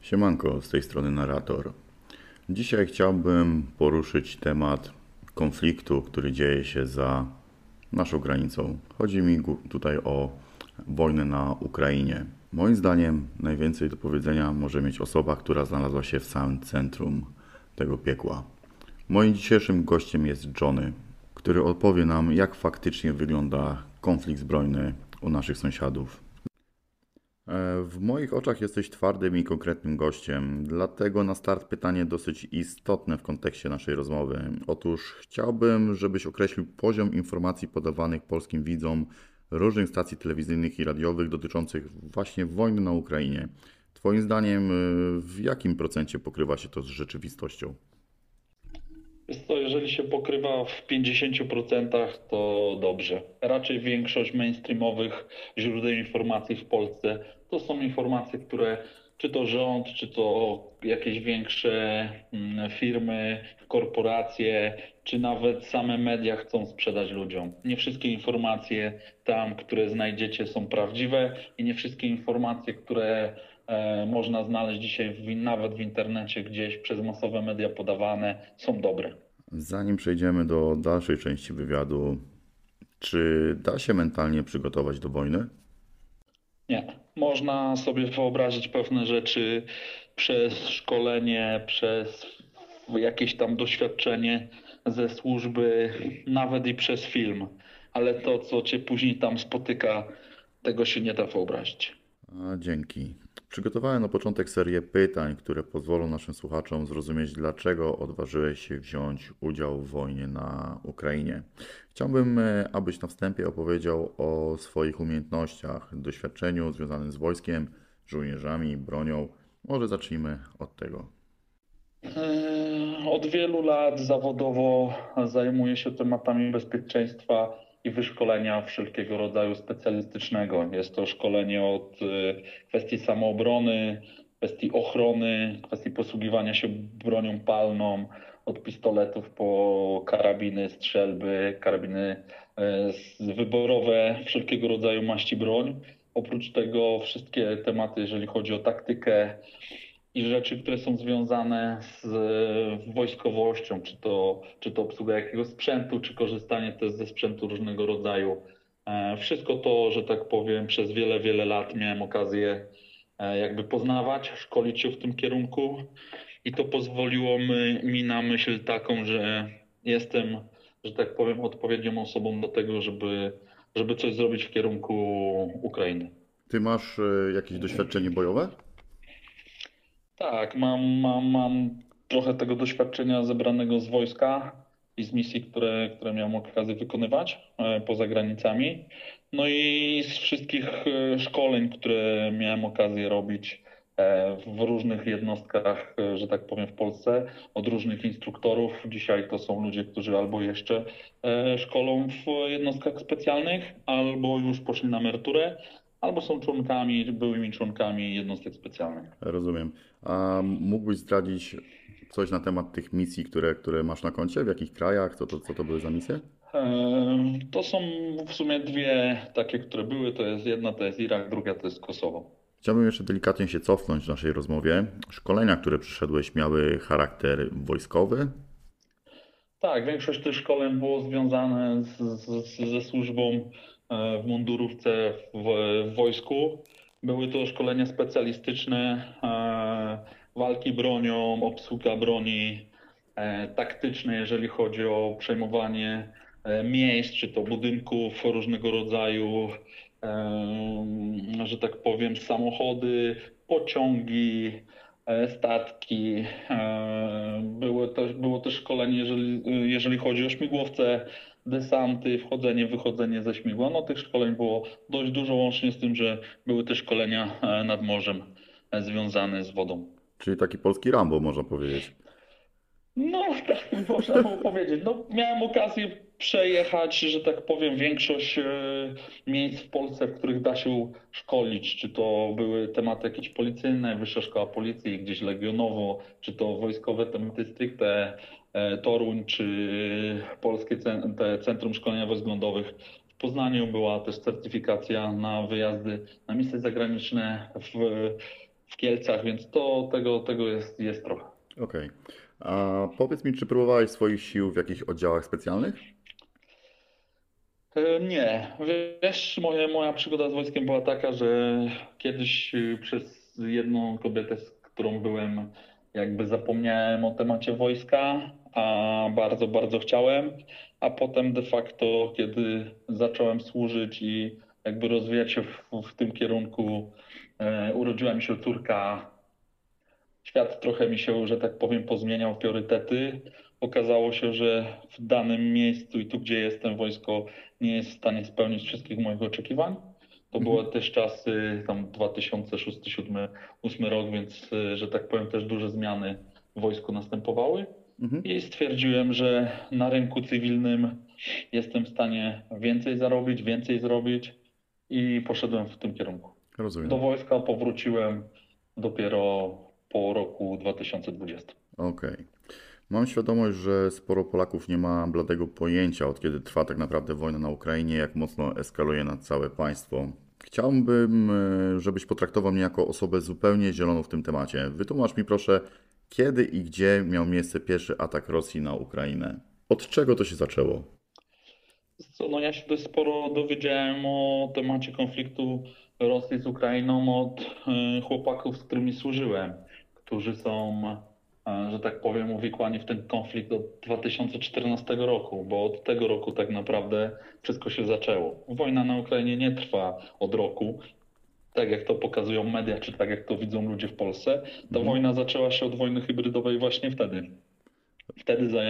Siemanko, z tej strony narrator. Dzisiaj chciałbym poruszyć temat konfliktu, który dzieje się za naszą granicą. Chodzi mi tutaj o wojnę na Ukrainie. Moim zdaniem najwięcej do powiedzenia może mieć osoba, która znalazła się w samym centrum tego piekła. Moim dzisiejszym gościem jest Johnny, który opowie nam, jak faktycznie wygląda konflikt zbrojny u naszych sąsiadów. E, W moich oczach jesteś twardym i konkretnym gościem, dlatego na start pytanie dosyć istotne w kontekście naszej rozmowy. Otóż chciałbym, żebyś określił poziom informacji podawanych polskim widzom różnych stacji telewizyjnych i radiowych dotyczących właśnie wojny na Ukrainie. Twoim zdaniem, y, w jakim procencie pokrywa się to z rzeczywistością? Jest to, jeżeli się pokrywa w 50%, to dobrze. Raczej większość mainstreamowych źródeł informacji w Polsce to są informacje, które czy to rząd, czy to jakieś większe mm, firmy, korporacje, czy nawet same media chcą sprzedać ludziom. Nie wszystkie informacje tam, które znajdziecie, są prawdziwe i nie wszystkie informacje, które e, można znaleźć dzisiaj w, nawet w internecie gdzieś przez masowe media podawane, są dobre. Zanim przejdziemy do dalszej części wywiadu, czy da się mentalnie przygotować do wojny? Nie. Można sobie wyobrazić pewne rzeczy przez szkolenie, przez jakieś tam doświadczenie ze służby, nawet i przez film, ale to, co cię później tam spotyka, tego się nie da wyobrazić. A, dzięki. Przygotowałem na początek serię pytań, które pozwolą naszym słuchaczom zrozumieć, dlaczego odważyłeś się wziąć udział w wojnie na Ukrainie. Chciałbym, e, abyś na wstępie opowiedział o swoich umiejętnościach, doświadczeniu związanym z wojskiem, żołnierzami, bronią. Może zacznijmy od tego. Yy, Od wielu lat zawodowo zajmuję się tematami bezpieczeństwa i wyszkolenia wszelkiego rodzaju specjalistycznego. Jest to szkolenie od yy, kwestii samoobrony, kwestii ochrony, kwestii posługiwania się bronią palną, od pistoletów po karabiny, strzelby, karabiny z- wyborowe, wszelkiego rodzaju maści broń. Oprócz tego wszystkie tematy, jeżeli chodzi o taktykę, i rzeczy, które są związane z wojskowością, czy to, czy to obsługa jakiegoś sprzętu, czy korzystanie też ze sprzętu różnego rodzaju. E, Wszystko to, że tak powiem, przez wiele, wiele lat miałem okazję e, jakby poznawać, szkolić się w tym kierunku i to pozwoliło mi, mi na myśl taką, że jestem, że tak powiem, odpowiednią osobą do tego, żeby, żeby coś zrobić w kierunku Ukrainy. Ty masz e, jakieś doświadczenie bojowe? Tak, mam, mam, mam trochę tego doświadczenia zebranego z wojska i z misji, które, które miałem okazję wykonywać e, poza granicami. No i z wszystkich e, szkoleń, które miałem okazję robić e, w różnych jednostkach, że tak powiem, w Polsce, od różnych instruktorów. Dzisiaj to są ludzie, którzy albo jeszcze szkolą w jednostkach specjalnych, albo już poszli na emeryturę, albo są członkami, byłymi członkami jednostek specjalnych. Rozumiem. A mógłbyś zdradzić coś na temat tych misji, które, które masz na koncie? W jakich krajach? Co to, co to były za misje? Em, To są w sumie dwie takie, które były. To jest jedna to jest Irak, druga to jest Kosowo. Chciałbym jeszcze delikatnie się cofnąć w naszej rozmowie. Szkolenia, które przyszedłeś, miały charakter wojskowy? Tak, większość tych szkoleń było związane z, z, ze służbą w mundurówce w, w wojsku. Były to szkolenia specjalistyczne, e, walki bronią, obsługa broni, e, taktyczne, jeżeli chodzi o przejmowanie e, miejsc, czy to budynków różnego rodzaju, e, że tak powiem, samochody, pociągi, e, statki. e, Było też, było też szkolenie, jeżeli, jeżeli chodzi o śmigłowce, desanty, wchodzenie, wychodzenie ze śmigła. No tych szkoleń było dość dużo, łącznie z tym, że były też szkolenia e, nad morzem e, związane z wodą. Czyli taki polski Rambo, można powiedzieć. No, tak można było powiedzieć. No, miałem okazję przejechać, że tak powiem, większość e, miejsc w Polsce, w których da się szkolić. Czy to były tematy jakieś policyjne, Wyższa Szkoła Policji, gdzieś legionowo, czy to wojskowe tematy stricte, Toruń, czy Polskie Centrum Szkolenia Wojsk W Poznaniu była też certyfikacja na wyjazdy na misje zagraniczne w, w Kielcach, więc to tego, tego jest, jest trochę. Okej. A powiedz mi, czy próbowałeś swoich sił w jakichś oddziałach specjalnych? E, Nie, wiesz, moje, moja przygoda z wojskiem była taka, że kiedyś y, przez jedną kobietę, z którą byłem, jakby zapomniałem o temacie wojska, a bardzo, bardzo chciałem, a potem de facto, kiedy zacząłem służyć i jakby rozwijać się w, w tym kierunku, e, urodziła mi się córka, świat trochę mi się, że tak powiem, pozmieniał priorytety. Okazało się, że w danym miejscu i tu, gdzie jestem, wojsko nie jest w stanie spełnić wszystkich moich oczekiwań. To Mhm. były też czasy tam 2006, 2007, 2008 rok, więc, y, że tak powiem, też duże zmiany w wojsku następowały. Mhm. I stwierdziłem, że na rynku cywilnym jestem w stanie więcej zarobić, więcej zrobić i poszedłem w tym kierunku. Rozumiem. Do wojska powróciłem dopiero po roku 2020. Okej. Mam świadomość, że sporo Polaków nie ma bladego pojęcia, od kiedy trwa tak naprawdę wojna na Ukrainie, jak mocno eskaluje na całe państwo. Chciałbym, e, żebyś potraktował mnie jako osobę zupełnie zieloną w tym temacie. Wytłumacz mi proszę, kiedy i gdzie miał miejsce pierwszy atak Rosji na Ukrainę? Od czego to się zaczęło? No ja się dość sporo dowiedziałem o temacie konfliktu Rosji z Ukrainą od e, chłopaków, z którymi służyłem, którzy są, e, że tak powiem, uwikłani w ten konflikt od 2014 roku, bo od tego roku tak naprawdę wszystko się zaczęło. Wojna na Ukrainie nie trwa od roku, tak jak to pokazują media, czy tak jak to widzą ludzie w Polsce. Ta Mhm. wojna zaczęła się od wojny hybrydowej właśnie wtedy. Wtedy za,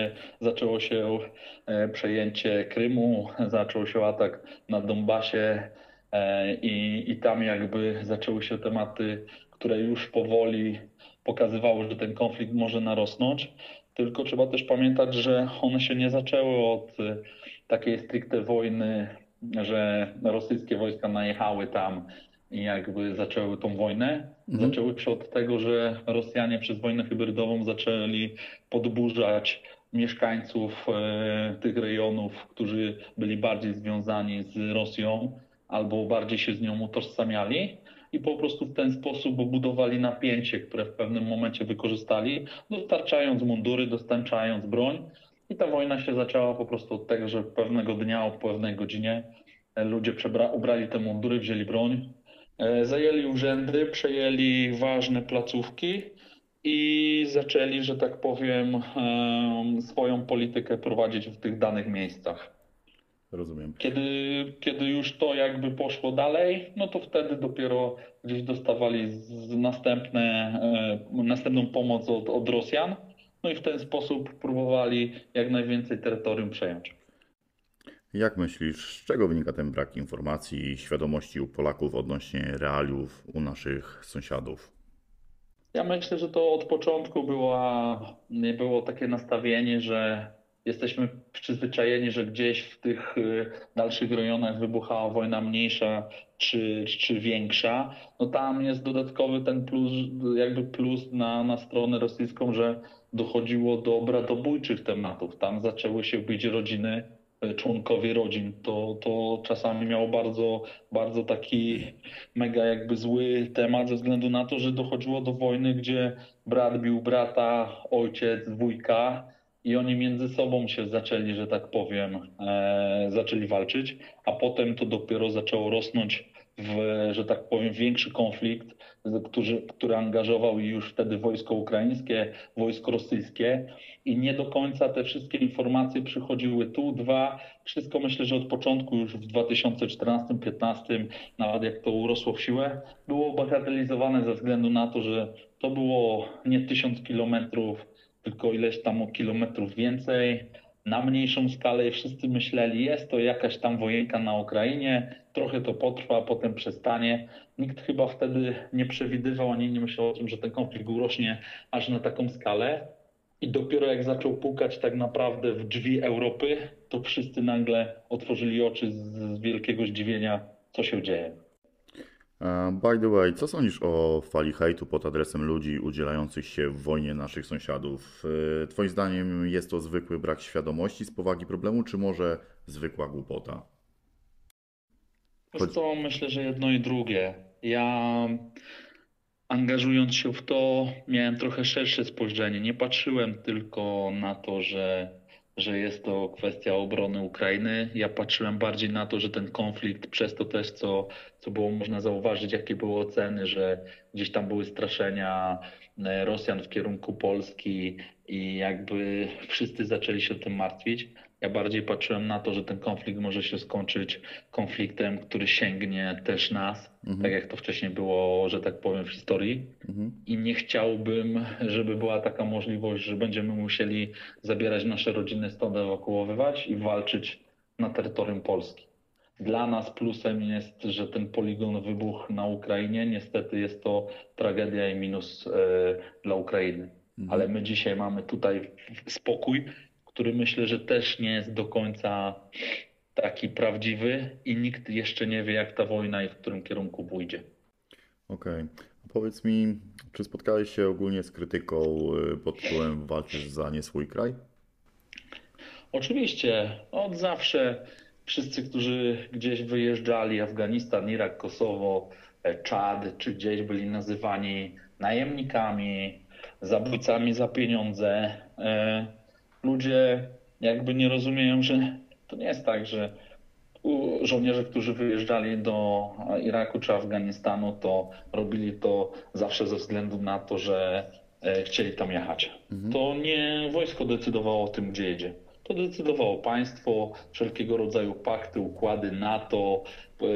zaczęło się e, przejęcie Krymu, zaczął się atak na Donbasie e, i, i tam jakby zaczęły się tematy, które już powoli pokazywały, że ten konflikt może narosnąć. Tylko trzeba też pamiętać, że one się nie zaczęły od e, takiej stricte wojny, że rosyjskie wojska najechały tam jakby zaczęły tą wojnę. Mhm. Zaczęły się od tego, że Rosjanie przez wojnę hybrydową zaczęli podburzać mieszkańców e, tych rejonów, którzy byli bardziej związani z Rosją albo bardziej się z nią utożsamiali. I po prostu w ten sposób budowali napięcie, które w pewnym momencie wykorzystali, dostarczając mundury, dostarczając broń. I ta wojna się zaczęła po prostu od tego, że pewnego dnia o pewnej godzinie e, ludzie przebra- ubrali te mundury, wzięli broń, zajęli urzędy, przejęli ważne placówki i zaczęli, że tak powiem, em, swoją politykę prowadzić w tych danych miejscach. Rozumiem. Kiedy, kiedy już to jakby poszło dalej, no to wtedy dopiero gdzieś dostawali następne, e, następną pomoc od, od Rosjan. No i w ten sposób próbowali jak najwięcej terytorium przejąć. Jak myślisz, z czego wynika ten brak informacji i świadomości u Polaków odnośnie realiów u naszych sąsiadów? Ja myślę, że to od początku była, było takie nastawienie, że jesteśmy przyzwyczajeni, że gdzieś w tych y, dalszych rejonach wybuchała wojna mniejsza czy, czy większa. No tam jest dodatkowy ten plus, jakby plus na, na stronę rosyjską, że dochodziło do bratobójczych tematów. Tam zaczęły się bić rodziny, członkowie rodzin. To, to czasami miało bardzo, bardzo taki mega jakby zły temat ze względu na to, że dochodziło do wojny, gdzie brat bił brata, ojciec, wujka i oni między sobą się zaczęli, że tak powiem, e, zaczęli walczyć, a potem to dopiero zaczęło rosnąć w, że tak powiem, większy konflikt, który, który angażował już wtedy wojsko ukraińskie, wojsko rosyjskie i nie do końca te wszystkie informacje przychodziły tu. Dwa, wszystko myślę, że od początku już w 2014-2015, nawet jak to urosło w siłę, było bagatelizowane ze względu na to, że to było nie tysiąc kilometrów, tylko ileś tam kilometrów więcej, na mniejszą skalę i wszyscy myśleli, jest to jakaś tam wojenka na Ukrainie, trochę to potrwa, a potem przestanie. Nikt chyba wtedy nie przewidywał ani nie myślał o tym, że ten konflikt urośnie aż na taką skalę. I dopiero jak zaczął pukać tak naprawdę w drzwi Europy, to wszyscy nagle otworzyli oczy z, wielkiego zdziwienia, co się dzieje. By the way, co sądzisz o fali hejtu pod adresem ludzi udzielających się w wojnie naszych sąsiadów? E, Twoim zdaniem jest to zwykły brak świadomości z powagi problemu, czy może zwykła głupota? Wiesz co, myślę, że jedno i drugie. Ja angażując się w to, miałem trochę szersze spojrzenie. Nie patrzyłem tylko na to, że, że jest to kwestia obrony Ukrainy. Ja patrzyłem bardziej na to, że ten konflikt, przez to też, co, co było można zauważyć, jakie były oceny, że gdzieś tam były straszenia e, Rosjan w kierunku Polski i jakby wszyscy zaczęli się tym martwić. Ja bardziej patrzyłem na to, że ten konflikt może się skończyć konfliktem, który sięgnie też nas, Mhm. tak jak to wcześniej było, że tak powiem, w historii. Mhm. I nie chciałbym, żeby była taka możliwość, że będziemy musieli zabierać nasze rodziny stąd, ewakuowywać i walczyć na terytorium Polski. Dla nas plusem jest, że ten poligon wybuchł na Ukrainie. Niestety jest to tragedia i minus e, dla Ukrainy. Ale my dzisiaj mamy tutaj spokój, który myślę, że też nie jest do końca taki prawdziwy i nikt jeszcze nie wie, jak ta wojna i w którym kierunku pójdzie. Okej. Powiedz mi, czy spotkałeś się ogólnie z krytyką y, pod tytułem walczysz za nie swój kraj? Oczywiście, od zawsze wszyscy, którzy gdzieś wyjeżdżali, Afganistan, Irak, Kosowo, e, Czad, czy gdzieś byli nazywani najemnikami, zabójcami za pieniądze. Ludzie jakby nie rozumieją, że to nie jest tak, że żołnierze, którzy wyjeżdżali do Iraku czy Afganistanu, to robili to zawsze ze względu na to, że e, chcieli tam jechać. To nie wojsko decydowało o tym, gdzie jedzie. To decydowało państwo, wszelkiego rodzaju pakty, układy NATO,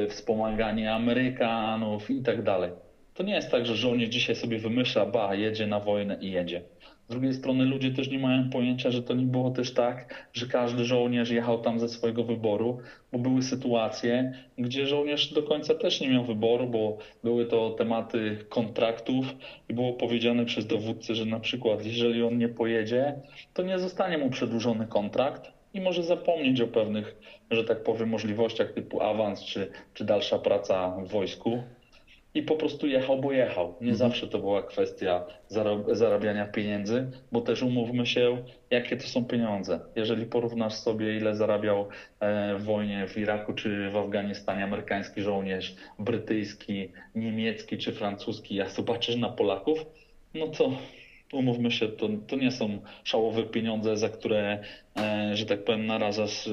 wspomaganie Amerykanów i tak dalej. To nie jest tak, że żołnierz dzisiaj sobie wymyśla, ba, jedzie na wojnę i jedzie. Z drugiej strony ludzie też nie mają pojęcia, że to nie było też tak, że każdy żołnierz jechał tam ze swojego wyboru, bo były sytuacje, gdzie żołnierz do końca też nie miał wyboru, bo były to tematy kontraktów i było powiedziane przez dowódcę, że na przykład jeżeli on nie pojedzie, to nie zostanie mu przedłużony kontrakt i może zapomnieć o pewnych, że tak powiem, możliwościach typu awans czy, czy dalsza praca w wojsku i po prostu jechał, bo jechał. Nie zawsze to była kwestia zarab- zarabiania pieniędzy, bo też umówmy się, jakie to są pieniądze. Jeżeli porównasz sobie, ile zarabiał e, w wojnie w Iraku czy w Afganistanie amerykański żołnierz, brytyjski, niemiecki czy francuski, a zobaczysz na Polaków, no to umówmy się, to, to nie są szałowe pieniądze, za które, e, że tak powiem, narażasz e,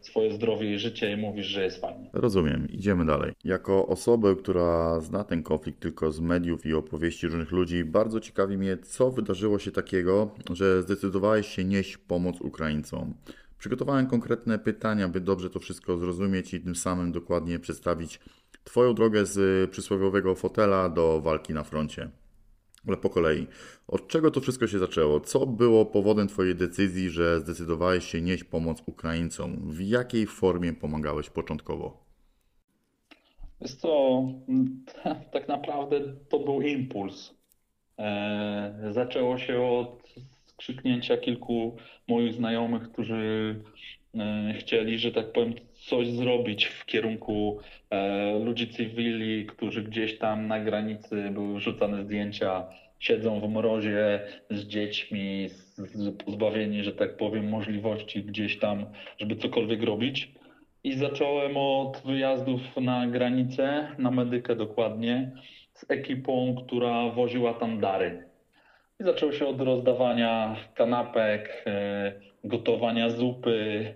swoje zdrowie i życie i mówisz, że jest fajnie. Rozumiem, idziemy dalej. Jako osobę, która zna ten konflikt tylko z mediów i opowieści różnych ludzi, bardzo ciekawi mnie, co wydarzyło się takiego, że zdecydowałeś się nieść pomoc Ukraińcom. Przygotowałem konkretne pytania, by dobrze to wszystko zrozumieć i tym samym dokładnie przedstawić Twoją drogę z przysłowiowego fotela do walki na froncie. Ale po kolei. Od czego to wszystko się zaczęło? Co było powodem Twojej decyzji, że zdecydowałeś się nieść pomoc Ukraińcom? W jakiej formie pomagałeś początkowo? Jest to tak naprawdę to był impuls. E, zaczęło się od skrzyknięcia kilku moich znajomych, którzy e, chcieli, że tak powiem, coś zrobić w kierunku e, ludzi cywili, którzy gdzieś tam na granicy były wrzucane zdjęcia, siedzą w mrozie z dziećmi, z, z pozbawieni, że tak powiem, możliwości gdzieś tam, żeby cokolwiek robić. I zacząłem od wyjazdów na granicę, na medykę dokładnie, z ekipą, która woziła tam dary. I zaczęło się od rozdawania kanapek, e, gotowania zupy,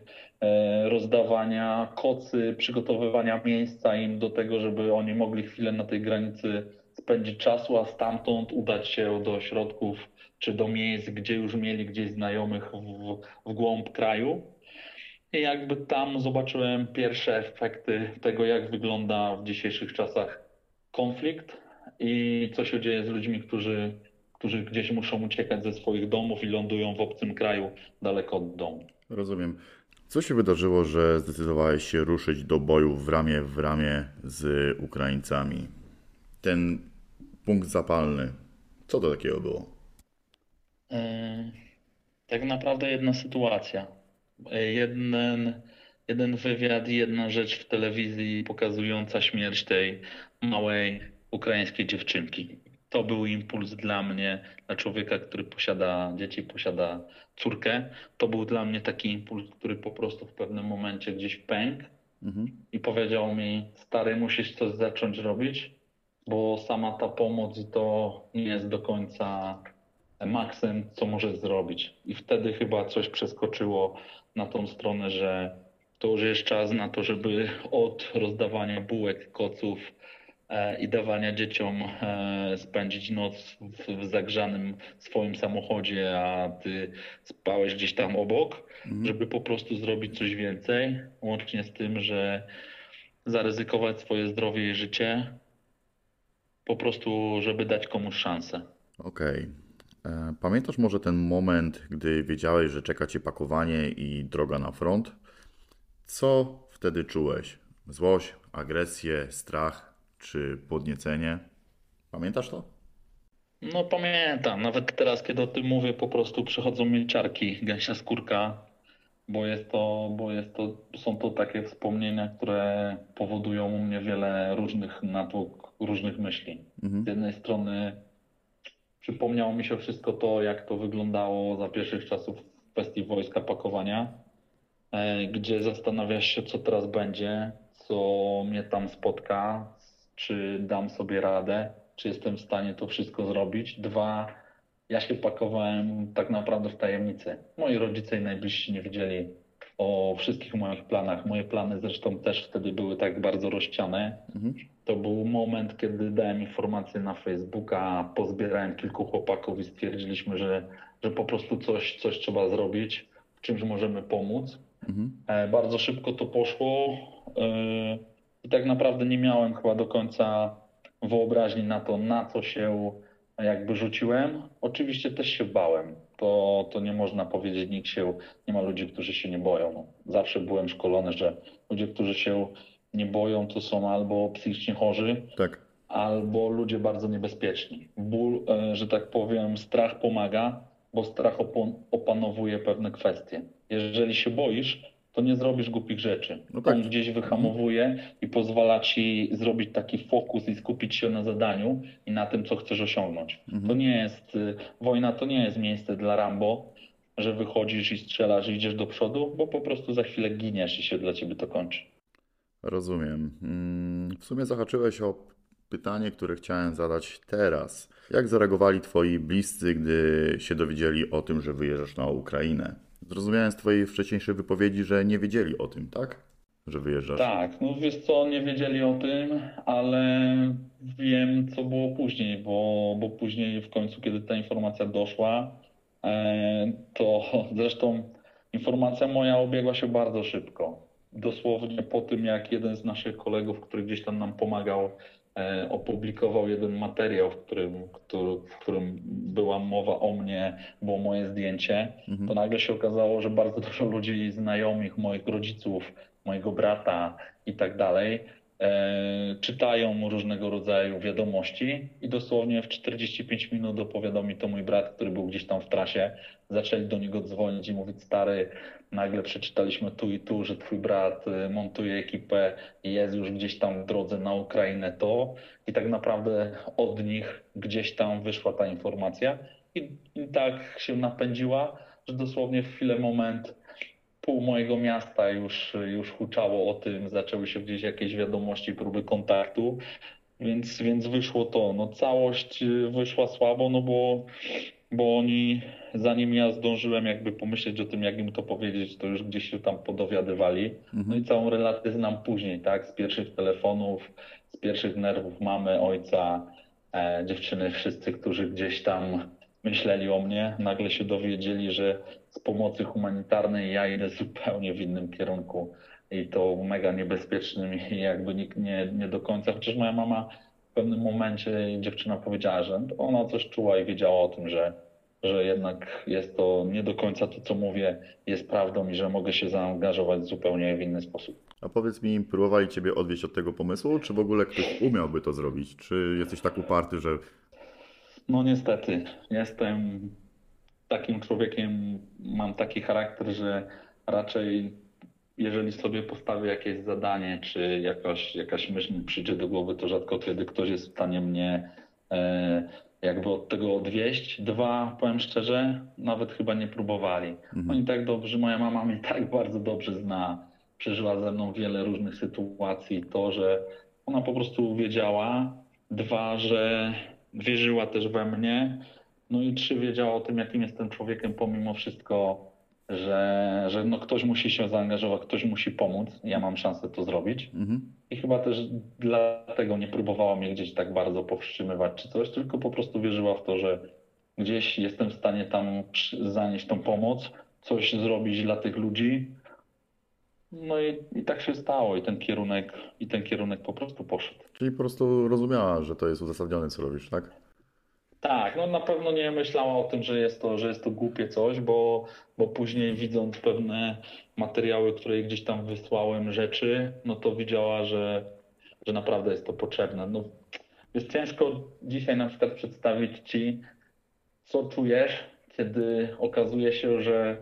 rozdawania kocy, przygotowywania miejsca im do tego, żeby oni mogli chwilę na tej granicy spędzić czasu, a stamtąd udać się do ośrodków czy do miejsc, gdzie już mieli gdzieś znajomych w, w głąb kraju. I jakby tam zobaczyłem pierwsze efekty tego, jak wygląda w dzisiejszych czasach konflikt i co się dzieje z ludźmi, którzy, którzy gdzieś muszą uciekać ze swoich domów i lądują w obcym kraju, daleko od domu. Rozumiem. Co się wydarzyło, że zdecydowałeś się ruszyć do boju w ramię w ramię z Ukraińcami? Ten punkt zapalny. Co to takiego było? E, Tak naprawdę jedna sytuacja. Jeden, jeden wywiad jedna rzecz w telewizji pokazująca śmierć tej małej ukraińskiej dziewczynki. To był impuls dla mnie, dla człowieka, który posiada dzieci, posiada córkę. To był dla mnie taki impuls, który po prostu w pewnym momencie gdzieś pękł Mhm. i powiedział mi: Stary, musisz coś zacząć robić. bo sama ta pomoc to nie jest do końca maksem, co możesz zrobić. I wtedy chyba coś przeskoczyło na tą stronę, że to już jest czas na to, żeby od rozdawania bułek, koców i dawania dzieciom e, spędzić noc w, zagrzanym swoim samochodzie, a ty spałeś gdzieś tam obok, żeby po prostu zrobić coś więcej, łącznie z tym, że zaryzykować swoje zdrowie i życie, po prostu, żeby dać komuś szansę. Okej. E, Pamiętasz może ten moment, gdy wiedziałeś, że czeka cię pakowanie i droga na front? Co wtedy czułeś? Złość, agresję, strach czy podniecenie? Pamiętasz to? No pamiętam, nawet teraz, kiedy o tym mówię, po prostu przychodzą mi ciarki, gęsia skórka, bo jest to, bo jest to, są to takie wspomnienia, które powodują u mnie wiele różnych natłok, różnych myśli. Z jednej strony przypomniało mi się wszystko to, jak to wyglądało za pierwszych czasów w kwestii wojska pakowania, e, gdzie zastanawiasz się, co teraz będzie, co mnie tam spotka, czy dam sobie radę, czy jestem w stanie to wszystko zrobić. Dwa, ja się pakowałem tak naprawdę w tajemnicy. Moi rodzice i najbliżsi nie wiedzieli o wszystkich moich planach. Moje plany zresztą też wtedy były tak bardzo rozciane. To był moment, kiedy dałem informację na Facebooka, pozbierałem kilku chłopaków i stwierdziliśmy, że, że po prostu coś, coś trzeba zrobić, w czymś możemy pomóc. E, Bardzo szybko to poszło e, i tak naprawdę nie miałem chyba do końca wyobraźni na to, na co się jakby rzuciłem. Oczywiście też się bałem. To, to nie można powiedzieć, nikt się, nie ma ludzi, którzy się nie boją. No, zawsze byłem szkolony, że ludzie, którzy się nie boją, to są albo psychicznie chorzy, Tak. albo ludzie bardzo niebezpieczni. Ból, e, że tak powiem, strach pomaga, bo strach opanowuje pewne kwestie. Jeżeli się boisz, to nie zrobisz głupich rzeczy. No tak. On gdzieś wyhamowuje i pozwala ci zrobić taki fokus i skupić się na zadaniu i na tym, co chcesz osiągnąć. To nie jest, y, wojna to nie jest miejsce dla Rambo, że wychodzisz i strzelasz i idziesz do przodu, bo po prostu za chwilę giniesz i się dla ciebie to kończy. Rozumiem. Mm, W sumie zahaczyłeś o pytanie, które chciałem zadać teraz. Jak zareagowali twoi bliscy, gdy się dowiedzieli o tym, że wyjeżdżasz na Ukrainę? Zrozumiałem z twojej wcześniejszej wypowiedzi, że nie wiedzieli o tym, tak? Że wyjeżdżasz. Tak, no wiesz co, nie wiedzieli o tym, ale wiem, co było później, bo, bo później w końcu, kiedy ta informacja doszła, e, to zresztą informacja moja obiegła się bardzo szybko. Dosłownie po tym, jak jeden z naszych kolegów, który gdzieś tam nam pomagał, opublikował jeden materiał, w którym, który, w którym była mowa o mnie, było moje zdjęcie, to nagle się okazało, że bardzo dużo ludzi, znajomych, moich rodziców, mojego brata i tak dalej, e, czytają różnego rodzaju wiadomości i dosłownie w 45 minut opowiadał mi to mój brat, który był gdzieś tam w trasie. Zaczęli do niego dzwonić i mówić, stary, nagle przeczytaliśmy tu i tu, że twój brat e, montuje ekipę i jest już gdzieś tam w drodze na Ukrainę to i tak naprawdę od nich gdzieś tam wyszła ta informacja i, i tak się napędziła, że dosłownie w chwilę moment pół mojego miasta już, już huczało o tym, zaczęły się gdzieś jakieś wiadomości, próby kontaktu, więc, więc wyszło to. No całość y, wyszła słabo, no bo, bo oni, zanim ja zdążyłem jakby pomyśleć o tym, jak im to powiedzieć, to już gdzieś się tam podowiadywali. No i całą relację znam później, tak, z pierwszych telefonów, z pierwszych nerwów mamy, ojca, e, dziewczyny, wszyscy, którzy gdzieś tam myśleli o mnie, nagle się dowiedzieli, że z pomocy humanitarnej ja idę zupełnie w innym kierunku i to mega niebezpiecznym i jakby nikt nie, nie do końca, chociaż moja mama w pewnym momencie dziewczyna powiedziała, że ona coś czuła i wiedziała o tym, że, że jednak jest to nie do końca to, co mówię, jest prawdą i że mogę się zaangażować zupełnie w inny sposób. A powiedz mi, próbowali ciebie odwieść od tego pomysłu, czy w ogóle ktoś umiałby to zrobić? Czy jesteś tak uparty, że No niestety, jestem takim człowiekiem, mam taki charakter, że raczej jeżeli sobie postawię jakieś zadanie, czy jakaś, jakaś myśl mi przyjdzie do głowy, to rzadko kiedy ktoś jest w stanie mnie e, jakby od tego odwieść. Dwa, powiem szczerze, nawet chyba nie próbowali. Oni tak dobrze, moja mama mnie tak bardzo dobrze zna, przeżyła ze mną wiele różnych sytuacji, to, że ona po prostu wiedziała, Dwa, że wierzyła też we mnie. No i trzy, wiedziała o tym, jakim jestem człowiekiem, pomimo wszystko, że, że no ktoś musi się zaangażować, ktoś musi pomóc. Ja mam szansę to zrobić. Mhm. I chyba też dlatego nie próbowała mnie gdzieś tak bardzo powstrzymywać czy coś, tylko po prostu wierzyła w to, że gdzieś jestem w stanie tam zanieść tą pomoc, coś zrobić dla tych ludzi. No i, i tak się stało i ten kierunek, i ten kierunek po prostu poszedł. Czyli po prostu rozumiała, że to jest uzasadnione, co robisz, tak? Tak, no na pewno nie myślała o tym, że jest to, że jest to głupie coś, bo, bo później widząc pewne materiały, które gdzieś tam wysłałem, rzeczy, no to widziała, że, że naprawdę jest to potrzebne. No, jest ciężko dzisiaj na przykład przedstawić ci, co czujesz, kiedy okazuje się, że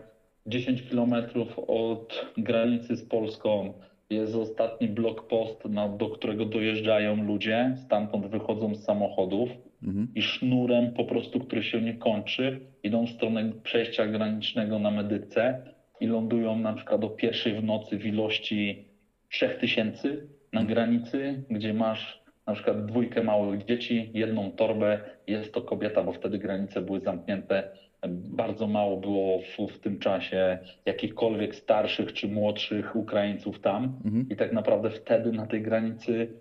10 kilometrów od granicy z Polską jest ostatni blokpost, na, do którego dojeżdżają ludzie, stamtąd wychodzą z samochodów Mhm. i sznurem po prostu, który się nie kończy, idą w stronę przejścia granicznego na Medyce i lądują na przykład o pierwszej w nocy w ilości 3000 na granicy, gdzie masz na przykład dwójkę małych dzieci, jedną torbę, jest to kobieta, bo wtedy granice były zamknięte. Bardzo mało było w, w tym czasie jakichkolwiek starszych czy młodszych Ukraińców tam. Mhm. I tak naprawdę wtedy na tej granicy,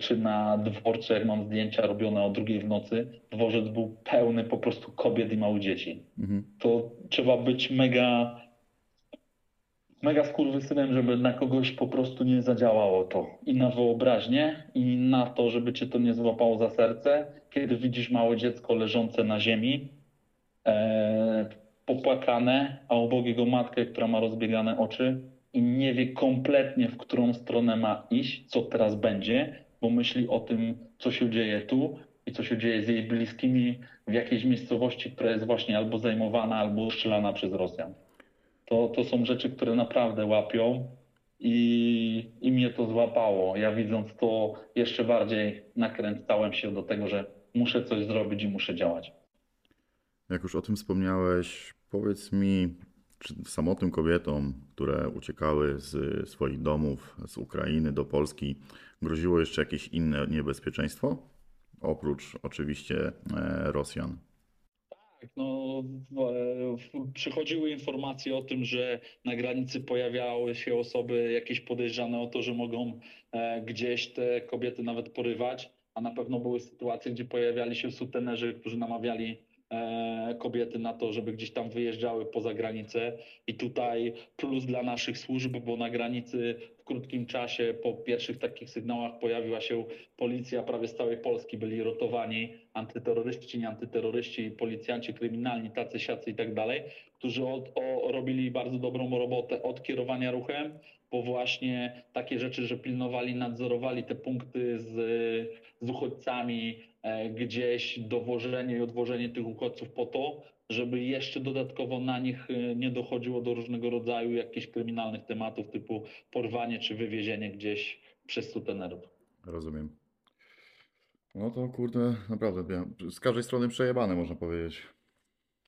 czy na dworze, jak mam zdjęcia robione o drugiej w nocy, dworzec był pełny po prostu kobiet i małych dzieci. Mhm. To trzeba być mega, mega skurwysynem, żeby na kogoś po prostu nie zadziałało to. I na wyobraźnię, i na to, żeby cię to nie złapało za serce, kiedy widzisz małe dziecko leżące na ziemi, e, popłakane, a obok jego matkę, która ma rozbiegane oczy i nie wie kompletnie, w którą stronę ma iść, co teraz będzie, bo myśli o tym, co się dzieje tu i co się dzieje z jej bliskimi w jakiejś miejscowości, która jest właśnie albo zajmowana, albo strzelana przez Rosjan. To, to są rzeczy, które naprawdę łapią i, i mnie to złapało. Ja widząc to jeszcze bardziej nakręcałem się do tego, że muszę coś zrobić i muszę działać. Jak już o tym wspomniałeś, powiedz mi, samotnym kobietom, które uciekały z swoich domów, z Ukrainy do Polski, groziło jeszcze jakieś inne niebezpieczeństwo? Oprócz oczywiście e, Rosjan. Tak, no, przychodziły informacje o tym, że na granicy pojawiały się osoby jakieś podejrzane o to, że mogą e, gdzieś te kobiety nawet porywać, a na pewno były sytuacje, gdzie pojawiali się sutenerzy, którzy namawiali kobiety na to, żeby gdzieś tam wyjeżdżały poza granicę. I tutaj plus dla naszych służb, bo na granicy w krótkim czasie po pierwszych takich sygnałach pojawiła się policja prawie z całej Polski, byli rotowani antyterroryści, nie antyterroryści, policjanci kryminalni, tacy, siacy i tak dalej, którzy od, o, robili bardzo dobrą robotę od kierowania ruchem, po właśnie takie rzeczy, że pilnowali, nadzorowali te punkty z, z uchodźcami, e, gdzieś dowożenie i odwożenie tych uchodźców po to, żeby jeszcze dodatkowo na nich e, nie dochodziło do różnego rodzaju jakichś kryminalnych tematów typu porwanie czy wywiezienie gdzieś przez sutenerów. Rozumiem. No to kurde, naprawdę, z każdej strony przejebane można powiedzieć.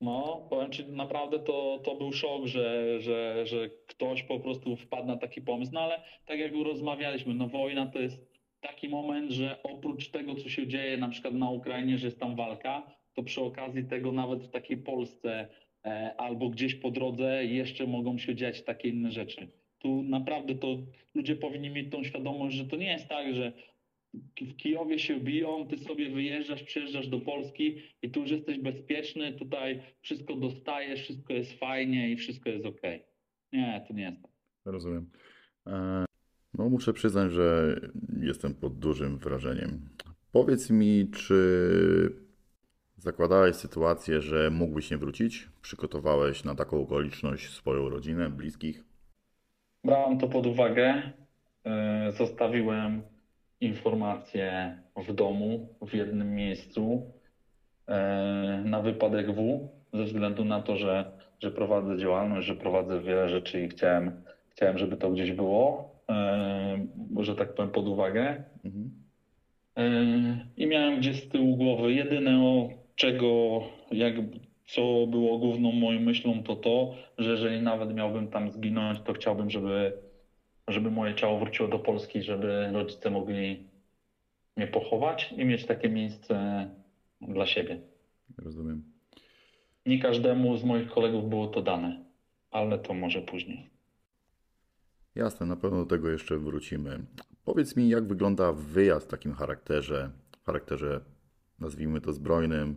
No, powiem Ci, naprawdę to, to był szok, że, że, że ktoś po prostu wpadł na taki pomysł, no ale tak jak rozmawialiśmy, no wojna to jest taki moment, że oprócz tego, co się dzieje na przykład na Ukrainie, że jest tam walka, to przy okazji tego nawet w takiej Polsce e, albo gdzieś po drodze jeszcze mogą się dziać takie inne rzeczy. Tu naprawdę to ludzie powinni mieć tą świadomość, że to nie jest tak, że w Kijowie się biją, ty sobie wyjeżdżasz, przyjeżdżasz do Polski i tu już jesteś bezpieczny, tutaj wszystko dostajesz, wszystko jest fajnie i wszystko jest ok. Nie, to nie jest tak. Rozumiem. E, No muszę przyznać, że jestem pod dużym wrażeniem. Powiedz mi, czy zakładałeś sytuację, że mógłbyś nie wrócić? Przygotowałeś na taką okoliczność swoją rodzinę, bliskich? Brałem to pod uwagę. Yy, Zostawiłem informacje w domu, w jednym miejscu, yy, na wypadek W, ze względu na to, że, że prowadzę działalność, że prowadzę wiele rzeczy i chciałem, chciałem żeby to gdzieś było, że tak powiem, pod uwagę. Mhm. Yy, I miałem gdzieś z tyłu głowy jedyne, o czego, jak, co było główną moją myślą, to to, że jeżeli nawet miałbym tam zginąć, to chciałbym, żeby, żeby moje ciało wróciło do Polski, żeby rodzice mogli mnie pochować i mieć takie miejsce dla siebie. Rozumiem. Nie każdemu z moich kolegów było to dane, ale to może później. Jasne, na pewno do tego jeszcze wrócimy. Powiedz mi, jak wygląda wyjazd w takim charakterze, charakterze nazwijmy to zbrojnym,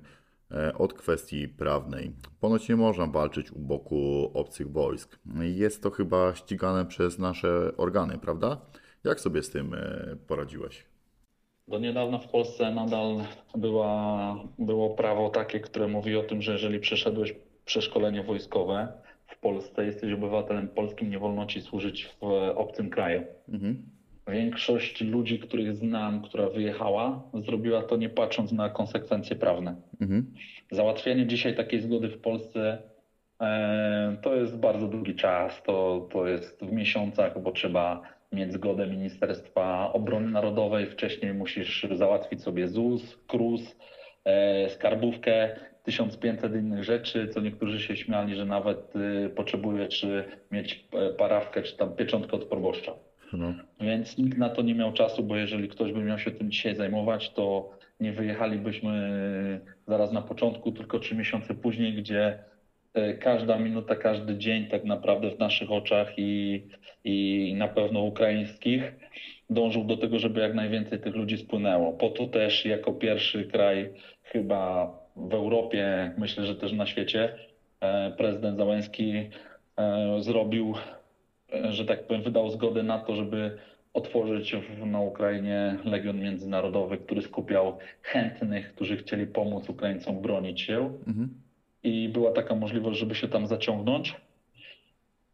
e, od kwestii prawnej. Ponoć nie można walczyć u boku obcych wojsk. Jest to chyba ścigane przez nasze organy, prawda? Jak sobie z tym e, poradziłeś? Do niedawna w Polsce nadal była, było prawo takie, które mówi o tym, że jeżeli przeszedłeś przeszkolenie wojskowe Polsce, jesteś obywatelem polskim, nie wolno ci służyć w obcym kraju. Mhm. Większość ludzi, których znam, która wyjechała, zrobiła to nie patrząc na konsekwencje prawne. Mhm. Załatwienie dzisiaj takiej zgody w Polsce e, to jest bardzo długi czas. To, to jest w miesiącach, bo trzeba mieć zgodę Ministerstwa Obrony Narodowej. Wcześniej musisz załatwić sobie ZUS, KRUS, e, skarbówkę, 1500 innych rzeczy, co niektórzy się śmiali, że nawet y, potrzebujesz y, mieć e, parawkę czy tam pieczątkę od proboszcza. No. Więc nikt na to nie miał czasu, bo jeżeli ktoś by miał się tym dzisiaj zajmować, to nie wyjechalibyśmy zaraz na początku, tylko trzy miesiące później, gdzie e, każda minuta, każdy dzień tak naprawdę w naszych oczach i, i na pewno ukraińskich dążył do tego, żeby jak najwięcej tych ludzi spłynęło. Po to też jako pierwszy kraj chyba w Europie, myślę, że też na świecie, e, prezydent Załęski e, zrobił że tak powiem, wydał zgodę na to, żeby otworzyć w, na Ukrainie Legion Międzynarodowy, który skupiał chętnych, którzy chcieli pomóc Ukraińcom bronić się. Mhm. I była taka możliwość, żeby się tam zaciągnąć.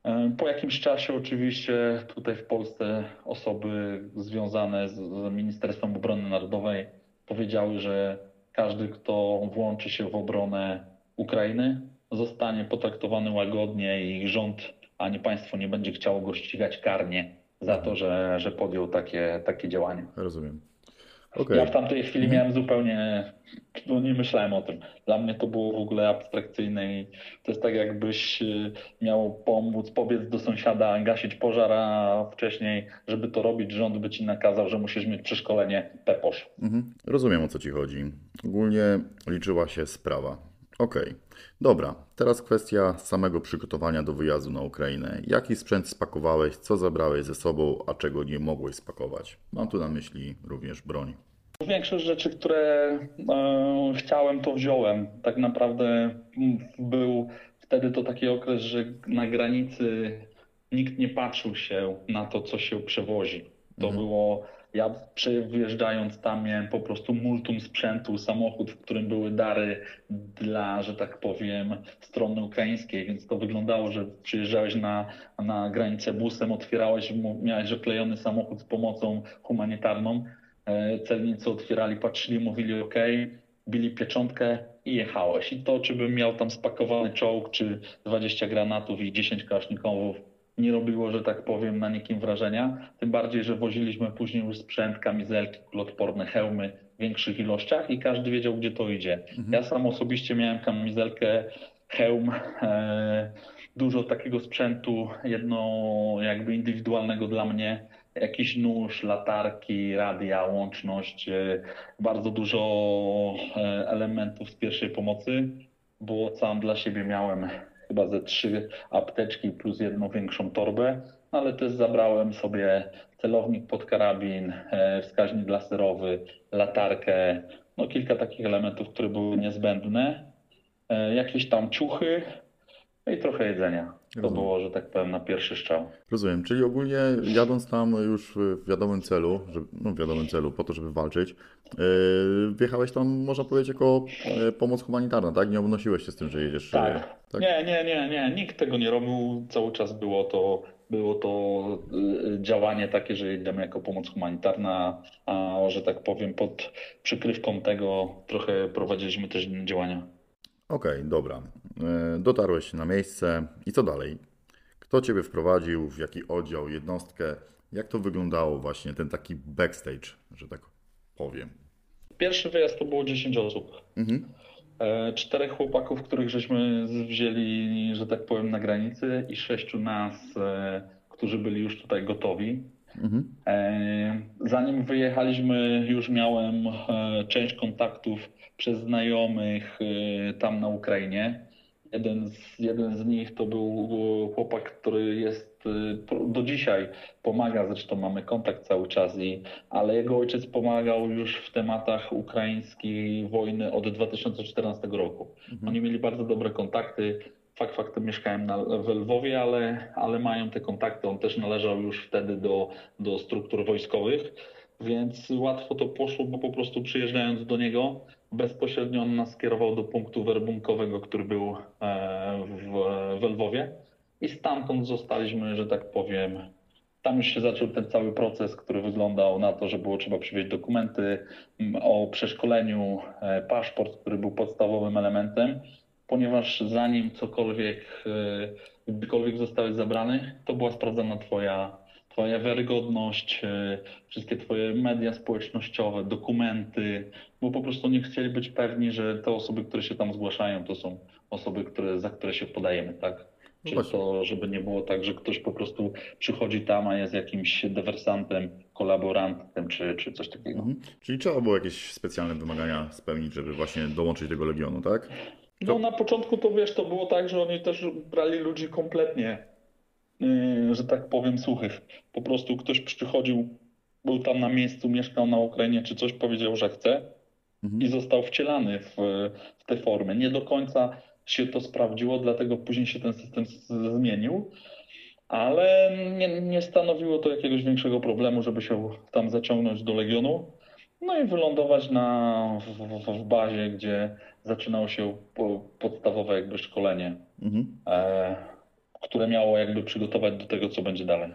E, Po jakimś czasie oczywiście tutaj w Polsce osoby związane z, z Ministerstwem Obrony Narodowej powiedziały, że każdy, kto włączy się w obronę Ukrainy, zostanie potraktowany łagodnie i rząd ani państwo nie będzie chciało go ścigać karnie za to, że, że podjął takie, takie działania. Rozumiem. Okej. Ja w tamtej chwili miałem zupełnie, no nie myślałem o tym. Dla mnie to było w ogóle abstrakcyjne i to jest tak jakbyś y, miał pomóc, pobiec do sąsiada, gasić pożar, a wcześniej, żeby to robić, rząd by ci nakazał, że musisz mieć przeszkolenie PEPOSZ. Mhm. Rozumiem o co ci chodzi. Ogólnie liczyła się sprawa. Okej, dobra. Teraz kwestia samego przygotowania do wyjazdu na Ukrainę. Jaki sprzęt spakowałeś, co zabrałeś ze sobą, a czego nie mogłeś spakować? Mam tu na myśli również broń. Większość rzeczy, które e, chciałem, to wziąłem. Tak naprawdę mm, był wtedy to taki okres, że na granicy nikt nie patrzył się na to, co się przewozi. To Mhm. było, ja przejeżdżając tam miałem po prostu multum sprzętu, samochód, w którym były dary dla, że tak powiem, strony ukraińskiej, więc to wyglądało, że przyjeżdżałeś na, na granicę busem, otwierałeś, miałeś oklejony samochód z pomocą humanitarną, E, Celnicy otwierali, patrzyli, mówili OK, bili pieczątkę i jechałeś. I to, czy bym miał tam spakowany czołg, czy 20 granatów i 10 kałasznikowów, nie robiło, że tak powiem, na nikim wrażenia. Tym bardziej, że woziliśmy później już sprzęt, kamizelki, kuloodporne, hełmy w większych ilościach i każdy wiedział, gdzie to idzie. Ja sam osobiście miałem kamizelkę, hełm, e, dużo takiego sprzętu, jedno jakby indywidualnego dla mnie, jakiś nóż, latarki, radia, łączność, e, bardzo dużo e, elementów z pierwszej pomocy, bo sam dla siebie miałem chyba ze trzy apteczki plus jedną większą torbę, ale też zabrałem sobie celownik pod karabin, e, wskaźnik laserowy, latarkę, no kilka takich elementów, które były niezbędne, e, jakieś tam ciuchy no i trochę jedzenia. To Rozumiem. było, że tak powiem, na pierwszy strzał. Rozumiem, czyli ogólnie jadąc tam już w wiadomym celu, żeby, no w wiadomym celu, po to, żeby walczyć, yy, wjechałeś tam, można powiedzieć, jako e, pomoc humanitarna, tak? Nie obnosiłeś się z tym, że jedziesz. e, Tak. tak? Nie, nie, nie, nie. Nikt tego nie robił. Cały czas było to, było to y, działanie takie, że jedziemy jako pomoc humanitarna, a że tak powiem, pod przykrywką tego trochę prowadziliśmy też inne działania. Okej, dobra. E, Dotarłeś na miejsce i co dalej? Kto ciebie wprowadził, w jaki oddział, jednostkę? Jak to wyglądało właśnie, ten taki backstage, że tak powiem? Pierwszy wyjazd to było 10 osób. Mhm. E, Czterech chłopaków, których żeśmy wzięli, że tak powiem, na granicy i sześciu nas, e, którzy byli już tutaj gotowi. Mhm. Zanim wyjechaliśmy, już miałem część kontaktów przez znajomych tam na Ukrainie. Jeden z, jeden z nich to był e, chłopak, który jest e, do dzisiaj pomaga, zresztą mamy kontakt cały czas, i, ale jego ojciec pomagał już w tematach ukraińskiej wojny od 2014 roku. Oni mieli bardzo dobre kontakty. Fakt faktem mieszkałem na, w Lwowie, ale, ale mają te kontakty. On też należał już wtedy do, do struktur wojskowych, więc łatwo to poszło, bo po prostu przyjeżdżając do niego, bezpośrednio on nas skierował do punktu werbunkowego, który był e, w, w Lwowie. I stamtąd zostaliśmy, że tak powiem, tam już się zaczął ten cały proces, który wyglądał na to, że było trzeba przywieźć dokumenty o przeszkoleniu, e, paszport, który był podstawowym elementem, ponieważ zanim cokolwiek, e, gdykolwiek zostałeś zabrany, to była sprawdzana twoja, twoja wiarygodność, e, wszystkie twoje media społecznościowe, dokumenty, bo po prostu nie chcieli być pewni, że te osoby, które się tam zgłaszają, to są osoby, które, za które się podajemy, tak? No Czy to, żeby nie było tak, że ktoś po prostu przychodzi tam, a jest jakimś dywersantem, kolaborantem, czy, czy coś takiego. Mhm. Czyli trzeba było jakieś specjalne wymagania spełnić, żeby właśnie dołączyć do tego legionu, tak? No na początku to wiesz, to było tak, że oni też brali ludzi kompletnie, że tak powiem, suchych. Po prostu ktoś przychodził, był tam na miejscu, mieszkał na Ukrainie, czy coś powiedział, że chce Mhm. i został wcielany w, w te formy. Nie do końca się to sprawdziło, dlatego później się ten system zmienił, ale nie, nie stanowiło to jakiegoś większego problemu, żeby się tam zaciągnąć do Legionu. No i wylądować na, w, w, bazie, gdzie zaczynało się po, podstawowe jakby szkolenie, Mhm. e, które miało jakby przygotować do tego, co będzie dalej.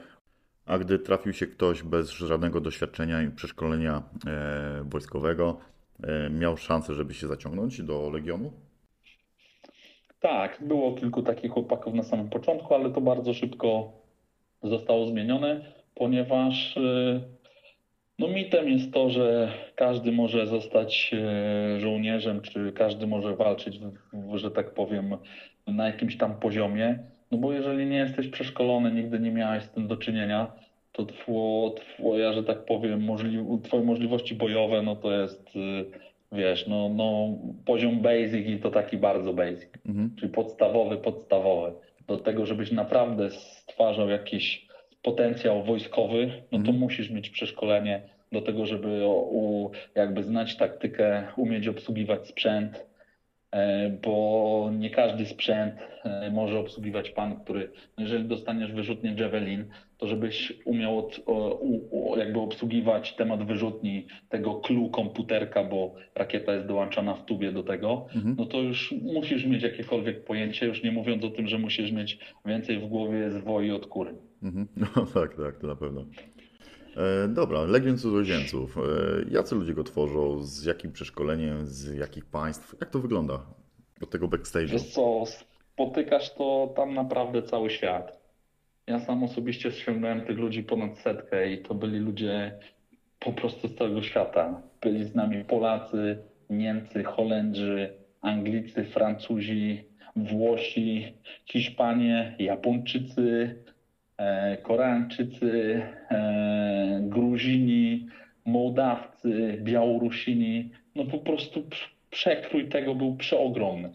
A gdy trafił się ktoś bez żadnego doświadczenia i przeszkolenia e, wojskowego, e, miał szansę, żeby się zaciągnąć do legionu? Tak, było kilku takich chłopaków na samym początku, ale to bardzo szybko zostało zmienione, ponieważ y, no mitem jest to, że każdy może zostać y, żołnierzem, czy każdy może walczyć, że tak powiem, na jakimś tam poziomie. No bo jeżeli nie jesteś przeszkolony, nigdy nie miałeś z tym do czynienia, to two, twoja, że tak powiem, możli, twoje możliwości bojowe, no to jest, y, wiesz, no, no poziom basic i to taki bardzo basic Mhm. czyli podstawowy, podstawowy. Do tego, żebyś naprawdę stwarzał jakiś potencjał wojskowy, no to Mhm. musisz mieć przeszkolenie do tego, żeby u, jakby znać taktykę, umieć obsługiwać sprzęt, bo nie każdy sprzęt e, może obsługiwać pan, który, no jeżeli dostaniesz wyrzutnię Javelin, to żebyś umiał od, jakby obsługiwać temat wyrzutni tego clue komputerka, bo rakieta jest dołączana w tubie do tego, Mhm. no to już musisz mieć jakiekolwiek pojęcie, już nie mówiąc o tym, że musisz mieć więcej w głowie zwoi od kury. Mhm. No tak, tak, to na pewno. E, dobra, Legion Cudzoziemców. E, jacy ludzie go tworzą? Z jakim przeszkoleniem? Z jakich państw? Jak to wygląda? Od tego backstage'u. Wiesz co, spotykasz to tam naprawdę cały świat. Ja sam osobiście ściągnąłem tych ludzi ponad setkę i to byli ludzie po prostu z całego świata. Byli z nami Polacy, Niemcy, Holendrzy, Anglicy, Francuzi, Włosi, Hiszpanie, Japończycy, Koreańczycy, e, Gruzini, Mołdawcy, Białorusini. No po prostu prz- przekrój tego był przeogromny.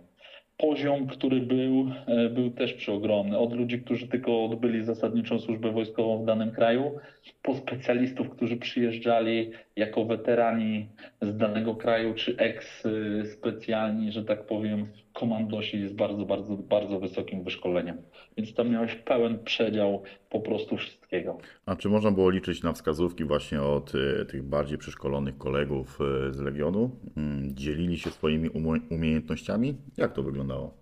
Poziom, który był, e, był też przeogromny. Od ludzi, którzy tylko odbyli zasadniczą służbę wojskową w danym kraju, po specjalistów, którzy przyjeżdżali jako weterani z danego kraju, czy eks-specjalni, że tak powiem, komandosi z bardzo, bardzo, bardzo wysokim wyszkoleniem. Więc tam miałeś pełen przedział po prostu wszystkiego. A czy można było liczyć na wskazówki właśnie od e, tych bardziej przeszkolonych kolegów e, z Legionu? Mm, Dzielili się swoimi umiejętnościami? Jak to wyglądało?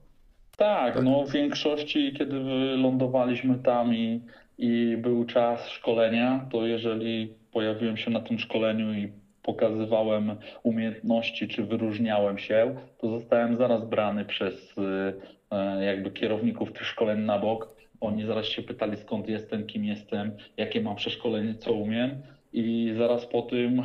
Tak, Tak. no w większości, kiedy wylądowaliśmy tam i, i był czas szkolenia, to jeżeli pojawiłem się na tym szkoleniu i pokazywałem umiejętności, czy wyróżniałem się, to zostałem zaraz brany przez y, e, jakby kierowników tych szkoleń na bok. Oni zaraz się pytali skąd jestem, kim jestem, jakie mam przeszkolenie, co umiem. I zaraz po tym e,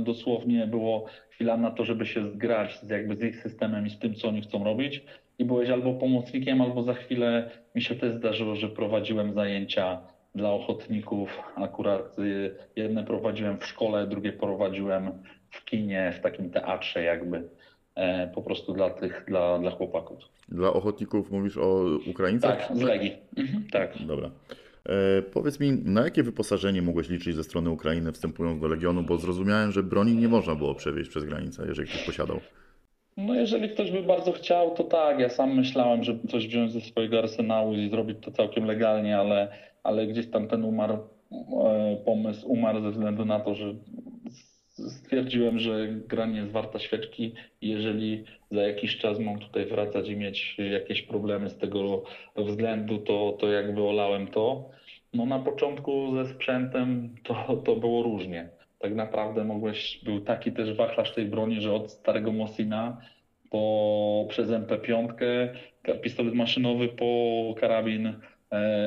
dosłownie było chwila na to, żeby się zgrać z, jakby z ich systemem i z tym, co oni chcą robić i byłeś albo pomocnikiem, albo za chwilę mi się też zdarzyło, że prowadziłem zajęcia dla ochotników. Akurat y, jedne prowadziłem w szkole, drugie prowadziłem w kinie, w takim teatrze jakby. E, po prostu dla tych, dla, dla chłopaków. Dla ochotników mówisz o Ukraińcach? Tak, z Legii. Mhm, tak. Dobra. E, powiedz mi, na jakie wyposażenie mogłeś liczyć ze strony Ukrainy wstępując do Legionu? Bo zrozumiałem, że broni nie można było przewieźć przez granicę, jeżeli ktoś posiadał. No jeżeli ktoś by bardzo chciał, to tak. Ja sam myślałem, żeby coś wziąć ze swojego arsenału i zrobić to całkiem legalnie, ale, ale gdzieś tam ten umarł, e, pomysł umarł ze względu na to, że stwierdziłem, że gra nie jest warta świeczki. Jeżeli za jakiś czas mam tutaj wracać i mieć jakieś problemy z tego względu, to, to jakby olałem to. No na początku ze sprzętem to, to było różnie. Tak naprawdę mogłeś, był taki też wachlarz tej broni, że od starego Mosina po, przez MP5, pistolet maszynowy po karabin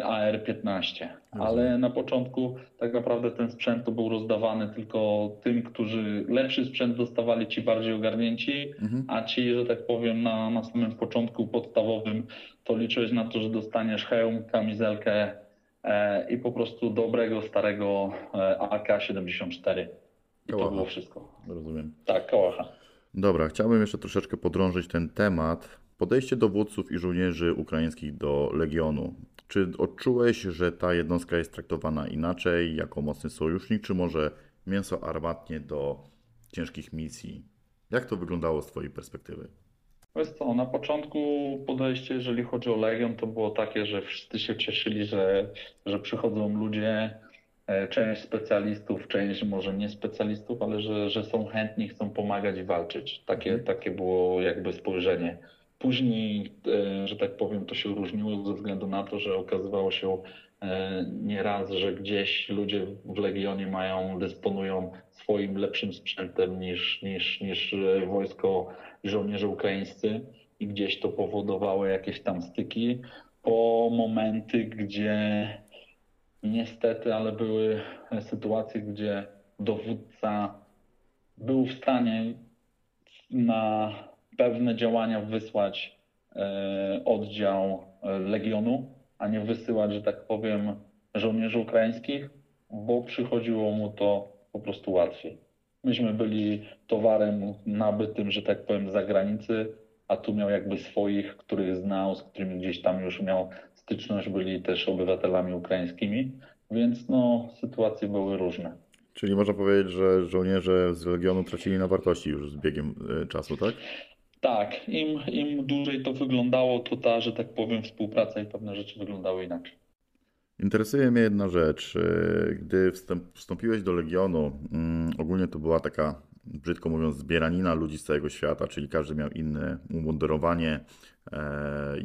AR-15. Ale na początku tak naprawdę ten sprzęt to był rozdawany tylko tym, którzy lepszy sprzęt dostawali ci bardziej ogarnięci, mhm. a ci, że tak powiem, na, na samym początku podstawowym to liczyłeś na to, że dostaniesz hełm, kamizelkę e, i po prostu dobrego, starego e, AK-74. I to było wszystko. Rozumiem. Tak, kołacha. Dobra, chciałbym jeszcze troszeczkę podrążyć ten temat. Podejście dowódców i żołnierzy ukraińskich do Legionu. Czy odczułeś, że ta jednostka jest traktowana inaczej, jako mocny sojusznik, czy może mięso armatnie do ciężkich misji? Jak to wyglądało z Twojej perspektywy? Wiesz co, na początku podejście, jeżeli chodzi o Legion, to było takie, że wszyscy się cieszyli, że, że przychodzą ludzie, część specjalistów, część może nie specjalistów, ale że, że są chętni, chcą pomagać i walczyć. Takie, mhm. takie było jakby spojrzenie. Później, e, że tak powiem, to się różniło ze względu na to, że okazywało się e, nieraz, że gdzieś ludzie w Legionie mają, dysponują swoim lepszym sprzętem niż, niż, niż e, wojsko żołnierze ukraińscy i gdzieś to powodowało jakieś tam styki, po momenty, gdzie niestety, ale były sytuacje, gdzie dowódca był w stanie na pewne działania wysłać e, oddział e, Legionu, a nie wysyłać, że tak powiem, żołnierzy ukraińskich, bo przychodziło mu to po prostu łatwiej. Myśmy byli towarem nabytym, że tak powiem, z zagranicy, a tu miał jakby swoich, których znał, z którymi gdzieś tam już miał styczność, byli też obywatelami ukraińskimi, więc no, sytuacje były różne. Czyli można powiedzieć, że żołnierze z Legionu tracili na wartości już z biegiem e, czasu, tak? Tak, im, im dłużej to wyglądało, to ta, że tak powiem, współpraca i pewne rzeczy wyglądały inaczej. Interesuje mnie jedna rzecz. E, gdy wstąpiłeś do Legionu, mm, ogólnie to była taka, brzydko mówiąc, zbieranina ludzi z całego świata, czyli każdy miał inne umundurowanie. E,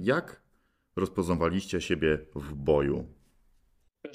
jak rozpoznawaliście siebie w boju?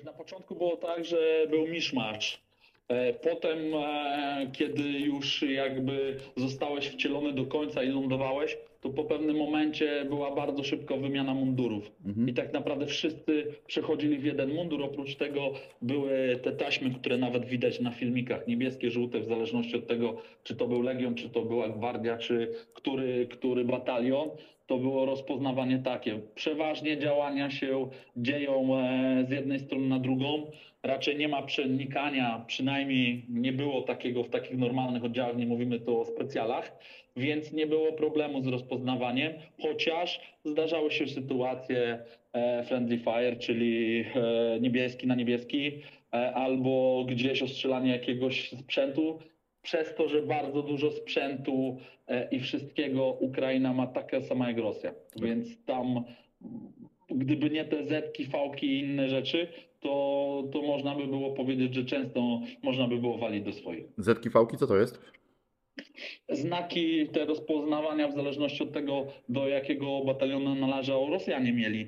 Na początku było tak, że był miszmasz. E, potem, e, kiedy już jakby zostałeś wcielony do końca i lądowałeś, to po pewnym momencie była bardzo szybko wymiana mundurów. Mhm. I tak naprawdę wszyscy przechodzili w jeden mundur. Oprócz tego były te taśmy, które nawet widać na filmikach, niebieskie, żółte, w zależności od tego, czy to był Legion, czy to była Gwardia, czy który, który batalion to było rozpoznawanie takie. Przeważnie działania się dzieją e, z jednej strony na drugą. Raczej nie ma przenikania, przynajmniej nie było takiego w takich normalnych oddziałach, nie mówimy tu o specjalach, więc nie było problemu z rozpoznawaniem, chociaż zdarzały się sytuacje e, friendly fire, czyli e, niebieski na niebieski, albo gdzieś ostrzelanie jakiegoś sprzętu, przez to, że bardzo dużo sprzętu e, i wszystkiego Ukraina ma taka sama jak Rosja. Więc tam, gdyby nie te zetki, fałki i inne rzeczy, to, to można by było powiedzieć, że często można by było walić do swoich. Zetki, fałki, co to jest? Znaki te rozpoznawania w zależności od tego, do jakiego batalionu należał, Rosjanie mieli.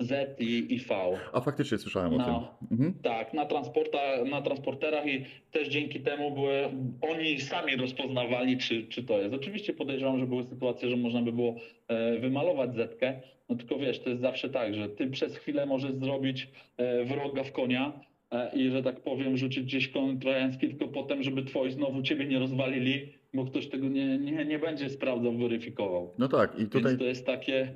Z i, i V. A faktycznie słyszałem na, o tym. Mhm. Tak, na, transporta, na transporterach i też dzięki temu były, oni sami rozpoznawali, czy, czy to jest. Oczywiście podejrzewam, że były sytuacje, że można by było e, wymalować zetkę, no tylko wiesz, to jest zawsze tak, że ty przez chwilę możesz zrobić e, wroga w konia e, i, że tak powiem, rzucić gdzieś koń trojański, tylko potem, żeby twoi znowu ciebie nie rozwalili, bo ktoś tego nie, nie, nie będzie sprawdzał, weryfikował. No tak, i tutaj... Więc to jest takie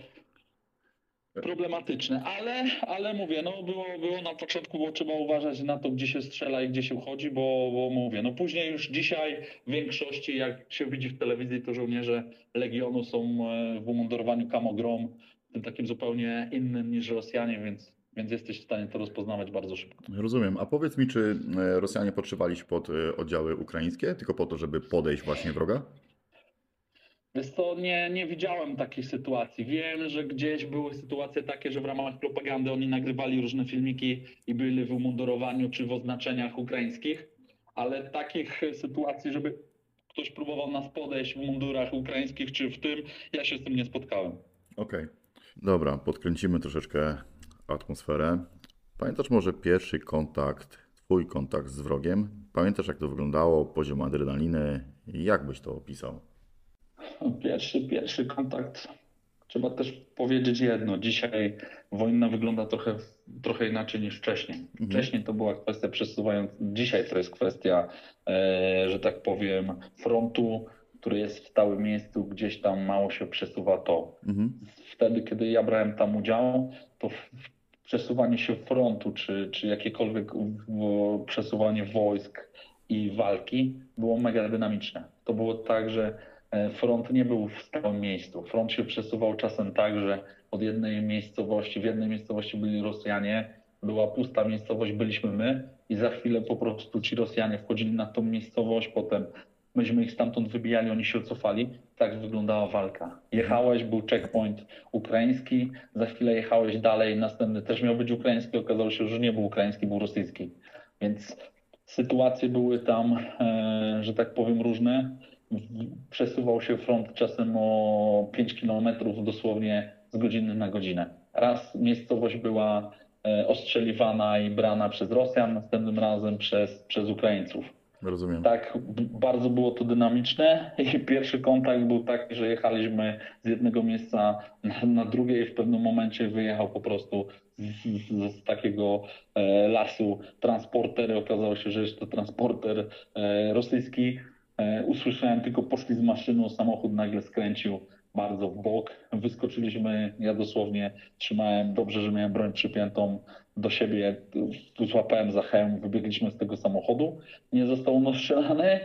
problematyczne, ale, ale mówię, no było, było na początku, bo trzeba uważać na to, gdzie się strzela i gdzie się wchodzi, bo, bo mówię, no później już dzisiaj w większości, jak się widzi w telewizji, to żołnierze Legionu są e, w umundurowaniu kamogrom, tym takim zupełnie innym niż Rosjanie, więc, więc jesteś w stanie to rozpoznawać bardzo szybko. Rozumiem. A powiedz mi, czy e, Rosjanie podszywali się pod e, oddziały ukraińskie, tylko po to, żeby podejść właśnie wroga? Wiesz co, nie, nie widziałem takiej sytuacji. Wiem, że gdzieś były sytuacje takie, że w ramach propagandy oni nagrywali różne filmiki i byli w umundurowaniu czy w oznaczeniach ukraińskich, ale takich sytuacji, żeby ktoś próbował nas podejść w mundurach ukraińskich czy w tym, ja się z tym nie spotkałem. Okej. Dobra, podkręcimy troszeczkę atmosferę. Pamiętasz może pierwszy kontakt, twój kontakt z wrogiem? Pamiętasz jak to wyglądało, poziom adrenaliny? Jak byś to opisał? Pierwszy, pierwszy kontakt. Trzeba też powiedzieć jedno. Dzisiaj wojna wygląda trochę, trochę inaczej niż wcześniej. Wcześniej to była kwestia przesuwając. Dzisiaj to jest kwestia, e, że tak powiem, frontu, który jest w stałym miejscu, gdzieś tam mało się przesuwa to. Wtedy, kiedy ja brałem tam udział, to w- przesuwanie się frontu, czy, czy jakiekolwiek w- przesuwanie wojsk i walki było mega dynamiczne. To było tak, że e, front nie był w stałym miejscu. Front się przesuwał czasem tak, że od jednej miejscowości, w jednej miejscowości byli Rosjanie, była pusta miejscowość, byliśmy my i za chwilę po prostu ci Rosjanie wchodzili na tą miejscowość, potem myśmy ich stamtąd wybijali, oni się cofali. Tak wyglądała walka. Jechałeś, był checkpoint ukraiński, za chwilę jechałeś dalej, następny też miał być ukraiński, okazało się, że nie był ukraiński, był rosyjski. Więc sytuacje były tam, e, że tak powiem, różne. Przesuwał się front czasem o 5 kilometrów dosłownie z godziny na godzinę. Raz miejscowość była e, ostrzeliwana i brana przez Rosjan, następnym razem przez, przez Ukraińców. Rozumiem. Tak, bardzo było to dynamiczne i pierwszy kontakt był taki, że jechaliśmy z jednego miejsca na, na drugie i w pewnym momencie wyjechał po prostu z, z, z takiego e, lasu transporter. Okazało się, że jest to transporter e, rosyjski. E, usłyszałem tylko poszli z maszyną, samochód nagle skręcił bardzo w bok. Wyskoczyliśmy, ja dosłownie trzymałem, dobrze, że miałem broń przypiętą do siebie, złapałem za hełm, wybiegliśmy z tego samochodu, nie został on ostrzelany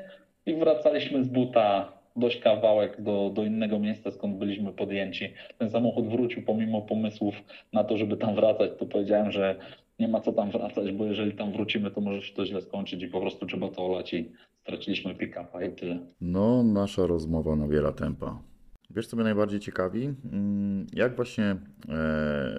i wracaliśmy z buta dość kawałek do, do innego miejsca, skąd byliśmy podjęci. Ten samochód wrócił pomimo pomysłów na to, żeby tam wracać, to powiedziałem, że nie ma co tam wracać, bo jeżeli tam wrócimy, to może się to źle skończyć i po prostu trzeba to olać i straciliśmy pick-upa i tyle. No, nasza rozmowa nabiera tempa. Wiesz, co mnie najbardziej ciekawi? Mm, Jak właśnie e,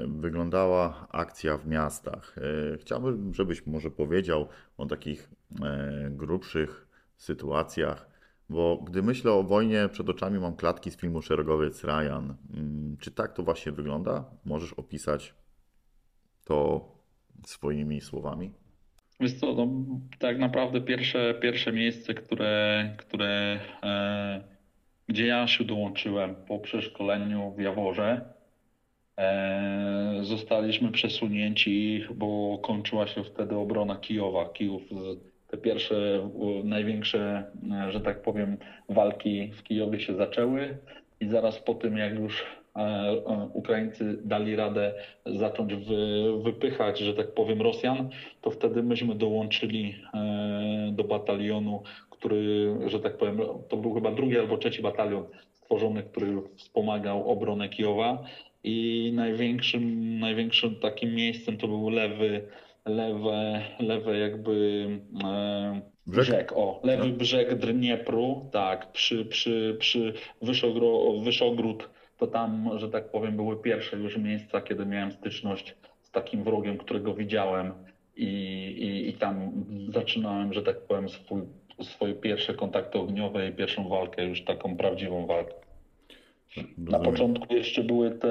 wyglądała akcja w miastach? E, chciałbym, żebyś może powiedział o takich e, grubszych sytuacjach, bo gdy myślę o wojnie, przed oczami mam klatki z filmu Szeregowiec Ryan. Mm, Czy tak to właśnie wygląda? Możesz opisać to swoimi słowami? Wiesz co, tak naprawdę pierwsze, pierwsze miejsce, które, które, e, gdzie ja się dołączyłem po przeszkoleniu w Jaworze, e, zostaliśmy przesunięci, bo kończyła się wtedy obrona Kijowa. Kijów, te pierwsze, największe, e, że tak powiem, walki w Kijowie się zaczęły i zaraz po tym, jak już e, e, Ukraińcy dali radę zacząć wy, wypychać, że tak powiem, Rosjan, to wtedy myśmy dołączyli do batalionu, który, że tak powiem, to był chyba drugi albo trzeci batalion stworzony, który wspomagał obronę Kijowa. I największym, największym takim miejscem to był lewy, lewe, lewe jakby e, Brzeg? brzeg, o, lewy brzeg Dniepru, tak, przy, przy, przy Wyszogro, Wyszogród, to tam, że tak powiem, były pierwsze już miejsca, kiedy miałem styczność z takim wrogiem, którego widziałem. I, i, i tam zaczynałem, że tak powiem, swój, swoje pierwsze kontakty ogniowe i pierwszą walkę, już taką prawdziwą walkę. Na początku jeszcze były te,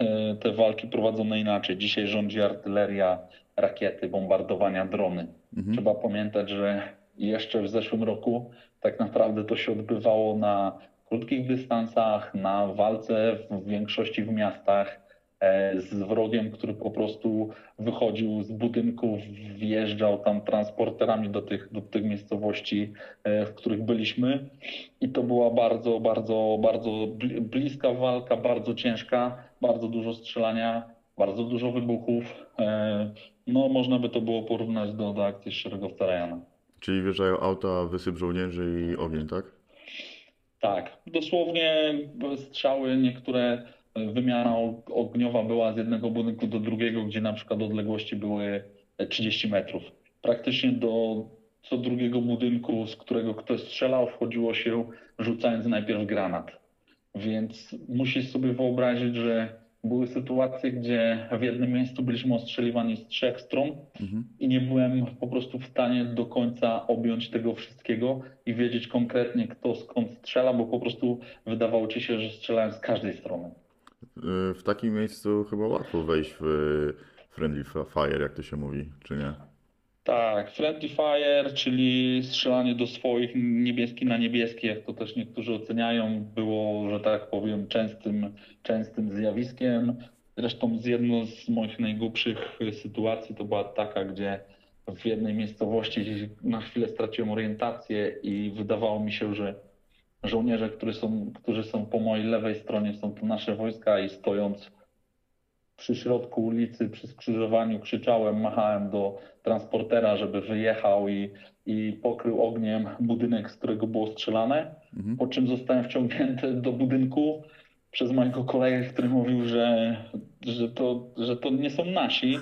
e, te walki prowadzone inaczej. Dzisiaj rządzi artyleria, rakiety, bombardowania, drony. Trzeba pamiętać, że jeszcze w zeszłym roku tak naprawdę to się odbywało na krótkich dystansach, na walce w większości w miastach z wrogiem, który po prostu wychodził z budynków, wjeżdżał tam transporterami do tych, do tych miejscowości, e, w których byliśmy. I to była bardzo, bardzo, bardzo bli- bliska walka, bardzo ciężka, bardzo dużo strzelania, bardzo dużo wybuchów. E, No, można by to było porównać do, do akcji szeregowca Ryana. Czyli wjeżdżają auta, wysyp żołnierzy i ogień, tak? Tak, dosłownie strzały, niektóre wymiana og- ogniowa była z jednego budynku do drugiego, gdzie na przykład odległości były 30 metrów. Praktycznie do co drugiego budynku, z którego ktoś strzelał, wchodziło się rzucając najpierw granat. Więc musisz sobie wyobrazić, że były sytuacje, gdzie w jednym miejscu byliśmy ostrzeliwani z trzech stron Mhm. i nie byłem po prostu w stanie do końca objąć tego wszystkiego i wiedzieć konkretnie, kto skąd strzela, bo po prostu wydawało ci się, że strzelałem z każdej strony. Y, W takim miejscu chyba łatwo wejść w y, friendly fire, jak to się mówi, czy nie? Tak, friendly fire, czyli strzelanie do swoich niebieski na niebieski, jak to też niektórzy oceniają, było, że tak powiem, częstym, częstym zjawiskiem. Zresztą z jedną z moich najgłupszych sytuacji to była taka, gdzie w jednej miejscowości na chwilę straciłem orientację i wydawało mi się, że żołnierze, którzy są, którzy są po mojej lewej stronie, są to nasze wojska i stojąc przy środku ulicy, przy skrzyżowaniu krzyczałem, machałem do transportera, żeby wyjechał i, i pokrył ogniem budynek, z którego było strzelane, Mhm. po czym zostałem wciągnięty do budynku przez mojego kolegę, który mówił, że, że, to, że to nie są nasi.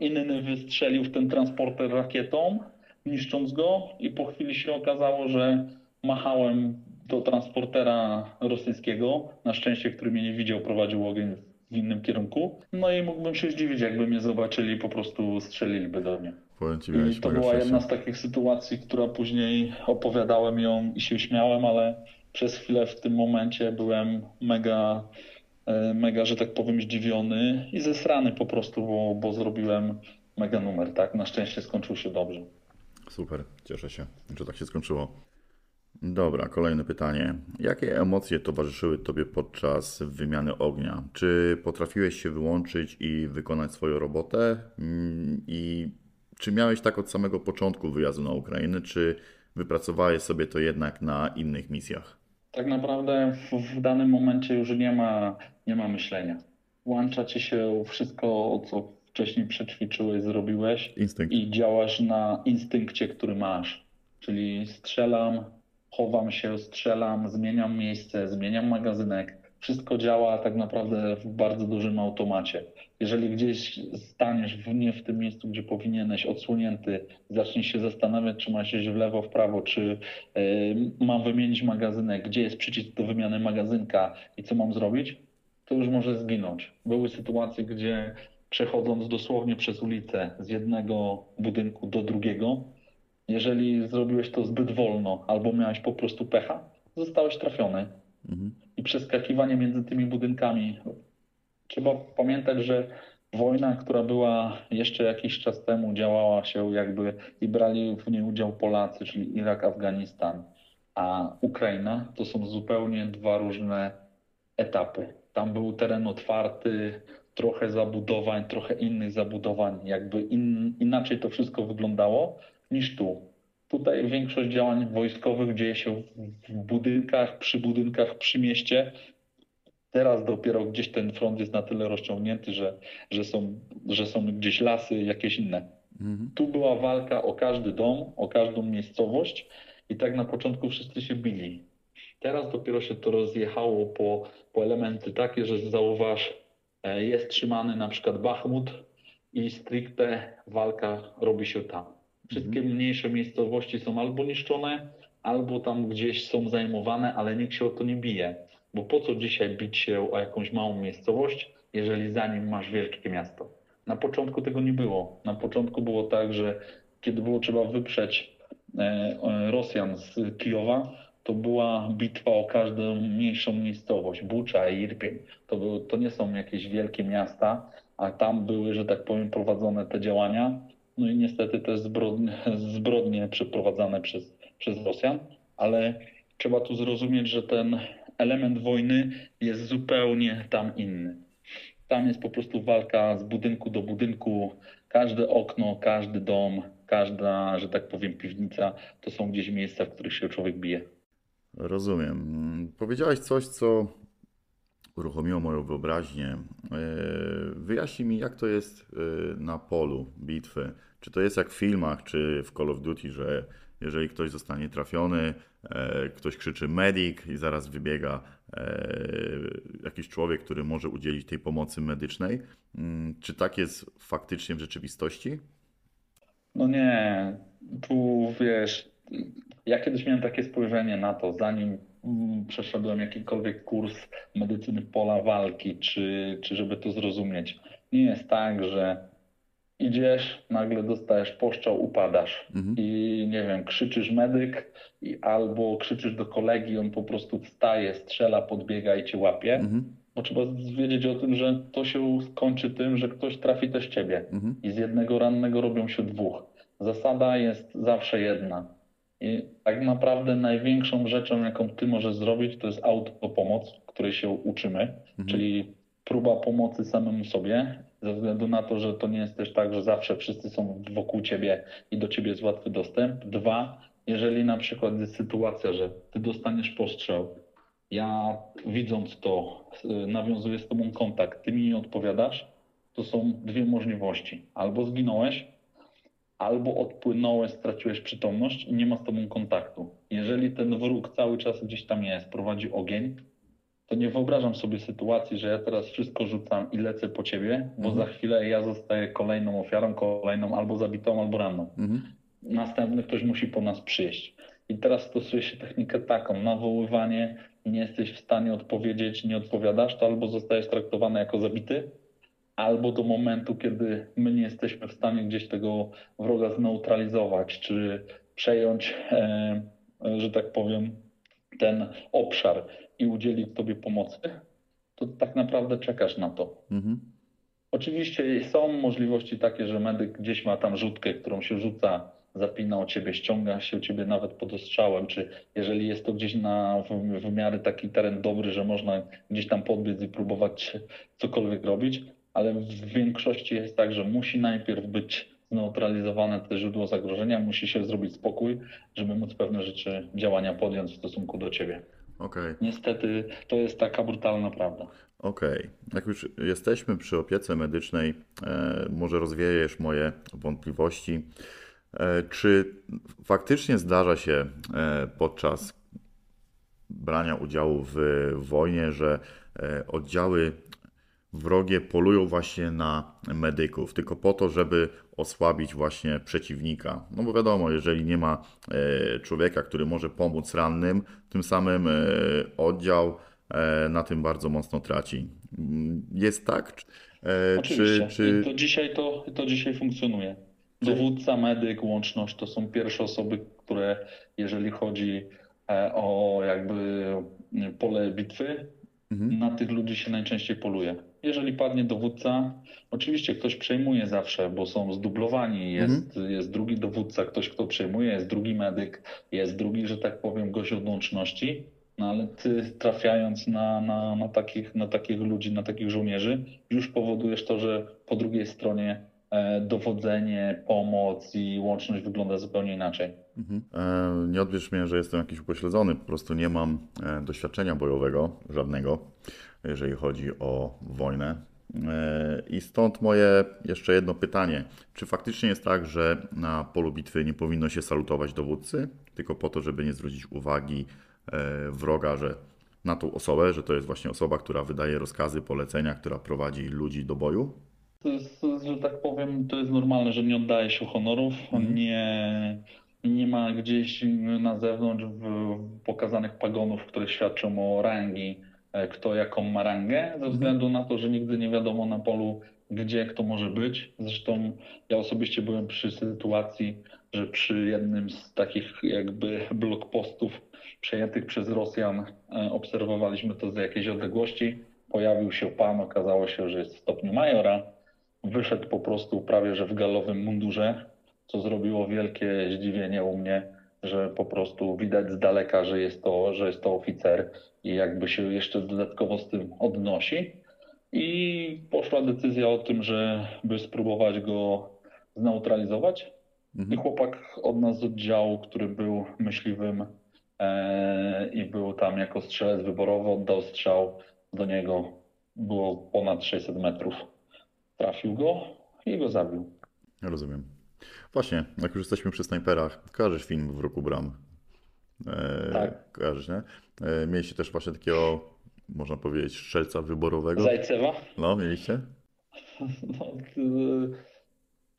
Inny wystrzelił w ten transporter rakietą, niszcząc go i po chwili się okazało, że machałem do transportera rosyjskiego, na szczęście, który mnie nie widział, prowadził ogień w innym kierunku. No i mógłbym się zdziwić, jakby mnie zobaczyli, po prostu strzeliliby do mnie. Ci, I to była jedna z takich sytuacji, która później opowiadałem ją i się śmiałem, ale przez chwilę w tym momencie byłem mega, e, mega, że tak powiem, zdziwiony i zesrany po prostu, bo, bo zrobiłem mega numer, tak? Na szczęście skończył się dobrze. Super, cieszę się, że tak się skończyło. Dobra, kolejne pytanie. Jakie emocje towarzyszyły Tobie podczas wymiany ognia? Czy potrafiłeś się wyłączyć i wykonać swoją robotę? Mm, I czy miałeś tak od samego początku wyjazdu na Ukrainę, czy wypracowałeś sobie to jednak na innych misjach? Tak naprawdę w, w danym momencie już nie ma, nie ma myślenia. Włącza ci się wszystko, co wcześniej przećwiczyłeś, zrobiłeś. Instynkt. i działasz na instynkcie, który masz. Czyli strzelam, chowam się, strzelam, zmieniam miejsce, zmieniam magazynek. Wszystko działa tak naprawdę w bardzo dużym automacie. Jeżeli gdzieś staniesz w, nie w tym miejscu, gdzie powinieneś, odsłonięty, zaczniesz się zastanawiać, czy masz iść w lewo, w prawo, czy y, mam wymienić magazynek, gdzie jest przycisk do wymiany magazynka i co mam zrobić, to już może zginąć. Były sytuacje, gdzie przechodząc dosłownie przez ulicę z jednego budynku do drugiego, jeżeli zrobiłeś to zbyt wolno albo miałeś po prostu pecha, zostałeś trafiony. Mhm. I przeskakiwanie między tymi budynkami. Trzeba pamiętać, że wojna, która była jeszcze jakiś czas temu, działała się jakby i brali w niej udział Polacy, czyli Irak, Afganistan, a Ukraina to są zupełnie dwa różne etapy. Tam był teren otwarty, trochę zabudowań, trochę innych zabudowań, jakby in, inaczej to wszystko wyglądało niż tu. Tutaj większość działań wojskowych dzieje się w- budynkach, przy budynkach, przy mieście. Teraz dopiero gdzieś ten front jest na tyle rozciągnięty, że, że, są, że są gdzieś lasy, jakieś inne. Mhm. Tu była walka o każdy dom, o każdą miejscowość i tak na początku wszyscy się bili. Teraz dopiero się to rozjechało po, po elementy takie, że zauważ, e, jest trzymany na przykład Bachmut i stricte walka robi się tam. Wszystkie mniejsze miejscowości są albo niszczone, albo tam gdzieś są zajmowane, ale nikt się o to nie bije. Bo po co dzisiaj bić się o jakąś małą miejscowość, jeżeli za nim masz wielkie miasto? Na początku tego nie było. Na początku było tak, że kiedy było trzeba wyprzeć e, Rosjan z Kijowa, to była bitwa o każdą mniejszą miejscowość, Bucza i Irpień. To, to nie są jakieś wielkie miasta, a tam były, że tak powiem, prowadzone te działania. No i niestety te zbrodnie, zbrodnie przeprowadzane przez, przez Rosjan, ale trzeba tu zrozumieć, że ten element wojny jest zupełnie tam inny. Tam jest po prostu walka z budynku do budynku. Każde okno, każdy dom, każda, że tak powiem, piwnica to są gdzieś miejsca, w których się człowiek bije. Rozumiem. Powiedziałeś coś, co uruchomiło moją wyobraźnię. E, Wyjaśnij mi, jak to jest e, na polu bitwy. Czy to jest jak w filmach, czy w Call of Duty, że jeżeli ktoś zostanie trafiony, e, ktoś krzyczy medic i zaraz wybiega jakiś człowiek, który może udzielić tej pomocy medycznej. Mm, Czy tak jest faktycznie w rzeczywistości? No nie, tu wiesz, ja kiedyś miałem takie spojrzenie na to, zanim przeszedłem jakikolwiek kurs medycyny pola walki, czy, czy żeby to zrozumieć. Nie jest tak, że idziesz, nagle dostajesz poszczał, upadasz Mhm. i nie wiem, krzyczysz medyk i albo krzyczysz do kolegi, on po prostu wstaje, strzela, podbiega i cię łapie. Mhm. Bo trzeba wiedzieć o tym, że to się skończy tym, że ktoś trafi też ciebie. Mhm. I z jednego rannego robią się dwóch. Zasada jest zawsze jedna. I tak naprawdę największą rzeczą, jaką ty możesz zrobić, to jest autopomoc, której się uczymy, Mhm. czyli próba pomocy samemu sobie, ze względu na to, że to nie jest też tak, że zawsze wszyscy są wokół ciebie i do ciebie jest łatwy dostęp. Dwa, jeżeli na przykład jest sytuacja, że ty dostaniesz postrzał, ja widząc to, y, nawiązuję z tobą kontakt, ty mi nie odpowiadasz, to są dwie możliwości. Albo zginąłeś, albo odpłynąłeś, straciłeś przytomność i nie ma z tobą kontaktu. Jeżeli ten wróg cały czas gdzieś tam jest, prowadzi ogień, to nie wyobrażam sobie sytuacji, że ja teraz wszystko rzucam i lecę po ciebie, bo Mhm. za chwilę ja zostaję kolejną ofiarą, kolejną albo zabitą, albo ranną Mhm. następny ktoś musi po nas przyjść. I teraz stosuje się technikę taką, nawoływanie, nie jesteś w stanie odpowiedzieć, nie odpowiadasz, to albo zostajesz traktowany jako zabity, albo do momentu, kiedy my nie jesteśmy w stanie gdzieś tego wroga zneutralizować, czy przejąć, e, że tak powiem, ten obszar i udzielić tobie pomocy, to tak naprawdę czekasz na to. Mhm. Oczywiście są możliwości takie, że medyk gdzieś ma tam rzutkę, którą się rzuca, zapina o ciebie, ściąga się o ciebie nawet pod ostrzałem, czy jeżeli jest to gdzieś na w, w miarę taki teren dobry, że można gdzieś tam podbiec i próbować cokolwiek robić, ale w większości jest tak, że musi najpierw być zneutralizowane te źródło zagrożenia, musi się zrobić spokój, żeby móc pewne rzeczy, działania podjąć w stosunku do ciebie. Okej. Niestety to jest taka brutalna prawda. Okej, jak już jesteśmy przy opiece medycznej, e, może rozwiejesz moje wątpliwości. E, czy faktycznie zdarza się e, podczas brania udziału w wojnie, że oddziały wrogie polują właśnie na medyków, tylko po to, żeby osłabić właśnie przeciwnika? No bo wiadomo, jeżeli nie ma e, człowieka, który może pomóc rannym, tym samym e, oddział e, na tym bardzo mocno traci. Mm, Jest tak? Czy, Oczywiście. czy, czy... To dzisiaj to, to dzisiaj funkcjonuje. Dowódca, medyk, łączność to są pierwsze osoby, które jeżeli chodzi o jakby pole bitwy, Mhm. na tych ludzi się najczęściej poluje. Jeżeli padnie dowódca, oczywiście ktoś przejmuje zawsze, bo są zdublowani. Jest, jest drugi dowódca, ktoś kto przejmuje, jest drugi medyk, jest drugi, że tak powiem, gość od łączności. No ale ty trafiając na, na, na, takich, na takich ludzi, na takich żołnierzy, już powodujesz to, że po drugiej stronie e, dowodzenie, pomoc i łączność wygląda zupełnie inaczej. Mhm. E, Nie odbierz mnie, że jestem jakiś upośledzony, po prostu nie mam e, doświadczenia bojowego, żadnego, jeżeli chodzi o wojnę. E, I stąd moje jeszcze jedno pytanie. Czy faktycznie jest tak, że na polu bitwy nie powinno się salutować dowódcy, tylko po to, żeby nie zwrócić uwagi e, wroga, że na tą osobę, że to jest właśnie osoba, która wydaje rozkazy, polecenia, która prowadzi ludzi do boju? To jest, że tak powiem, to jest normalne, że nie oddaje się honorów, Mhm. nie, nie ma gdzieś na zewnątrz pokazanych pagonów, które świadczą o rangi, kto jaką ma rangę, ze względu na to, że nigdy nie wiadomo na polu, gdzie kto może być. Zresztą ja osobiście byłem przy sytuacji, że przy jednym z takich jakby blokpostów przejętych przez Rosjan e, obserwowaliśmy to z jakiejś odległości. Pojawił się pan, okazało się, że jest w stopniu majora. Wyszedł po prostu prawie że w galowym mundurze, co zrobiło wielkie zdziwienie u mnie, że po prostu widać z daleka, że jest to, że jest to oficer i jakby się jeszcze dodatkowo z tym odnosi. i poszła decyzja o tym, żeby spróbować go zneutralizować. I Mhm. chłopak od nas z oddziału, który był myśliwym e, i był tam jako strzelec wyborowy, oddał strzał do niego. Było ponad 600 metrów. Trafił go i go zabił. Rozumiem. Właśnie, jak już jesteśmy przy snajperach, kojarzysz film w roku bram? E, Tak. Kojarzysz, nie? E, mieliście też właśnie takiego, można powiedzieć, strzelca wyborowego? Zajcewa? No, mieliście? No,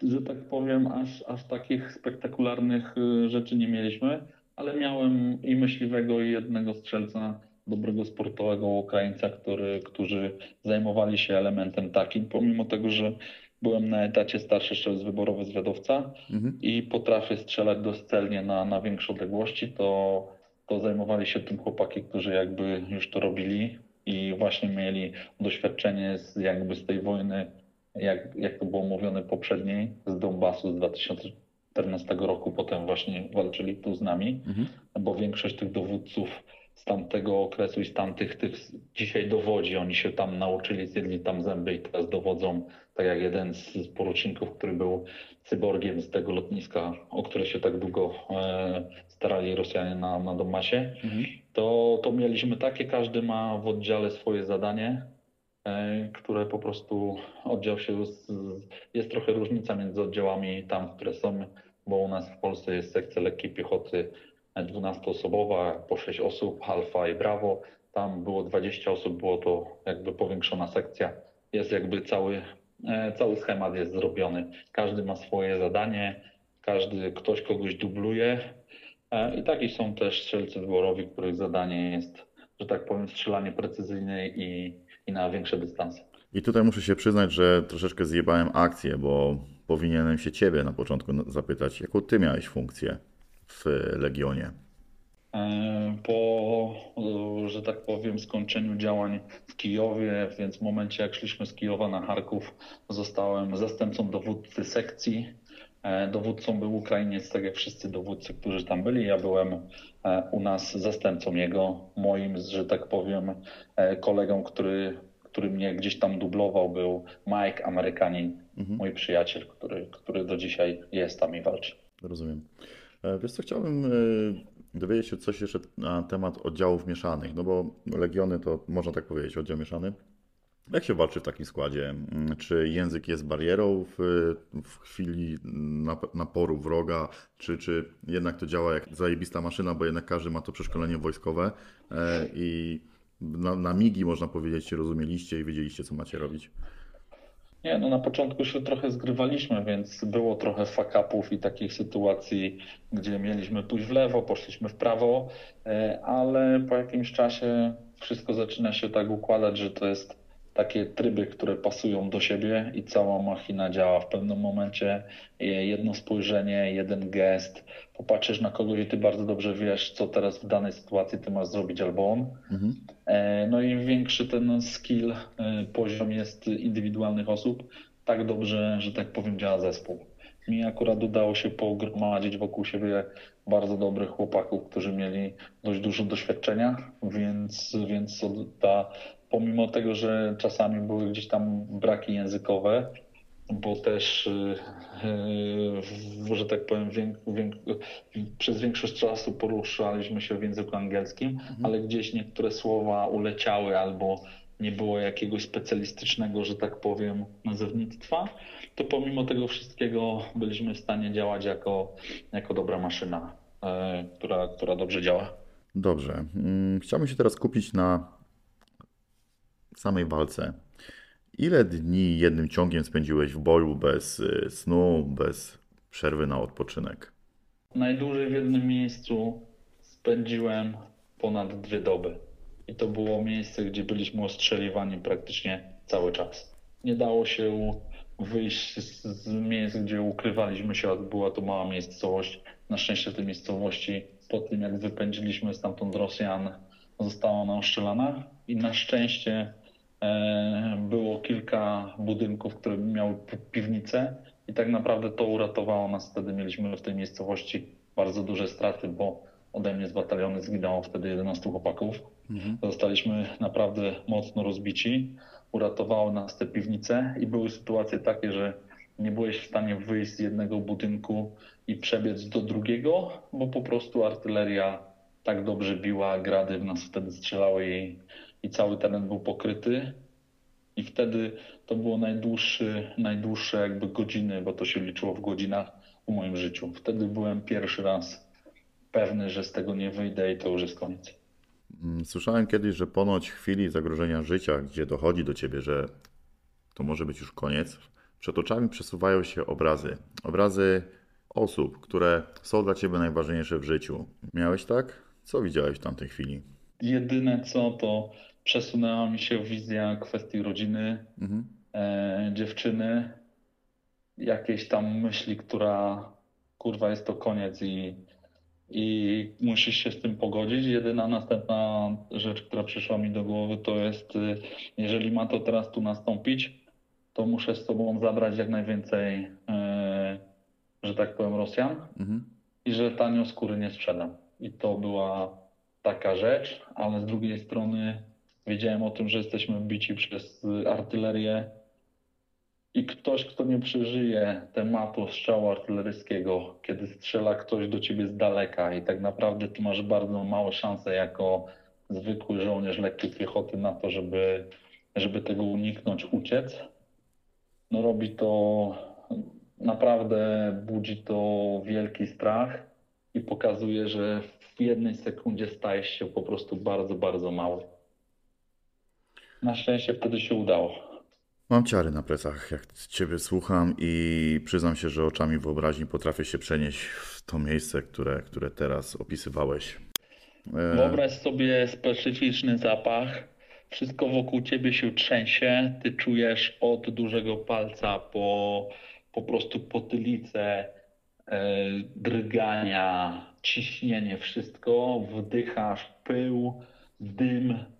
że tak powiem, aż, aż takich spektakularnych y, rzeczy nie mieliśmy, ale miałem i myśliwego, i jednego strzelca, dobrego sportowego Ukraińca, który, którzy zajmowali się elementem takim, pomimo tego, że byłem na etacie starszy strzelec wyborowy zwiadowca Mhm. i potrafię strzelać docelnie na, na większe odległości, to, to zajmowali się tym chłopaki, którzy jakby już to robili i właśnie mieli doświadczenie z, jakby z tej wojny, jak, jak to było mówione poprzedniej, z Donbasu z 2014 roku, potem właśnie walczyli tu z nami, Mhm. bo większość tych dowódców z tamtego okresu i z tamtych tych dzisiaj dowodzi, oni się tam nauczyli, zjedli tam zęby i teraz dowodzą, tak jak jeden z poruczników, który był cyborgiem z tego lotniska, o które się tak długo e, starali Rosjanie na, na Donbasie Mhm. to, to mieliśmy takie, każdy ma w oddziale swoje zadanie, e, które po prostu oddział się, z, jest trochę różnica między oddziałami tam, które są, bo u nas w Polsce jest sekcja lekkiej piechoty 12-osobowa, po 6 osób, Alfa i Bravo, tam było 20 osób, było to jakby powiększona sekcja, jest jakby cały, e, cały schemat jest zrobiony, każdy ma swoje zadanie, każdy, ktoś kogoś dubluje, E, I taki są też strzelcy wyborowi, których zadanie jest, że tak powiem, strzelanie precyzyjne i, i na większe dystanse. I tutaj muszę się przyznać, że troszeczkę zjebałem akcję, bo powinienem się Ciebie na początku zapytać, jaką Ty miałeś funkcję w Legionie? E, Po, e, że tak powiem, skończeniu działań w Kijowie, więc w momencie jak szliśmy z Kijowa na Charków, zostałem zastępcą dowódcy sekcji. E, Dowódcą był Ukrainiec, tak jak wszyscy dowódcy, którzy tam byli. Ja byłem e, u nas zastępcą jego, moim, że tak powiem, kolegą, który, który mnie gdzieś tam dublował, był Mike, Amerykanin, Mhm. mój przyjaciel, który, który do dzisiaj jest tam i walczy. Rozumiem. E, Wiesz co, chciałbym e, dowiedzieć się coś jeszcze na temat oddziałów mieszanych, no bo Legiony to można tak powiedzieć, oddział mieszany. Jak się walczy w takim składzie? Mm, Czy język jest barierą w, w chwili nap- naporu wroga, czy, czy jednak to działa jak zajebista maszyna, bo jednak każdy ma to przeszkolenie wojskowe e, i na, na migi można powiedzieć rozumieliście i wiedzieliście co macie robić? Nie, no na początku się trochę zgrywaliśmy, więc było trochę fuck-upów i takich sytuacji, gdzie mieliśmy pójść w lewo, poszliśmy w prawo, e, ale po jakimś czasie wszystko zaczyna się tak układać, że to jest takie tryby, które pasują do siebie i cała machina działa w pewnym momencie. Jedno spojrzenie, jeden gest, popatrzysz na kogoś i ty bardzo dobrze wiesz, co teraz w danej sytuacji ty masz zrobić albo on. Mhm. E, No i im większy ten skill, e, poziom jest indywidualnych osób, tak dobrze, że tak powiem, działa zespół. Mi akurat udało się pogromadzić wokół siebie bardzo dobrych chłopaków, którzy mieli dość dużo doświadczenia, więc, więc ta, pomimo tego, że czasami były gdzieś tam braki językowe, bo też, yy, yy, że tak powiem, wiek, wiek, przez większość czasu poruszaliśmy się w języku angielskim, ale gdzieś niektóre słowa uleciały albo nie było jakiegoś specjalistycznego, że tak powiem, nazewnictwa, to pomimo tego wszystkiego byliśmy w stanie działać jako, jako dobra maszyna, yy, która, która dobrze działa. Dobrze. Mm, Chciałbym się teraz skupić na samej walce. Ile dni jednym ciągiem spędziłeś w boju bez y, snu, bez przerwy na odpoczynek? Najdłużej w jednym miejscu spędziłem ponad dwie doby. I to było miejsce, gdzie byliśmy ostrzeliwani praktycznie cały czas. Nie dało się wyjść z, miejsc, gdzie ukrywaliśmy się, a była to mała miejscowość. Na szczęście tej miejscowości, po tym jak wypędziliśmy stamtąd Rosjan, została ona oszczelana i na szczęście było kilka budynków, które miały pi- piwnice i tak naprawdę to uratowało nas. Wtedy mieliśmy w tej miejscowości bardzo duże straty, bo ode mnie z batalionu zginęło wtedy 11 chłopaków. Zostaliśmy naprawdę mocno rozbici. uratowały nas te piwnice i były sytuacje takie, że nie byłeś w stanie wyjść z jednego budynku i przebiec do drugiego, bo po prostu artyleria tak dobrze biła, grady w nas wtedy strzelały i, i cały teren był pokryty. I wtedy to było najdłuższy, najdłuższe jakby godziny, bo to się liczyło w godzinach w moim życiu. Wtedy byłem pierwszy raz pewny, że z tego nie wyjdę i to już jest koniec. Mm, Słyszałem kiedyś, że ponoć w chwili zagrożenia życia, gdzie dochodzi do ciebie, że to może być już koniec, przed oczami przesuwają się obrazy. Obrazy osób, które są dla ciebie najważniejsze w życiu. Miałeś tak? Co widziałeś w tamtej chwili? Jedyne co, to przesunęła mi się wizja kwestii rodziny, Mhm. e, dziewczyny, jakiejś tam myśli, która kurwa jest to koniec i, i musisz się z tym pogodzić. Jedyna następna rzecz, która przyszła mi do głowy, to jest, y, jeżeli ma to teraz tu nastąpić, to muszę z sobą zabrać jak najwięcej, e, że tak powiem, Rosjan Mhm. i że tanio skóry nie sprzedam. I to była taka rzecz, ale z drugiej strony wiedziałem o tym, że jesteśmy bici przez artylerię i ktoś, kto nie przeżyje tematu strzału artyleryjskiego, kiedy strzela ktoś do ciebie z daleka i tak naprawdę ty masz bardzo małe szanse jako zwykły żołnierz lekkiej piechoty na to, żeby, żeby tego uniknąć, uciec, no robi to naprawdę budzi to wielki strach i pokazuje, że w jednej sekundzie stajesz się po prostu bardzo, bardzo mały. Na szczęście wtedy się udało. Mam ciary na plecach, jak ciebie słucham i przyznam się, że oczami wyobraźni potrafię się przenieść w to miejsce, które, które teraz opisywałeś. E, Wyobraź sobie specyficzny zapach. Wszystko wokół ciebie się trzęsie. Ty czujesz od dużego palca po po prostu potylicę, e, drgania, ciśnienie, wszystko. Wdychasz pył, dym.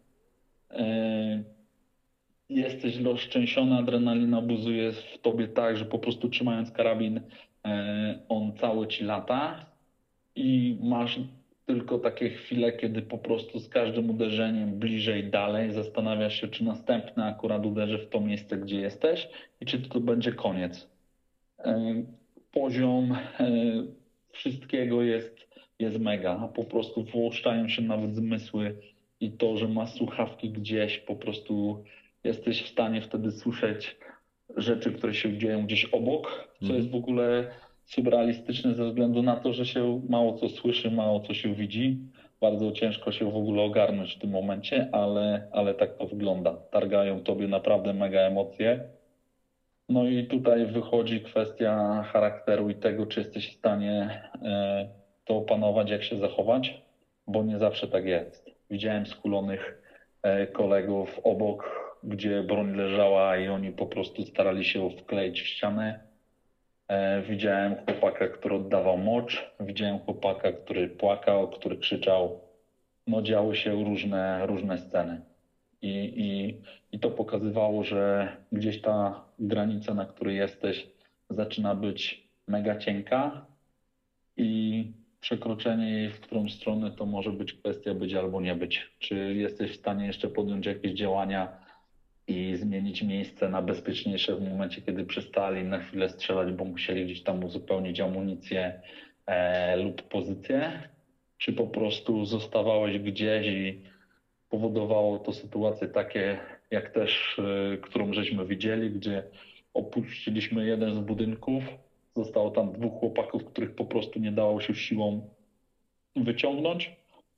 Jesteś roztrzęsiony, adrenalina buzuje w tobie tak, że po prostu trzymając karabin, e, on cały ci lata i masz tylko takie chwile, kiedy po prostu z każdym uderzeniem bliżej, dalej zastanawiasz się, czy następny akurat uderzy w to miejsce, gdzie jesteś i czy to będzie koniec. E, Poziom e, wszystkiego jest, jest mega, po prostu wyłuszczają się nawet zmysły i to, że masz słuchawki gdzieś, po prostu jesteś w stanie wtedy słyszeć rzeczy, które się dzieją gdzieś obok, co Mhm. jest w ogóle surrealistyczne ze względu na to, że się mało co słyszy, mało co się widzi. Bardzo ciężko się w ogóle ogarnąć w tym momencie, ale, ale tak to wygląda. Targają tobie naprawdę mega emocje. No i tutaj wychodzi kwestia charakteru i tego, czy jesteś w stanie e, to opanować, jak się zachować, bo nie zawsze tak jest. Widziałem skulonych e, kolegów obok, gdzie broń leżała i oni po prostu starali się ją wkleić w ścianę. E, Widziałem chłopaka, który oddawał mocz, widziałem chłopaka, który płakał, który krzyczał. No działy się różne, różne sceny. I, i, I to pokazywało, że gdzieś ta granica, na której jesteś, zaczyna być mega cienka i przekroczenie jej w którą stronę to może być kwestia być albo nie być. Czy jesteś w stanie jeszcze podjąć jakieś działania i zmienić miejsce na bezpieczniejsze w momencie, kiedy przestali na chwilę strzelać, bo musieli gdzieś tam uzupełnić amunicję e, lub pozycję? Czy po prostu zostawałeś gdzieś i powodowało to sytuacje takie, jak też, y, którą żeśmy widzieli, gdzie opuściliśmy jeden z budynków, zostało tam dwóch chłopaków, których po prostu nie dało się siłą wyciągnąć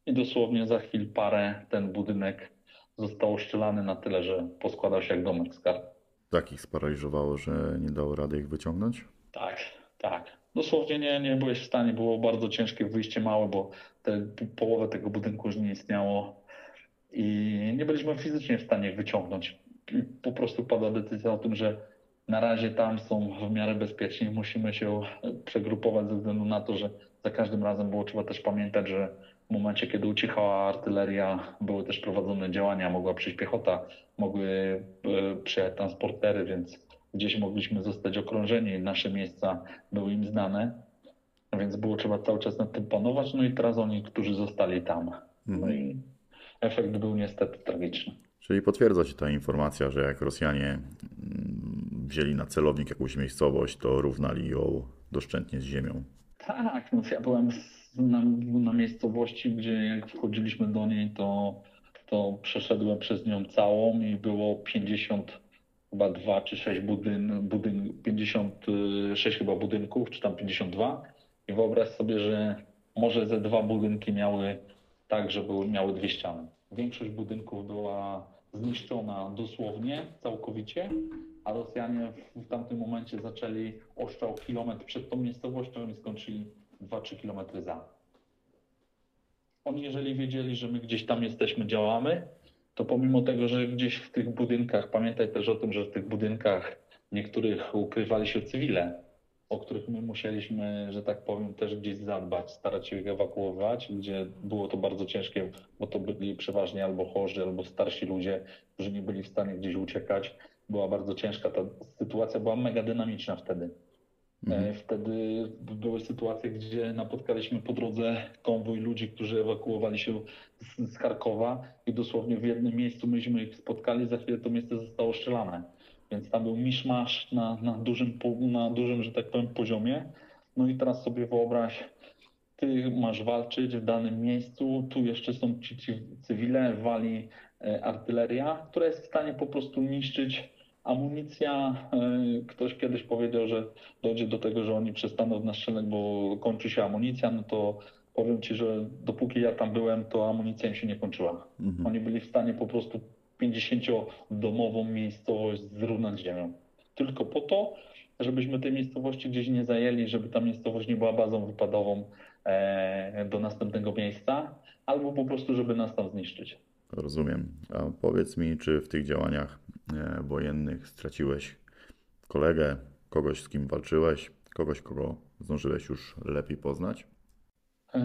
i dosłownie za chwil parę ten budynek został oszczelany na tyle, że poskładał się jak domek z kart. Takich sparaliżowało, że nie dało rady ich wyciągnąć? Tak, tak. Dosłownie nie, nie byłeś w stanie, było bardzo ciężkie wyjście małe, bo te, połowę tego budynku już nie istniało i nie byliśmy fizycznie w stanie ich wyciągnąć. Po prostu padła decyzja o tym, że na razie tam są w miarę bezpieczni, musimy się przegrupować ze względu na to, że za każdym razem było trzeba też pamiętać, że w momencie, kiedy ucichała artyleria, były też prowadzone działania, mogła przyjść piechota, mogły e, przyjechać transportery, więc gdzieś mogliśmy zostać okrążeni, nasze miejsca były im znane, więc było trzeba cały czas nad tym panować, no i teraz oni, którzy zostali tam. No Mhm. i efekt był niestety tragiczny. Czyli potwierdza się ta informacja, że jak Rosjanie mm, wzięli na celownik jakąś miejscowość, to równali ją doszczętnie z ziemią. Tak, no ja byłem na, na miejscowości, gdzie jak wchodziliśmy do niej, to, to przeszedłem przez nią całą i było 50 chyba 2 czy 6 budyn, budyn 56 chyba budynków, czy tam 52. I wyobraź sobie, że może ze dwa budynki miały tak, że były, miały dwie ściany. Większość budynków była zniszczona dosłownie, całkowicie, a Rosjanie w, w tamtym momencie zaczęli oszczał kilometr przed tą miejscowością i skończyli 2-3 kilometry za. Oni jeżeli wiedzieli, że my gdzieś tam jesteśmy, działamy, to pomimo tego, że gdzieś w tych budynkach, pamiętaj też o tym, że w tych budynkach niektórych ukrywali się cywile, o których my musieliśmy, że tak powiem, też gdzieś zadbać, starać się ich ewakuować, gdzie było to bardzo ciężkie, bo to byli przeważnie albo chorzy, albo starsi ludzie, którzy nie byli w stanie gdzieś uciekać. Była bardzo ciężka ta sytuacja, była mega dynamiczna wtedy. E, Wtedy były sytuacje, gdzie napotkaliśmy po drodze konwój ludzi, którzy ewakuowali się z, z Charkowa i dosłownie w jednym miejscu myśmy ich spotkali, za chwilę to miejsce zostało strzelane. Więc tam był miszmasz na, na, dużym, na dużym, że tak powiem, poziomie. No i teraz sobie wyobraź, ty masz walczyć w danym miejscu, tu jeszcze są ci, ci cywile, wali e, artyleria, która jest w stanie po prostu niszczyć amunicja. e, Ktoś kiedyś powiedział, że dojdzie do tego, że oni przestaną w nas strzelać, bo kończy się amunicja, no to powiem ci, że dopóki ja tam byłem, to amunicja im się nie kończyła. Mhm. Oni byli w stanie po prostu 50-domową miejscowość zrównać z ziemią. Tylko po to, żebyśmy tej miejscowości gdzieś nie zajęli, żeby ta miejscowość nie była bazą wypadową e, do następnego miejsca, albo po prostu, żeby nas tam zniszczyć. Rozumiem. A powiedz mi, czy w tych działaniach e, wojennych straciłeś kolegę, kogoś, z kim walczyłeś, kogoś, kogo zdążyłeś już lepiej poznać? Yy,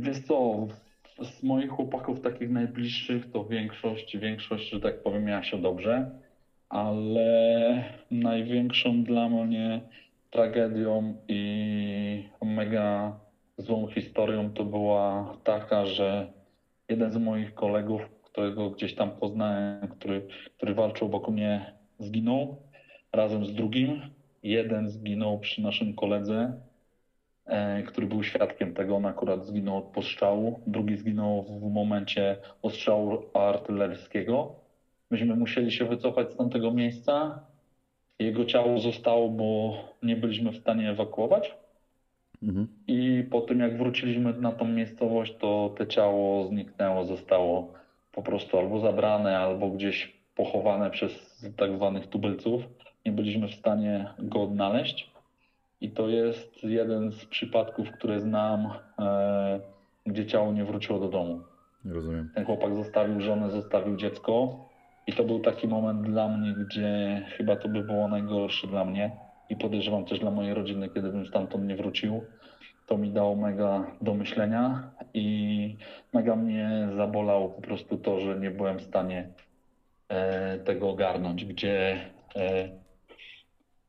Wiesz co, z moich chłopaków takich najbliższych to większość, większość, że tak powiem, miała się dobrze, ale największą dla mnie tragedią i mega złą historią to była taka, że jeden z moich kolegów, którego gdzieś tam poznałem, który, który walczył wokół mnie, zginął razem z drugim. Jeden zginął przy naszym koledze, e, który był świadkiem tego. On akurat zginął od postrzału. Drugi zginął w momencie ostrzału artylerskiego. Myśmy musieli się wycofać z tamtego miejsca. Jego ciało zostało, bo nie byliśmy w stanie ewakuować. Mhm. I po tym, jak wróciliśmy na tą miejscowość, to te ciało zniknęło, zostało po prostu albo zabrane, albo gdzieś pochowane przez tak zwanych tubylców. Nie byliśmy w stanie go odnaleźć. I to jest jeden z przypadków, które znam, e, gdzie ciało nie wróciło do domu. Rozumiem. Ten chłopak zostawił żonę, zostawił dziecko. I to był taki moment dla mnie, gdzie chyba to by było najgorsze dla mnie. I podejrzewam też dla mojej rodziny, kiedy bym stamtąd nie wrócił. To mi dało mega do myślenia i mega mnie zabolało po prostu to, że nie byłem w stanie e, tego ogarnąć, gdzie e,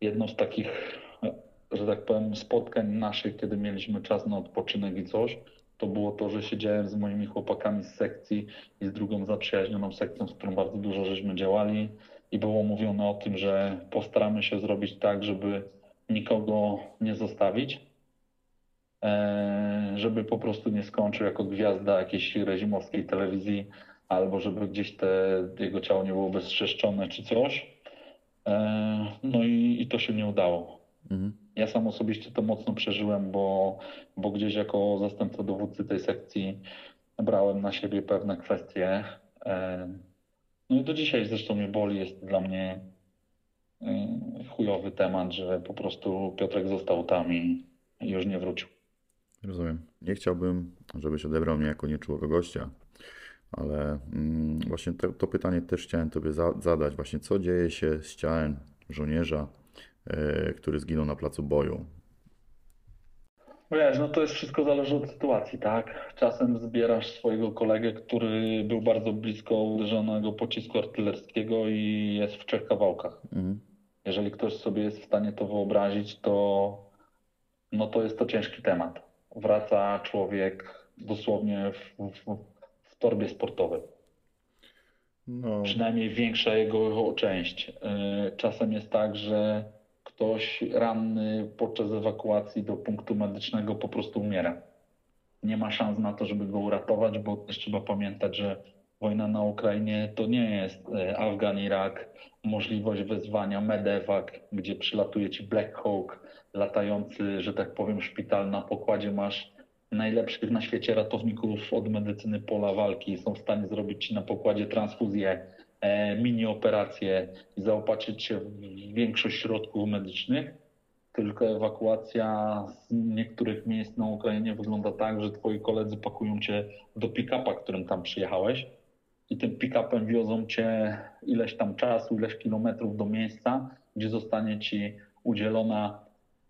jedno z takich, że tak powiem, spotkań naszych, kiedy mieliśmy czas na odpoczynek i coś, to było to, że siedziałem z moimi chłopakami z sekcji i z drugą zaprzyjaźnioną sekcją, z którą bardzo dużo żeśmy działali i było mówione o tym, że postaramy się zrobić tak, żeby nikogo nie zostawić, e, żeby po prostu nie skończył jako gwiazda jakiejś rezimowskiej telewizji, albo żeby gdzieś te, jego ciało nie było bezczeszczone czy coś. E, No i, i to się nie udało. Mhm. Ja sam osobiście to mocno przeżyłem, bo, bo gdzieś jako zastępca dowódcy tej sekcji brałem na siebie pewne kwestie. No i do dzisiaj zresztą mnie boli, jest dla mnie e, chujowy temat, że po prostu Piotrek został tam i już nie wrócił. Rozumiem. Nie chciałbym, żebyś odebrał mnie jako nieczułego gościa, ale mm, właśnie to, to pytanie też chciałem Tobie za, zadać. Właśnie co dzieje się z ciałem żołnierza, e, który zginął na placu boju? Wiesz, no to jest wszystko zależy od sytuacji, tak? Czasem zbierasz swojego kolegę, który był bardzo blisko uderzonego pocisku artylerskiego i jest w trzech kawałkach. Mhm. Jeżeli ktoś sobie jest w stanie to wyobrazić, to no to jest to ciężki temat. Wraca człowiek dosłownie w, w, w torbie sportowej. No, przynajmniej większa jego część. Y, Czasem jest tak, że ktoś ranny podczas ewakuacji do punktu medycznego po prostu umiera. Nie ma szans na to, żeby go uratować, bo też trzeba pamiętać, że wojna na Ukrainie to nie jest y, Afgan, Irak, możliwość wezwania medevac, gdzie przylatuje ci Black Hawk, latający, że tak powiem, szpital na pokładzie masz najlepszych na świecie ratowników od medycyny pola walki. Są w stanie zrobić ci na pokładzie transfuzję, e, mini operacje i zaopatrzyć się w większość środków medycznych. Tylko ewakuacja z niektórych miejsc na Ukrainie wygląda tak, że twoi koledzy pakują cię do pick-upa, którym tam przyjechałeś i tym pick-upem wiozą cię ileś tam czasu, ileś kilometrów do miejsca, gdzie zostanie ci udzielona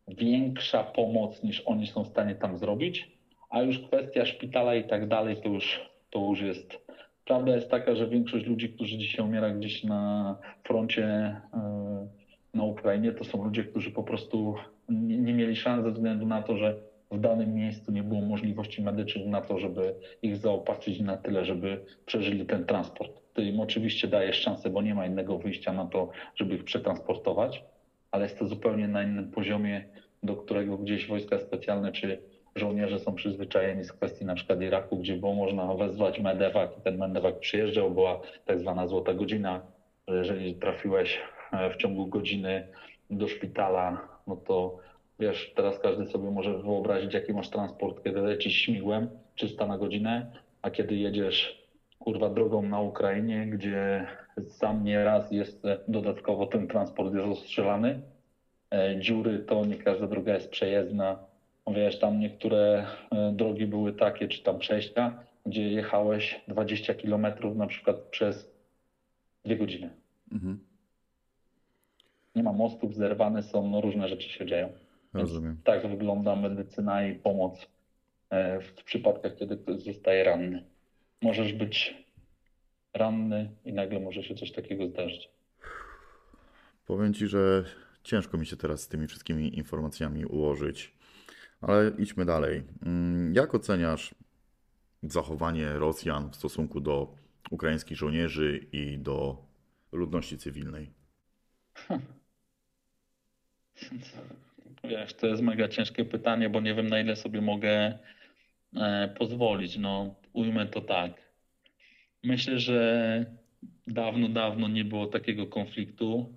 większa pomoc niż oni są w stanie tam zrobić, a już kwestia szpitala i tak dalej to już, to już jest. Prawda jest taka, że większość ludzi, którzy dzisiaj umiera gdzieś na froncie yy, na Ukrainie, to są ludzie, którzy po prostu nie, nie mieli szans ze względu na to, że w danym miejscu nie było możliwości medycznych na to, żeby ich zaopatrzyć na tyle, żeby przeżyli ten transport. Ty im oczywiście dajesz szansę, bo nie ma innego wyjścia na to, żeby ich przetransportować, ale jest to zupełnie na innym poziomie, do którego gdzieś wojska specjalne czy żołnierze są przyzwyczajeni z kwestii na przykład Iraku, gdzie było można wezwać medevac i ten medevac przyjeżdżał, była tak zwana złota godzina. Jeżeli trafiłeś e, w ciągu godziny do szpitala, no to wiesz, teraz każdy sobie może wyobrazić, jaki masz transport, kiedy lecisz śmigłem 300 na godzinę, a kiedy jedziesz kurwa drogą na Ukrainie, gdzie sam nieraz jest e, dodatkowo ten transport jest ostrzelany. E, Dziury to nie każda droga jest przejezdna. Wiesz, tam niektóre e, drogi były takie, czy tam przejścia, gdzie jechałeś 20 kilometrów na przykład przez dwie godziny. mhm, Nie ma mostów, zerwane są, no różne rzeczy się dzieją. Więc rozumiem. tak wygląda medycyna i pomoc e, w przypadkach, kiedy ktoś zostaje ranny. Możesz być ranny i nagle może się coś takiego zdarzyć. Powiem Ci, że ciężko mi się teraz z tymi wszystkimi informacjami ułożyć, ale idźmy dalej. Mm, Jak oceniasz zachowanie Rosjan w stosunku do ukraińskich żołnierzy i do ludności cywilnej? Wiesz, to jest mega ciężkie pytanie, bo nie wiem na ile sobie mogę e, pozwolić. No, ujmę to tak. Myślę, że dawno, dawno nie było takiego konfliktu,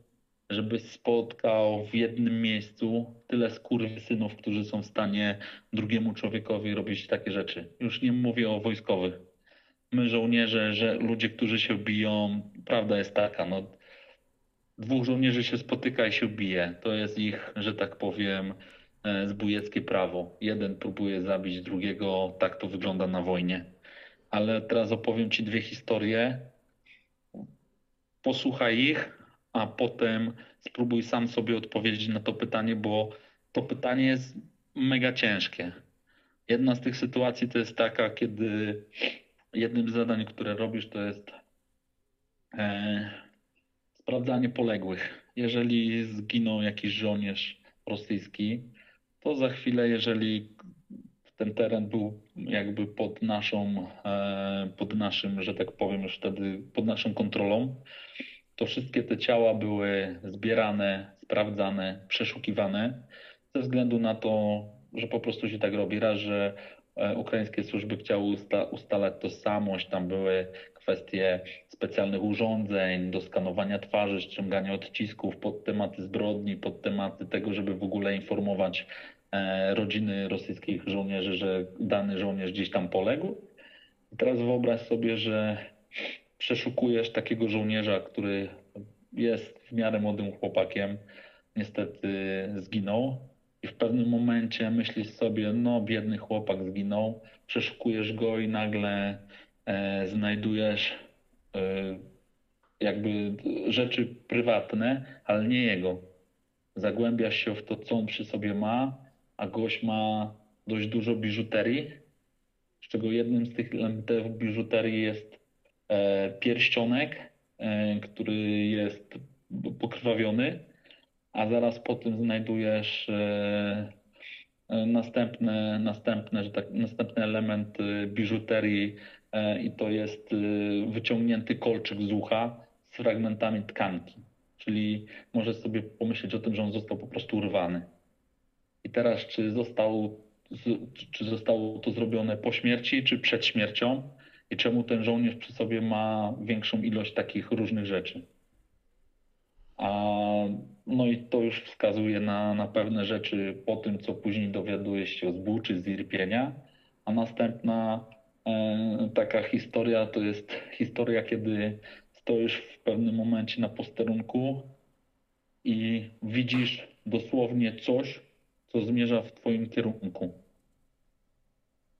żebyś spotkał w jednym miejscu tyle skurwysynów, którzy są w stanie drugiemu człowiekowi robić takie rzeczy. Już nie mówię o wojskowych. My żołnierze, że ludzie, którzy się biją, prawda jest taka, no dwóch żołnierzy się spotyka i się bije. To jest ich, że tak powiem, e, zbójeckie prawo. Jeden próbuje zabić drugiego, tak to wygląda na wojnie. Ale teraz opowiem Ci dwie historie. Posłuchaj ich, a potem spróbuj sam sobie odpowiedzieć na to pytanie, bo to pytanie jest mega ciężkie. Jedna z tych sytuacji to jest taka, kiedy jednym z zadań, które robisz, to jest e, sprawdzanie poległych. Jeżeli zginął jakiś żołnierz rosyjski, to za chwilę, jeżeli ten teren był jakby pod naszą, e, pod naszym, że tak powiem już wtedy, pod naszą kontrolą, to wszystkie te ciała były zbierane, sprawdzane, przeszukiwane ze względu na to, że po prostu się tak robi. Raz, że e, ukraińskie służby chciały usta ustalać tożsamość, tam były kwestie specjalnych urządzeń, do skanowania twarzy, ściągania odcisków pod tematy zbrodni, pod tematy tego, żeby w ogóle informować e, rodziny rosyjskich żołnierzy, że dany żołnierz gdzieś tam poległ. I teraz wyobraź sobie, że przeszukujesz takiego żołnierza, który jest w miarę młodym chłopakiem, niestety zginął. I w pewnym momencie myślisz sobie, no biedny chłopak zginął, przeszukujesz go i nagle e, znajdujesz e, jakby rzeczy prywatne, ale nie jego. Zagłębiasz się w to, co on przy sobie ma, a gość ma dość dużo biżuterii, z czego jednym z tych elementów biżuterii jest pierścionek, e, który jest pokrwawiony, a zaraz po tym znajdujesz e, e, następne, następne, że tak, następny element e, biżuterii e, i to jest wyciągnięty kolczyk z ucha z fragmentami tkanki. Czyli możesz sobie pomyśleć o tym, że on został po prostu urwany. I teraz, czy, został, czy zostało to zrobione po śmierci, czy przed śmiercią, i czemu ten żołnierz przy sobie ma większą ilość takich różnych rzeczy. A, no i to już wskazuje na, na pewne rzeczy po tym, co później dowiaduje się z buczy, z. A następna e, taka historia to jest historia, kiedy stoisz w pewnym momencie na posterunku i widzisz dosłownie coś, co zmierza w twoim kierunku.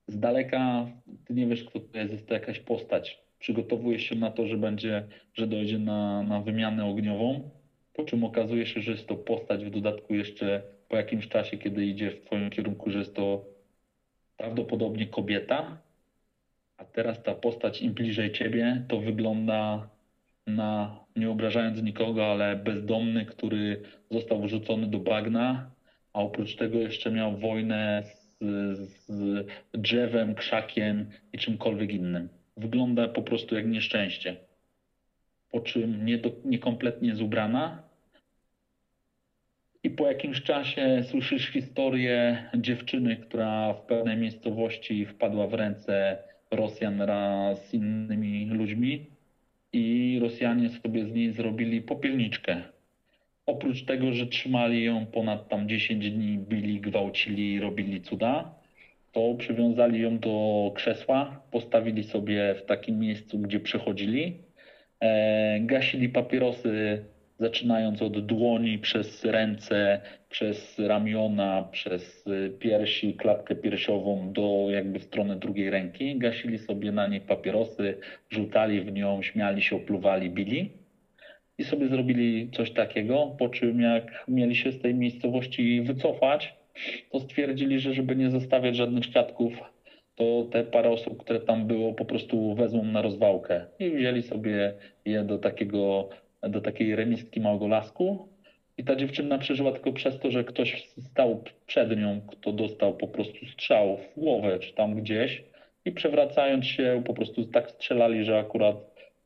Z daleka ty nie wiesz, kto to jest, jest to jakaś postać. Przygotowujesz się na to, że będzie, że dojdzie na, na wymianę ogniową, po czym okazuje się, że jest to postać w dodatku jeszcze po jakimś czasie, kiedy idzie w twoim kierunku, że jest to prawdopodobnie kobieta, a teraz ta postać im bliżej ciebie, to wygląda na, nie obrażając nikogo, ale bezdomny, który został wrzucony do bagna, a oprócz tego jeszcze miał wojnę z, z drzewem, krzakiem i czymkolwiek innym. Wygląda po prostu jak nieszczęście. Po czym niekompletnie jest ubrana. I po jakimś czasie słyszysz historię dziewczyny, która w pewnej miejscowości wpadła w ręce Rosjan raz z innymi ludźmi i Rosjanie sobie z niej zrobili popielniczkę. Oprócz tego, że trzymali ją ponad tam 10 dni, bili, gwałcili, robili cuda, to przywiązali ją do krzesła, postawili sobie w takim miejscu, gdzie przechodzili, e, gasili papierosy, zaczynając od dłoni, przez ręce, przez ramiona, przez piersi, klatkę piersiową do jakby w stronę drugiej ręki. Gasili sobie na niej papierosy, rzucali w nią, śmiali się, opluwali, bili i sobie zrobili coś takiego, po czym jak mieli się z tej miejscowości wycofać, to stwierdzili, że żeby nie zostawiać żadnych świadków, to te parę osób, które tam było, po prostu wezmą na rozwałkę i wzięli sobie je do takiego, do takiej remiski Małgolasku. I ta dziewczyna przeżyła tylko przez to, że ktoś stał przed nią, kto dostał po prostu strzał w głowę czy tam gdzieś i przewracając się po prostu tak strzelali, że akurat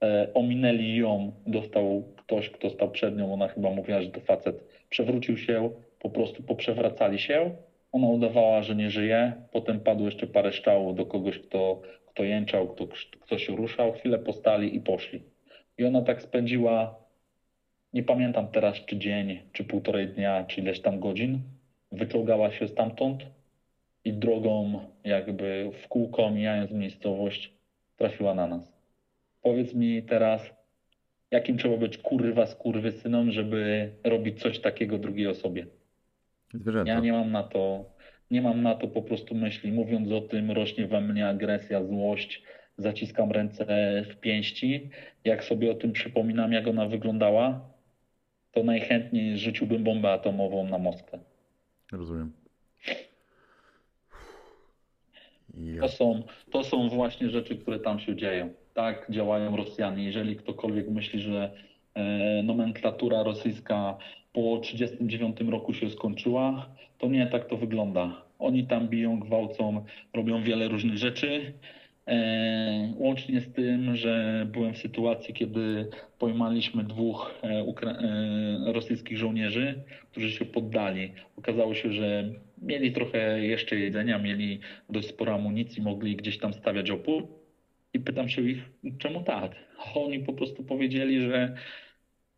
e, ominęli ją, dostał ktoś, kto stał przed nią, ona chyba mówiła, że to facet przewrócił się, po prostu poprzewracali się. Ona udawała, że nie żyje. Potem padło jeszcze parę strzałów do kogoś, kto, kto jęczał, kto, kto się ruszał. Chwilę postali i poszli. I ona tak spędziła, nie pamiętam teraz, czy dzień, czy półtorej dnia, czy ileś tam godzin. Wyczołgała się stamtąd i drogą, jakby w kółko, mijając miejscowość, trafiła na nas. Powiedz mi teraz, jakim trzeba być kurwa synom, żeby robić coś takiego drugiej osobie. Zwierzęta. Ja nie mam na to, nie mam na to po prostu myśli. Mówiąc o tym, rośnie we mnie agresja, złość, zaciskam ręce w pięści. Jak sobie o tym przypominam, jak ona wyglądała, to najchętniej rzuciłbym bombę atomową na Moskwę. Rozumiem. To, są, to są właśnie rzeczy, które tam się dzieją tak działają Rosjanie. Jeżeli ktokolwiek myśli, że e, nomenklatura rosyjska po 1939 roku się skończyła, to nie tak to wygląda. Oni tam biją, gwałcą, robią wiele różnych rzeczy. E, łącznie z tym, że byłem w sytuacji, kiedy pojmaliśmy dwóch e, rosyjskich żołnierzy, którzy się poddali. Okazało się, że mieli trochę jeszcze jedzenia, mieli dość sporo amunicji, mogli gdzieś tam stawiać opór i pytam się ich, czemu tak? Oni po prostu powiedzieli, że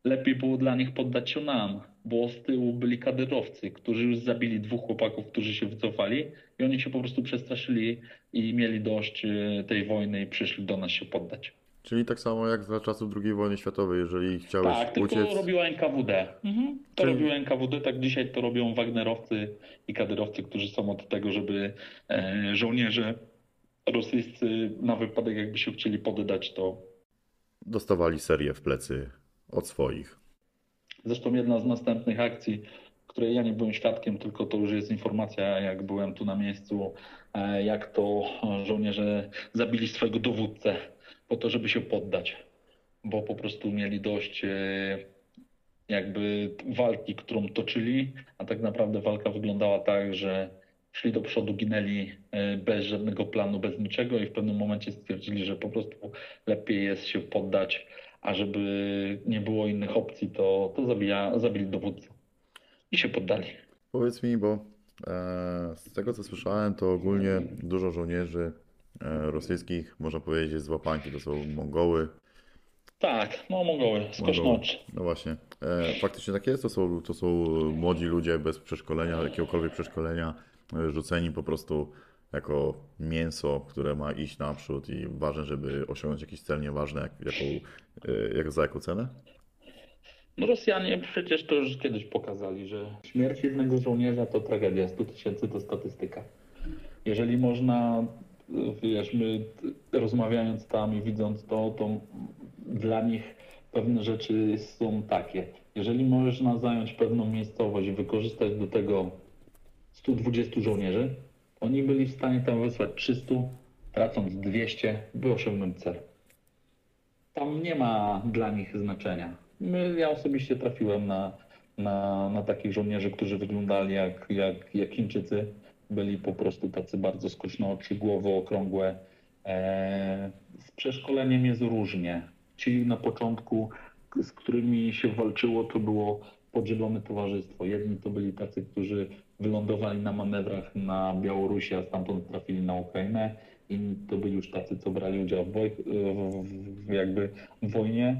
lepiej było dla nich poddać się nam, bo z tyłu byli kadyrowcy, którzy już zabili dwóch chłopaków, którzy się wycofali i oni się po prostu przestraszyli i mieli dość e, tej wojny i przyszli do nas się poddać. Czyli tak samo jak za czasów II wojny światowej, jeżeli chciałeś tak, uciec... Tak, tylko robiła NKWD. Mhm. To Czyli... robiło NKWD, tak dzisiaj to robią Wagnerowcy i kadyrowcy, którzy są od tego, żeby e, żołnierze rosyjscy na wypadek jakby się chcieli poddać, to... Dostawali serię w plecy od swoich. Zresztą jedna z następnych akcji, której ja nie byłem świadkiem, tylko to już jest informacja, jak byłem tu na miejscu, e, jak to żołnierze zabili swojego dowódcę po to, żeby się poddać, bo po prostu mieli dość e, jakby walki, którą toczyli, a tak naprawdę walka wyglądała tak, że szli do przodu, ginęli e, bez żadnego planu, bez niczego i w pewnym momencie stwierdzili, że po prostu lepiej jest się poddać, a żeby nie było innych opcji, to, to zabija, zabili dowódcę i się poddali. Powiedz mi, bo e, z tego co słyszałem, to ogólnie dużo żołnierzy e, rosyjskich, można powiedzieć, jest z łapanki, to są Mongoły. Tak, no Mongoły, skosznocz. No właśnie. Faktycznie tak jest, to są, to są młodzi ludzie bez przeszkolenia, jakiegokolwiek przeszkolenia, rzuceni po prostu jako mięso, które ma iść naprzód i ważne, żeby osiągnąć jakiś cel, nieważne jak, jaką, e, jak, za jaką cenę. No Rosjanie przecież to już kiedyś pokazali, że śmierć jednego żołnierza to tragedia, 100 tysięcy to statystyka. Jeżeli można, wiesz, my rozmawiając tam i widząc to, to dla nich pewne rzeczy są takie. Jeżeli można zająć pewną miejscowość i wykorzystać do tego 120 żołnierzy, oni byli w stanie tam wysłać 300, tracąc 200, by osiągnąć cel. Tam nie ma dla nich znaczenia. Ja osobiście trafiłem na, na, na takich żołnierzy, którzy wyglądali jak, jak, jak Chińczycy. Byli po prostu tacy bardzo skocznooczy, głowy okrągłe. E, z przeszkoleniem jest różnie. Ci na początku, z którymi się walczyło, to było podzielone towarzystwo. Jedni to byli tacy, którzy wylądowali na manewrach na Białorusi, a stamtąd trafili na Ukrainę. Inni to byli już tacy, co brali udział w, woj- w, jakby wojnie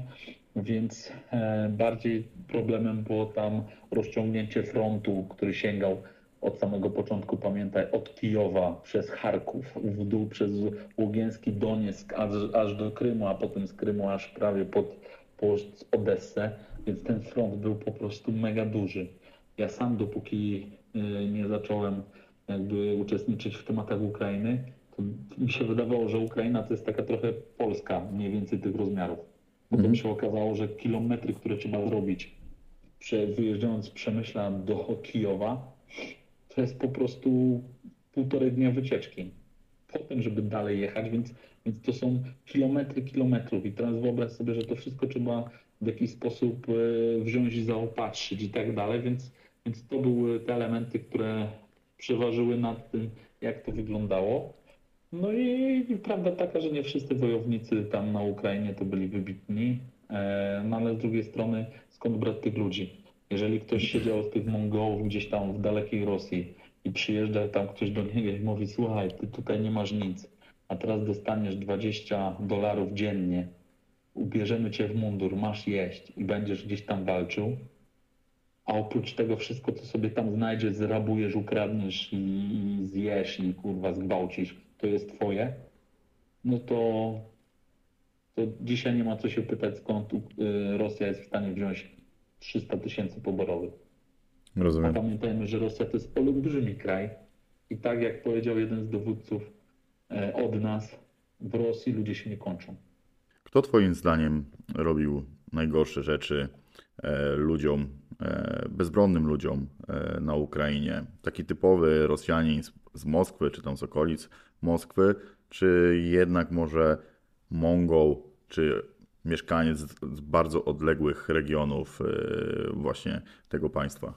więc e, bardziej problemem było tam rozciągnięcie frontu, który sięgał od samego początku, pamiętaj, od Kijowa przez Charków, w dół przez Ługiński Donieck aż, aż do Krymu, a potem z Krymu aż prawie pod, pod Odessę, więc ten front był po prostu mega duży. Ja sam dopóki e, nie zacząłem jakby uczestniczyć w tematach Ukrainy, to mi się wydawało, że Ukraina to jest taka trochę Polska mniej więcej tych rozmiarów. Potem Mhm. się okazało, że kilometry, które trzeba zrobić, wyjeżdżając z Przemyśla do Kijowa, to jest po prostu półtorej dnia wycieczki. Potem, żeby dalej jechać, więc, więc to są kilometry kilometrów. I teraz wyobraź sobie, że to wszystko trzeba w jakiś sposób e, wziąć i zaopatrzyć i tak dalej, więc, więc to były te elementy, które przeważyły nad tym, jak to wyglądało. No i, prawda taka, że nie wszyscy wojownicy tam na Ukrainie to byli wybitni, e, no ale z drugiej strony skąd brać tych ludzi? Jeżeli ktoś siedział z tych Mongołów gdzieś tam w dalekiej Rosji i przyjeżdża tam ktoś do niego i mówi, słuchaj, ty tutaj nie masz nic, a teraz dostaniesz 20 dolarów dziennie, ubierzemy cię w mundur, masz jeść i będziesz gdzieś tam walczył, a oprócz tego wszystko, co sobie tam znajdziesz, zrabujesz, ukradniesz i, i zjesz i kurwa zgwałcisz, to jest twoje, no to, to dzisiaj nie ma co się pytać, skąd y, Rosja jest w stanie wziąć 300 tysięcy poborowych. A Rozumiem. pamiętajmy, że Rosja to jest olbrzymi kraj i tak jak powiedział jeden z dowódców e, od nas, w Rosji ludzie się nie kończą. Kto Twoim zdaniem robił najgorsze rzeczy e, ludziom, bezbronnym ludziom e, na Ukrainie? Taki typowy Rosjanin z, Moskwy, czy tam z okolic Moskwy, czy jednak może Mongol, czy mieszkaniec z, bardzo odległych regionów e, właśnie tego państwa?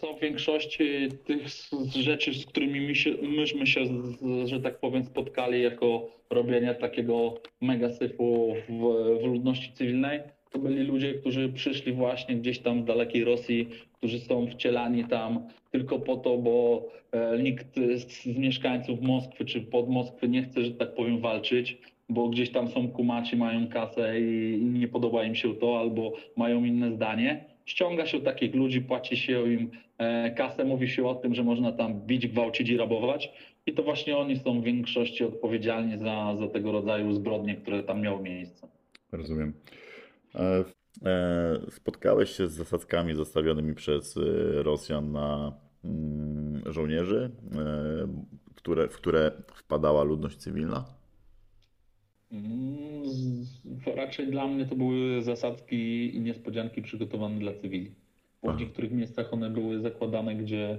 Co, w większości tych rzeczy, z którymi my się, myśmy się, że tak powiem, spotkali jako robienie takiego megasyfu w, w ludności cywilnej, to byli ludzie, którzy przyszli właśnie gdzieś tam z dalekiej Rosji, którzy są wcielani tam tylko po to, bo e, nikt z, mieszkańców Moskwy czy pod Moskwy nie chce, że tak powiem, walczyć, bo gdzieś tam są kumaci, mają kasę i, i nie podoba im się to, albo mają inne zdanie. Ściąga się takich ludzi, płaci się im e, kasę, mówi się o tym, że można tam bić, gwałcić i rabować. I to właśnie oni są w większości odpowiedzialni za, za tego rodzaju zbrodnie, które tam miały miejsce. Rozumiem. E, e, Spotkałeś się z zasadzkami zostawionymi przez e, Rosjan na mm, żołnierzy, które, w które wpadała ludność cywilna? Mm, Raczej dla mnie to były zasadzki i niespodzianki przygotowane dla cywili. Bo w niektórych miejscach one były zakładane, gdzie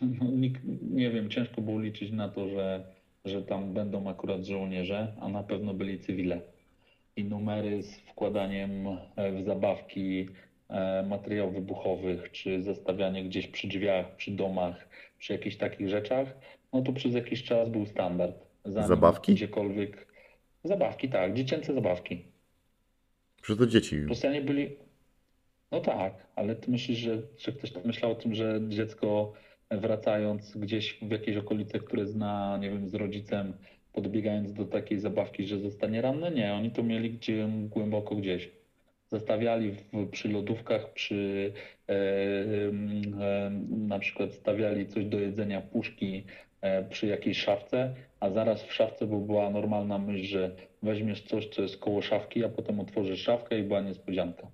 no, nikt, nie wiem, ciężko było liczyć na to, że, że tam będą akurat żołnierze, a na pewno byli cywile. I numery z wkładaniem e, w zabawki e, materiałów wybuchowych, czy zostawianie gdzieś przy drzwiach, przy domach, przy jakichś takich rzeczach, no to przez jakiś czas był standard. Zanim Zabawki? Gdziekolwiek. Zabawki, tak, dziecięce zabawki. Przecież to dzieci. Rosjanie byli. No tak, ale ty myślisz, że, że ktoś myślał o tym, że dziecko wracając gdzieś w jakieś okolice, które zna, nie wiem, z rodzicem, podbiegając do takiej zabawki, że zostanie ranny? Nie, oni to mieli gdzie, głęboko gdzieś. Zostawiali w, przy lodówkach, przy e, e, na przykład stawiali coś do jedzenia, puszki e, przy jakiejś szafce, a zaraz w szafce bo była normalna myśl, że weźmiesz coś, co jest koło szafki, a potem otworzysz szafkę i była niespodzianka.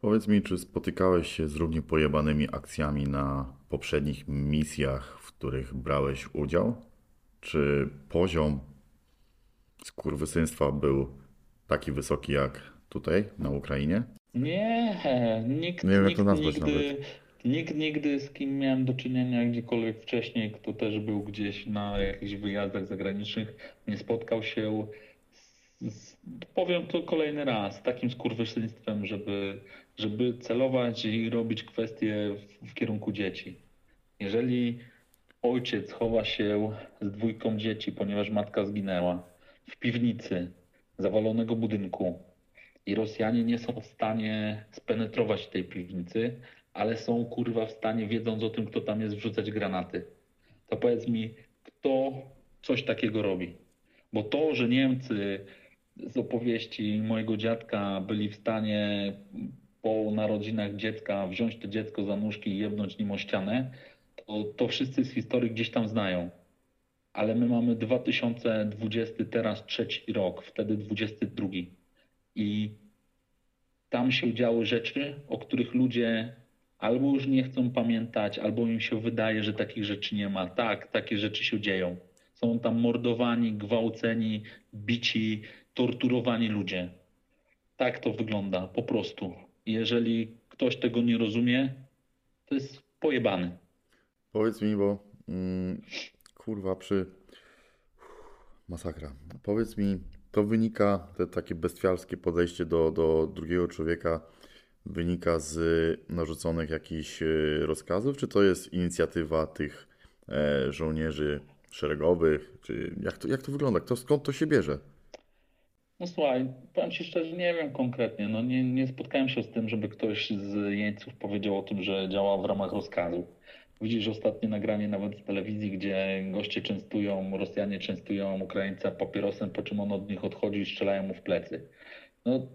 Powiedz mi, czy spotykałeś się z równie pojebanymi akcjami na poprzednich misjach, w których brałeś udział? Czy poziom skurwysyństwa był taki wysoki jak tutaj, na Ukrainie? Nie, nikt, Nie nikt to nazwać nigdy, nikt nigdy z kim miałem do czynienia gdziekolwiek wcześniej, kto też był gdzieś na jakichś wyjazdach zagranicznych, nie spotkał się z, powiem to kolejny raz, z takim skurwysyństwem, żeby, żeby celować i robić kwestie w, w kierunku dzieci. Jeżeli ojciec chowa się z dwójką dzieci, ponieważ matka zginęła, w piwnicy zawalonego budynku i Rosjanie nie są w stanie spenetrować tej piwnicy, ale są kurwa w stanie, wiedząc o tym, kto tam jest, wrzucać granaty. To powiedz mi, kto coś takiego robi? Bo to, że Niemcy z opowieści mojego dziadka byli w stanie po narodzinach dziecka wziąć to dziecko za nóżki i jebnąć nim o ścianę, to, to wszyscy z historii gdzieś tam znają. Ale my mamy 2020, teraz trzeci rok, wtedy 22. I tam się działy rzeczy, o których ludzie albo już nie chcą pamiętać, albo im się wydaje, że takich rzeczy nie ma. Tak, takie rzeczy się dzieją. Są tam mordowani, gwałceni, bici, torturowani ludzie. Tak to wygląda, po prostu. Jeżeli ktoś tego nie rozumie, to jest pojebany. Powiedz mi, bo mm, kurwa, przy. Masakra. Powiedz mi, to wynika, te takie bestialskie podejście do, do drugiego człowieka wynika z narzuconych jakichś y, rozkazów, czy to jest inicjatywa tych e, żołnierzy szeregowych, czy jak to, jak to wygląda? Kto, skąd to się bierze? No słuchaj, powiem Ci szczerze, nie wiem konkretnie. No nie, nie spotkałem się z tym, żeby ktoś z jeńców powiedział o tym, że działa w ramach rozkazu. Widzisz ostatnie nagranie nawet z telewizji, gdzie goście częstują, Rosjanie częstują Ukraińca papierosem, po czym on od nich odchodzi i strzelają mu w plecy. No,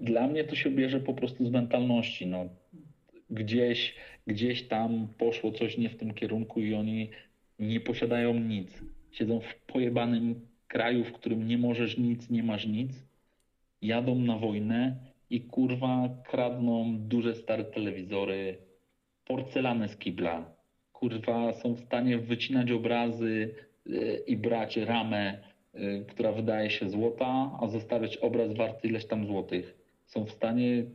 dla mnie to się bierze po prostu z mentalności. No, gdzieś, gdzieś tam poszło coś nie w tym kierunku i oni nie posiadają nic. Siedzą w pojebanym kraju, w którym nie możesz nic, nie masz nic. Jadą na wojnę i kurwa kradną duże stare telewizory, porcelanę z kibla. Kurwa są w stanie wycinać obrazy y, i brać ramę, y, która wydaje się złota, a zostawiać obraz warty ileś tam złotych. Są w stanie y,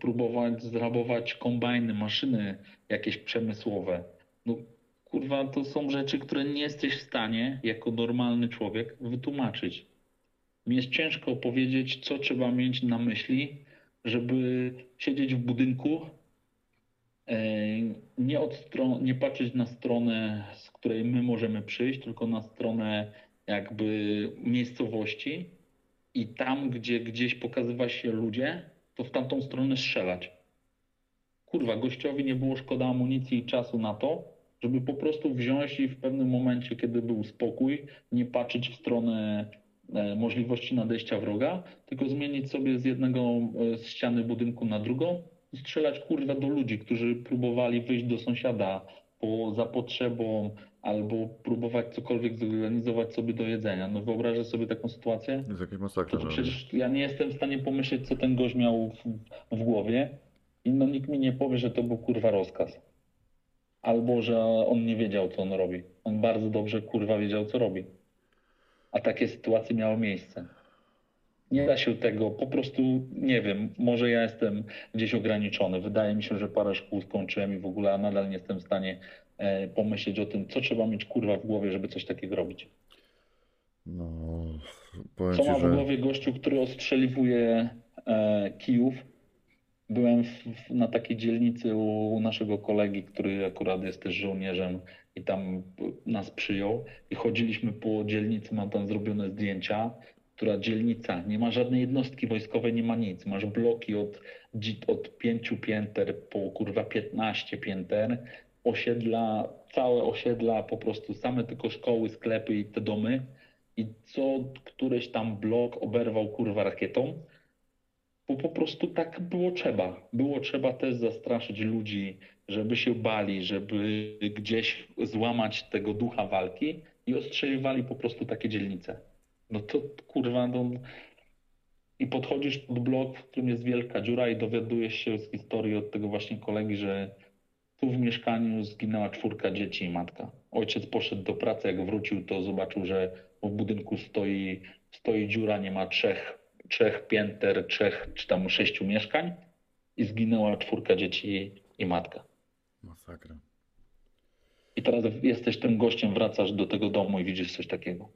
próbować zrabować kombajny, maszyny jakieś przemysłowe. No kurwa, to są rzeczy, które nie jesteś w stanie jako normalny człowiek wytłumaczyć. Mi jest ciężko powiedzieć, co trzeba mieć na myśli, żeby siedzieć w budynku, nie, od stron, nie patrzeć na stronę, z której my możemy przyjść, tylko na stronę jakby miejscowości i tam, gdzie gdzieś pokazywa się ludzie, to w tamtą stronę strzelać. Kurwa, gościowi nie było szkoda amunicji i czasu na to, żeby po prostu wziąć i w pewnym momencie, kiedy był spokój, nie patrzeć w stronę e, możliwości nadejścia wroga, tylko zmienić sobie z jednego e, z ściany budynku na drugą strzelać kurwa do ludzi, którzy próbowali wyjść do sąsiada po za potrzebą albo próbować cokolwiek zorganizować sobie do jedzenia. No wyobrażasz sobie taką sytuację? Jest jakaś masakra. To że- przecież ja nie jestem w stanie pomyśleć, co ten gość miał w, w głowie i no nikt mi nie powie, że to był kurwa rozkaz. Albo, że on nie wiedział, co on robi. On bardzo dobrze kurwa wiedział, co robi. A takie sytuacje miały miejsce. Nie da się tego, po prostu nie wiem, może ja jestem gdzieś ograniczony. Wydaje mi się, że parę szkół skończyłem i w ogóle a nadal nie jestem w stanie e, pomyśleć o tym, co trzeba mieć kurwa w głowie, żeby coś takiego robić. No, powiem Co ci, ma w że głowie gościu, który ostrzeliwuje e, Kijów byłem w, w, na takiej dzielnicy u, u naszego kolegi, który akurat jest też żołnierzem i tam nas przyjął i chodziliśmy po dzielnicy, mam tam zrobione zdjęcia, która dzielnica, nie ma żadnej jednostki wojskowej, nie ma nic. Masz bloki od, od 5 pięter po kurwa 15 pięter, osiedla, całe osiedla, po prostu same tylko szkoły, sklepy i te domy. I co któryś tam blok oberwał kurwa rakietą, bo po prostu tak było trzeba. Było trzeba też zastraszyć ludzi, żeby się bali, żeby gdzieś złamać tego ducha walki i ostrzeliwali po prostu takie dzielnice. No to kurwa, no... I podchodzisz pod blok, w którym jest wielka dziura i dowiadujesz się z historii od tego właśnie kolegi, że tu w mieszkaniu zginęła czwórka dzieci i matka. Ojciec poszedł do pracy, jak wrócił, to zobaczył, że w budynku stoi, stoi dziura, nie ma trzech, trzech pięter, trzech czy tam sześciu mieszkań i zginęła czwórka dzieci i matka. Masakra. I teraz jesteś tym gościem, wracasz do tego domu i widzisz coś takiego.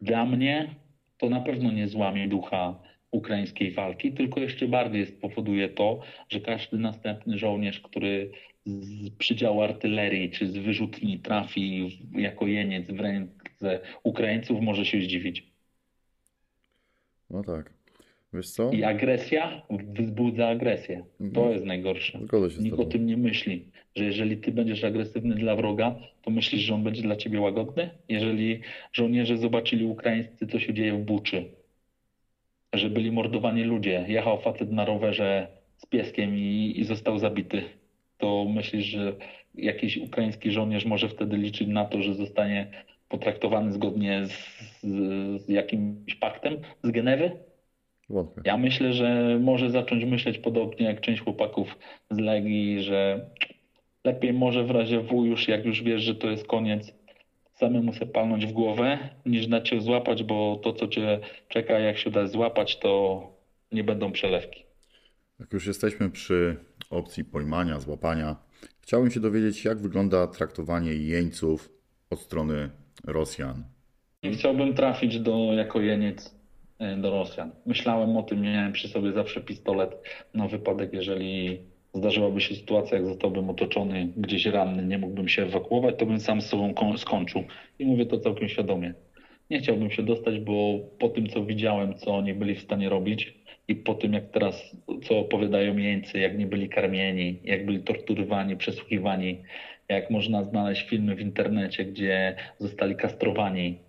Dla mnie to na pewno nie złamie ducha ukraińskiej walki, tylko jeszcze bardziej spowoduje to, że każdy następny żołnierz, który z przydziału artylerii czy z wyrzutni trafi jako jeniec w ręce Ukraińców, może się zdziwić. No tak. Wiesz co? I agresja wzbudza agresję. To jest najgorsze. Nikt o tym nie myśli, że jeżeli ty będziesz agresywny dla wroga, to myślisz, że on będzie dla ciebie łagodny? Jeżeli żołnierze zobaczyli ukraińscy, co się dzieje w Buczy, że byli mordowani ludzie, jechał facet na rowerze z pieskiem i, i został zabity, to myślisz, że jakiś ukraiński żołnierz może wtedy liczyć na to, że zostanie potraktowany zgodnie z, z, z jakimś paktem z Genewy? Wątpię. Ja myślę, że może zacząć myśleć podobnie jak część chłopaków z Legii, że lepiej może w razie W już, jak już wiesz, że to jest koniec, samemu sobie palnąć w głowę, niż dać się złapać, bo to, co cię czeka, jak się da złapać, to nie będą przelewki. Jak już jesteśmy przy opcji pojmania, złapania, chciałbym się dowiedzieć, jak wygląda traktowanie jeńców od strony Rosjan. I chciałbym trafić do, jako jeniec do Rosjan. Myślałem o tym, miałem przy sobie zawsze pistolet na wypadek, jeżeli zdarzyłaby się sytuacja, jak zostałbym otoczony gdzieś ranny, nie mógłbym się ewakuować, to bym sam z sobą ko- skończył. I mówię to całkiem świadomie. Nie chciałbym się dostać, bo po tym, co widziałem, co oni byli w stanie robić i po tym, jak teraz, co opowiadają jeńcy, jak nie byli karmieni, jak byli torturowani, przesłuchiwani, jak można znaleźć filmy w internecie, gdzie zostali kastrowani,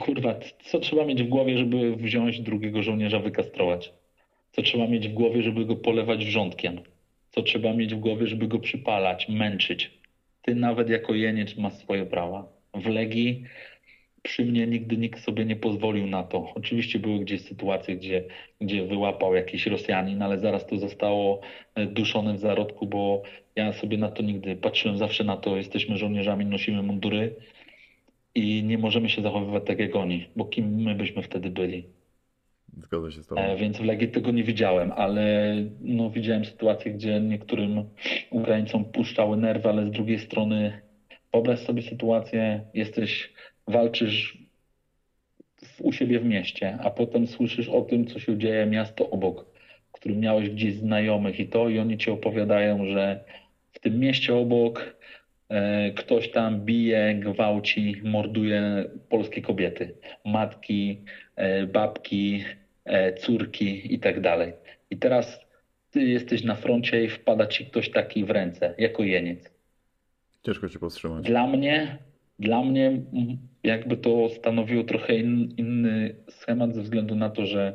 Kurwa, co trzeba mieć w głowie, żeby wziąć drugiego żołnierza, wykastrować? Co trzeba mieć w głowie, żeby go polewać wrzątkiem? Co trzeba mieć w głowie, żeby go przypalać, męczyć? Ty nawet jako jeniec masz swoje prawa. W Legii przy mnie nigdy nikt sobie nie pozwolił na to. Oczywiście były gdzieś sytuacje, gdzie, gdzie wyłapał jakiś Rosjanin, ale zaraz to zostało e, duszone w zarodku, bo ja sobie na to nigdy patrzyłem zawsze na to, jesteśmy żołnierzami, nosimy mundury, i nie możemy się zachowywać tak jak oni, bo kim my byśmy wtedy byli. Zgodzę się z Tobą. E, Więc w Legii tego nie widziałem, ale no, widziałem sytuacje, gdzie niektórym Ukraińcom puszczały nerwy, ale z drugiej strony wyobraź sobie sytuację, jesteś, walczysz w, u siebie w mieście, a potem słyszysz o tym, co się dzieje miasto obok, w którym miałeś gdzieś znajomych i to, i oni ci opowiadają, że w tym mieście obok ktoś tam bije, gwałci, morduje polskie kobiety, matki, e, babki, e, córki i tak dalej. I teraz ty jesteś na froncie i wpada ci ktoś taki w ręce, jako jeniec. Ciężko Cię powstrzymać. Dla mnie, dla mnie jakby to stanowiło trochę in, inny schemat ze względu na to, że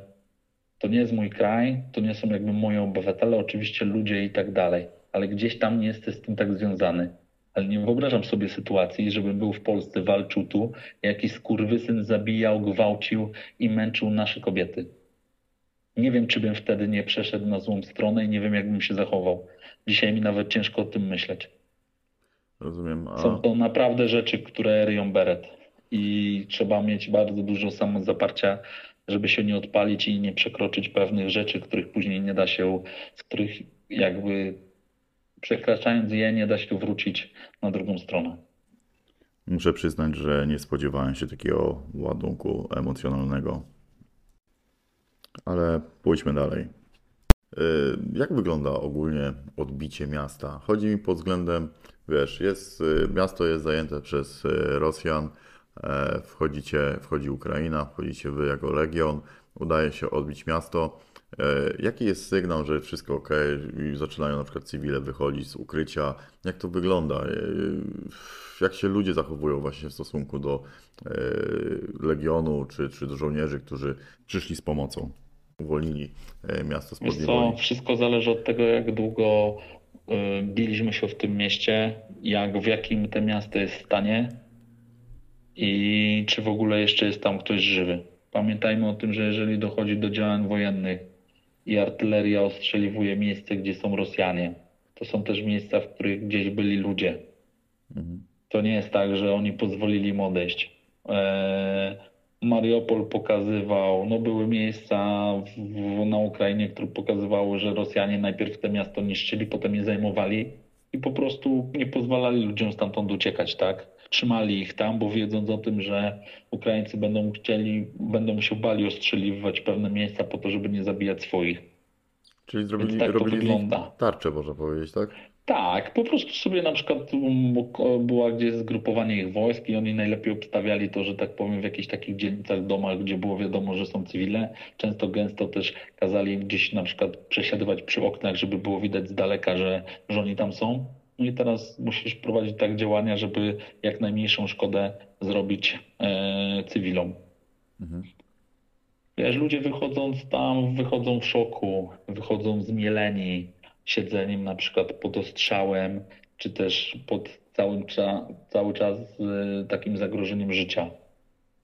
to nie jest mój kraj, to nie są jakby moi obywatele, oczywiście ludzie i tak dalej, ale gdzieś tam nie jesteś z tym tak związany. Ale nie wyobrażam sobie sytuacji, żebym był w Polsce, walczył tu, jakiś skurwysyn zabijał, gwałcił i męczył nasze kobiety. Nie wiem, czy bym wtedy nie przeszedł na złą stronę i nie wiem, jak bym się zachował. Dzisiaj mi nawet ciężko o tym myśleć. Rozumiem. A Są to naprawdę rzeczy, które ryją beret i trzeba mieć bardzo dużo samozaparcia, żeby się nie odpalić i nie przekroczyć pewnych rzeczy, których później nie da się, z których jakby przekraczając je nie da się wrócić na drugą stronę. muszę przyznać, że nie spodziewałem się takiego ładunku emocjonalnego. Ale pójdźmy dalej. Y, Jak wygląda ogólnie odbicie miasta? Chodzi mi pod względem, wiesz, jest, y, miasto jest zajęte przez y, Rosjan, e, wchodzicie, wchodzi Ukraina, wchodzicie wy jako legion, udaje się odbić miasto. E, Jaki jest sygnał, że wszystko ok i zaczynają na przykład cywile wychodzić z ukrycia? Jak to wygląda? E, Jak się ludzie zachowują właśnie w stosunku do e, legionu czy, czy do żołnierzy, którzy przyszli z pomocą? Uwolnili miasto Wiesz spod co, niewoli. wszystko zależy od tego, jak długo biliśmy się w tym mieście, jak w jakim to miasto jest stanie i czy w ogóle jeszcze jest tam ktoś żywy. Pamiętajmy o tym, że jeżeli dochodzi do działań wojennych i artyleria ostrzeliwuje miejsce, gdzie są Rosjanie, to są też miejsca, w których gdzieś byli ludzie. To nie jest tak, że oni pozwolili im odejść. E, Mariupol pokazywał, no były miejsca w, na Ukrainie, które pokazywały, że Rosjanie najpierw te miasto niszczyli, potem je zajmowali i po prostu nie pozwalali ludziom stamtąd uciekać, tak? Trzymali ich tam, bo wiedząc o tym, że Ukraińcy będą chcieli, będą się bali ostrzeliwać pewne miejsca po to, żeby nie zabijać swoich. Czyli zrobili, Więc tak robili wygląda. tarczę, można powiedzieć, tak? Tak, po prostu sobie na przykład ko- była gdzieś zgrupowanie ich wojsk i oni najlepiej obstawiali to, że tak powiem, w jakichś takich dzielnicach, domach, gdzie było wiadomo, że są cywile. Często gęsto też kazali im gdzieś na przykład przesiadywać przy oknach, żeby było widać z daleka, że, że oni tam są. No i teraz musisz prowadzić tak działania, żeby jak najmniejszą szkodę zrobić e, cywilom. Wiesz, ludzie wychodząc tam, wychodzą w szoku, wychodzą zmieleni siedzeniem na przykład pod ostrzałem, czy też pod całym cza, cały czas z takim zagrożeniem życia.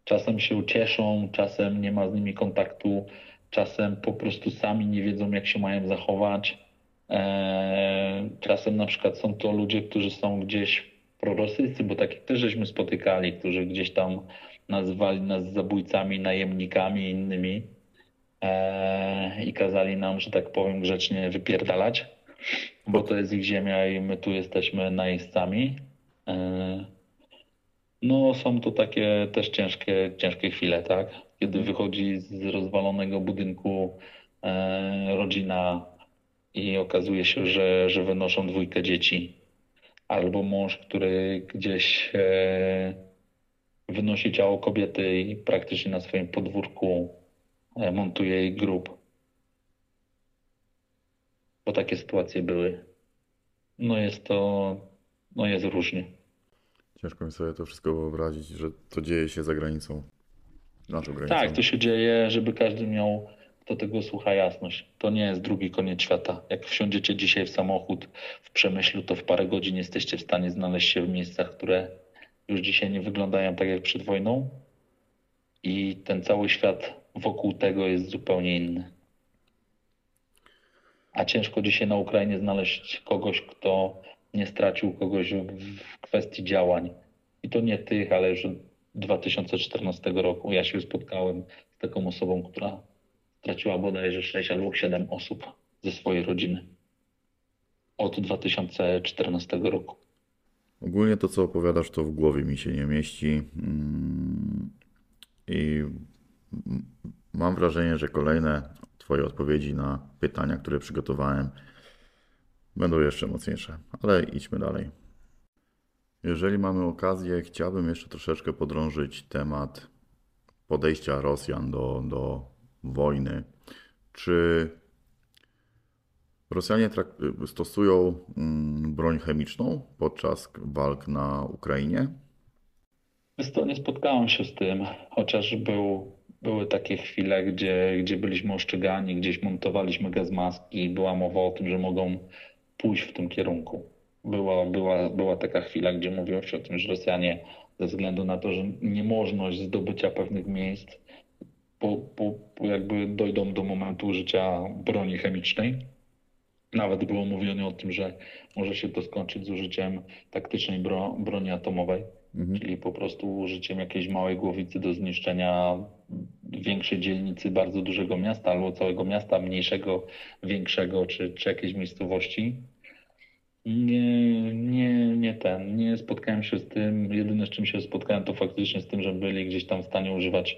Czasem się cieszą, czasem nie ma z nimi kontaktu, czasem po prostu sami nie wiedzą, jak się mają zachować. Eee, czasem na przykład są to ludzie, którzy są gdzieś prorosyjscy, bo takich też żeśmy spotykali, którzy gdzieś tam nazywali nas zabójcami, najemnikami i innymi e, i kazali nam, że tak powiem, grzecznie wypierdalać, bo to jest ich ziemia i my tu jesteśmy najeźdźcami. E, no, są to takie też ciężkie, ciężkie chwile, tak? Kiedy wychodzi z rozwalonego budynku e, rodzina i okazuje się, że, że wynoszą dwójkę dzieci. Albo mąż, który gdzieś e, wynosi ciało kobiety i praktycznie na swoim podwórku e, montuje jej grób. Bo takie sytuacje były. No jest to, no jest różnie. Ciężko mi sobie to wszystko wyobrazić, że to dzieje się za granicą. Naszą granicą. Tak, to się dzieje, żeby każdy miał, kto tego słucha, jasność. To nie jest drugi koniec świata. Jak wsiądziecie dzisiaj w samochód w Przemyślu, to w parę godzin jesteście w stanie znaleźć się w miejscach, które już dzisiaj nie wyglądają tak jak przed wojną. I ten cały świat wokół tego jest zupełnie inny. A ciężko dzisiaj na Ukrainie znaleźć kogoś, kto nie stracił kogoś w kwestii działań. I to nie tych, ale już od 2014 roku ja się spotkałem z taką osobą, która straciła bodajże 6 albo 7 osób ze swojej rodziny. Od 2014 roku. Ogólnie to, co opowiadasz, to w głowie mi się nie mieści. Mm, I mam wrażenie, że kolejne Twoje odpowiedzi na pytania, które przygotowałem, będą jeszcze mocniejsze. Ale idźmy dalej. Jeżeli mamy okazję, chciałbym jeszcze troszeczkę podrążyć temat podejścia Rosjan do, do wojny. Czy Rosjanie stosują mm, broń chemiczną podczas walk na Ukrainie? Nie spotkałem się z tym, chociaż był, były takie chwile, gdzie, gdzie byliśmy ostrzegani, gdzieś montowaliśmy gaz maski i była mowa o tym, że mogą pójść w tym kierunku. Była, była, była taka chwila, gdzie mówiło się o tym, że Rosjanie ze względu na to, że niemożność zdobycia pewnych miejsc, po, po, jakby dojdą do momentu użycia broni chemicznej. Nawet było mówione o tym, że może się to skończyć z użyciem taktycznej bro, broni atomowej, czyli po prostu użyciem jakiejś małej głowicy do zniszczenia większej dzielnicy bardzo dużego miasta albo całego miasta, mniejszego, większego, czy, czy jakiejś miejscowości. Nie, nie, nie ten, nie spotkałem się z tym. Jedyne z czym się spotkałem to faktycznie z tym, że byli gdzieś tam w stanie używać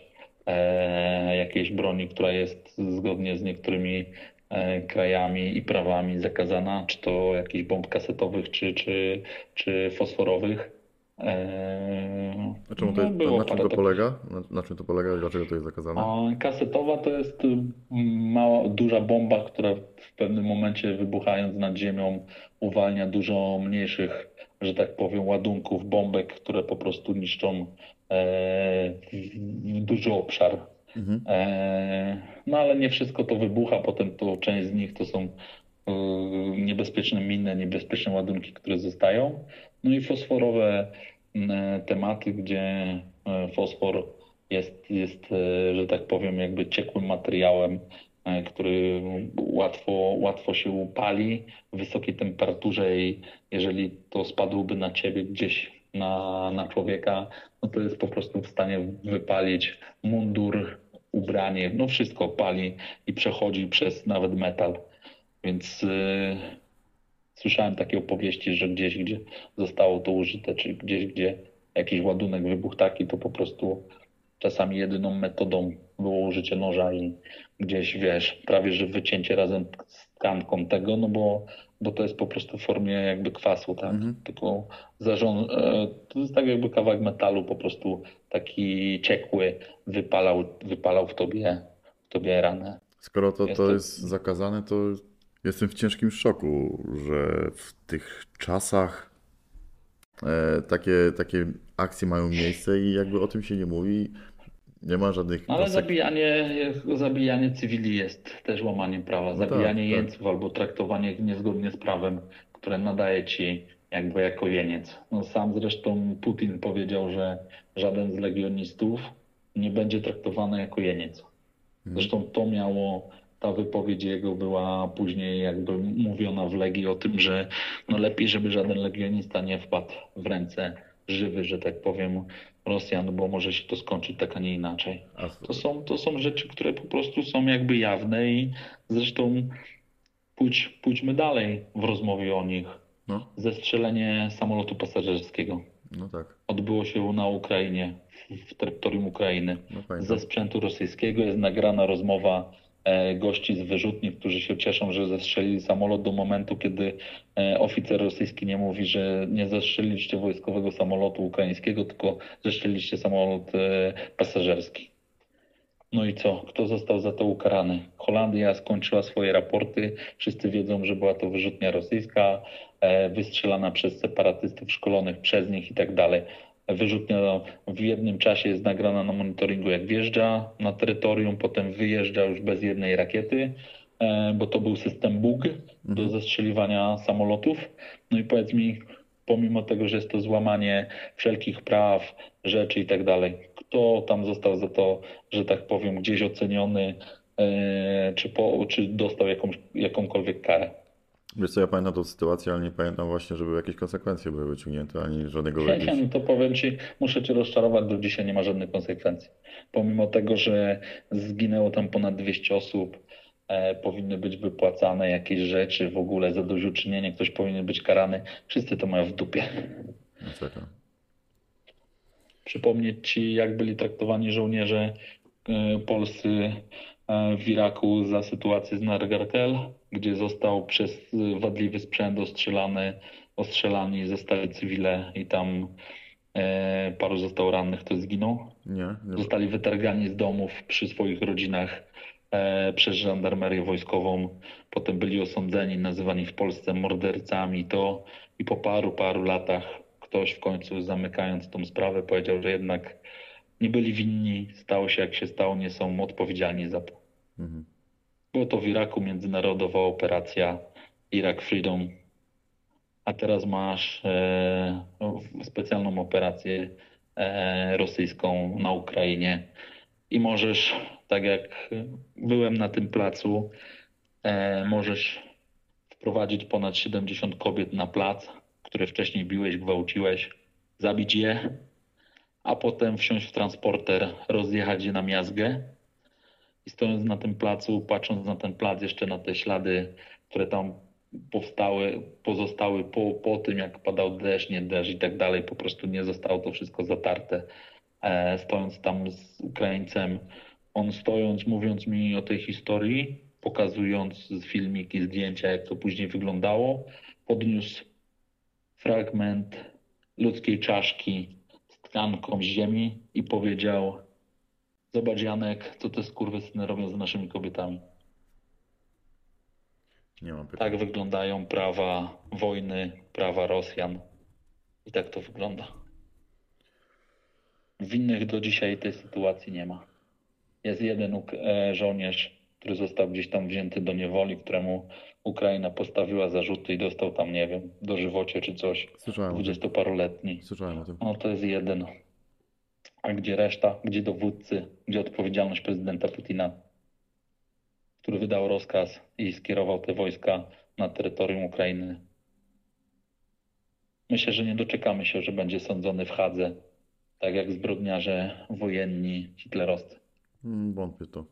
jakiejś broni, która jest zgodnie z niektórymi e, krajami i prawami zakazana, czy to jakichś bomb kasetowych, czy, czy, czy fosforowych. E, A czemu to, no, na czym parę to polega? Na, na czym to polega i dlaczego to jest zakazane? a kasetowa to jest mała, duża bomba, która w pewnym momencie wybuchając nad ziemią uwalnia dużo mniejszych, że tak powiem, ładunków, bombek, które po prostu niszczą e, duży obszar. Mhm. E, no ale nie wszystko to wybucha, potem to część z nich to są y, niebezpieczne miny, niebezpieczne ładunki, które zostają. No i fosforowe tematy, gdzie e, fosfor jest, jest, e, że tak powiem, jakby ciekłym materiałem, e, który łatwo, łatwo się upali w wysokiej temperaturze i jeżeli to spadłoby na ciebie gdzieś na, na człowieka, no to jest po prostu w stanie wypalić mundur, ubranie, no wszystko pali i przechodzi przez nawet metal. Więc e, słyszałem takie opowieści, że gdzieś, gdzie zostało to użyte, czy gdzieś, gdzie jakiś ładunek wybuchł taki, to po prostu czasami jedyną metodą było użycie noża i gdzieś, wiesz, prawie że wycięcie razem z tkanką tego, no bo, bo to jest po prostu w formie jakby kwasu, tak? Mhm. Tylko zarząd, e, to jest tak jakby kawałek metalu po prostu taki ciekły wypalał, wypalał w tobie, w tobie ranę. Skoro to, Jest to to- jest zakazane, to jestem w ciężkim szoku, że w tych czasach e, takie, takie akcje mają miejsce i jakby o tym się nie mówi. Nie ma żadnych Ale zabijanie, zabijanie cywili jest też łamaniem prawa. No tak, Zabijanie tak. jeńców albo traktowanie ich niezgodnie z prawem, które nadaje ci jakby jako jeniec. No, sam zresztą Putin powiedział, że żaden z legionistów nie będzie traktowany jako jeniec. Mhm. Zresztą to miało, ta wypowiedź jego była później jakby mówiona w Legii o tym, że no lepiej, żeby żaden legionista nie wpadł w ręce żywy, że tak powiem, Rosjan, bo może się to skończyć tak, a nie inaczej. To są, to są rzeczy, które po prostu są jakby jawne i zresztą pójdź, pójdźmy dalej w rozmowie o nich. no, Zestrzelenie samolotu pasażerskiego no tak, odbyło się na Ukrainie, w- terytorium Ukrainy. no. Ze sprzętu rosyjskiego jest nagrana rozmowa gości z wyrzutni, którzy się cieszą, że zestrzelili samolot do momentu, kiedy e, oficer rosyjski nie mówi, że nie zestrzeliliście wojskowego samolotu ukraińskiego, tylko zestrzeliliście samolot e, pasażerski. No i co? Kto został za to ukarany? Holandia skończyła swoje raporty. Wszyscy wiedzą, że była to wyrzutnia rosyjska, e, wystrzelana przez separatystów szkolonych przez nich i tak dalej. Wyrzutnia w jednym czasie jest nagrana na monitoringu, jak wjeżdża na terytorium, potem wyjeżdża już bez jednej rakiety, e, bo to był system Bug do zestrzeliwania samolotów. No i powiedz mi, pomimo tego, że jest to złamanie wszelkich praw, rzeczy i tak dalej, kto tam został za to, że tak powiem, gdzieś oceniony, e, czy, po, czy dostał jakąś, jakąkolwiek karę? Wiesz co, ja pamiętam tą sytuację, ale nie pamiętam właśnie, żeby jakieś konsekwencje były wyciągnięte, ani żadnego Ja, jakiegoś... no to powiem Ci, muszę Cię rozczarować, do dzisiaj nie ma żadnych konsekwencji. Pomimo tego, że zginęło tam ponad 200 osób, e, powinny być wypłacane jakieś rzeczy, w ogóle zadośćuczynienie, ktoś powinien być karany. Wszyscy to mają w dupie. Masakra. Przypomnieć Ci, jak byli traktowani żołnierze e, polscy w Iraku za sytuację z Nargarkel, gdzie został przez wadliwy sprzęt ostrzelany, ostrzelani, zostali cywile i tam e, paru zostało rannych, kto zginął. Nie, nie. Zostali wytargani z domów przy swoich rodzinach e, przez żandarmerię wojskową. Potem byli osądzeni, nazywani w Polsce mordercami. To i po paru, paru latach ktoś w końcu zamykając tą sprawę powiedział, że jednak nie byli winni, stało się jak się stało, nie są odpowiedzialni za to. Mhm. To w Iraku międzynarodowa operacja Irak Freedom, a teraz masz e, specjalną operację e, rosyjską na Ukrainie. I możesz, tak jak byłem na tym placu, e, możesz wprowadzić ponad 70 kobiet na plac, które wcześniej biłeś, gwałciłeś, zabić je, a potem wsiąść w transporter, rozjechać je na miazgę i stojąc na tym placu, patrząc na ten plac, jeszcze na te ślady, które tam powstały, pozostały po, po tym, jak padał deszcz, nie deszcz i tak dalej, po prostu nie zostało to wszystko zatarte. E, stojąc tam z Ukraińcem, on stojąc, mówiąc mi o tej historii, pokazując filmiki, zdjęcia, jak to później wyglądało. Podniósł fragment ludzkiej czaszki z tkanką ziemi i powiedział: Zobacz, Janek, co te skurwysyny robią z naszymi kobietami. Nie mam pytań. Tak wyglądają prawa wojny, prawa Rosjan. I tak to wygląda. Winnych do dzisiaj tej sytuacji nie ma. Jest jeden e, żołnierz, który został gdzieś tam wzięty do niewoli, któremu Ukraina postawiła zarzuty i dostał tam, nie wiem, dożywocie czy coś. Słyszałem. Dwudziestoparoletni. Słyszałem o tym. No to jest jeden. A gdzie reszta? Gdzie dowódcy? Gdzie odpowiedzialność prezydenta Putina, który wydał rozkaz i skierował te wojska na terytorium Ukrainy? Myślę, że nie doczekamy się, że będzie sądzony w Hadze, tak jak zbrodniarze wojenni hitlerowscy. Mm, Wątpię to.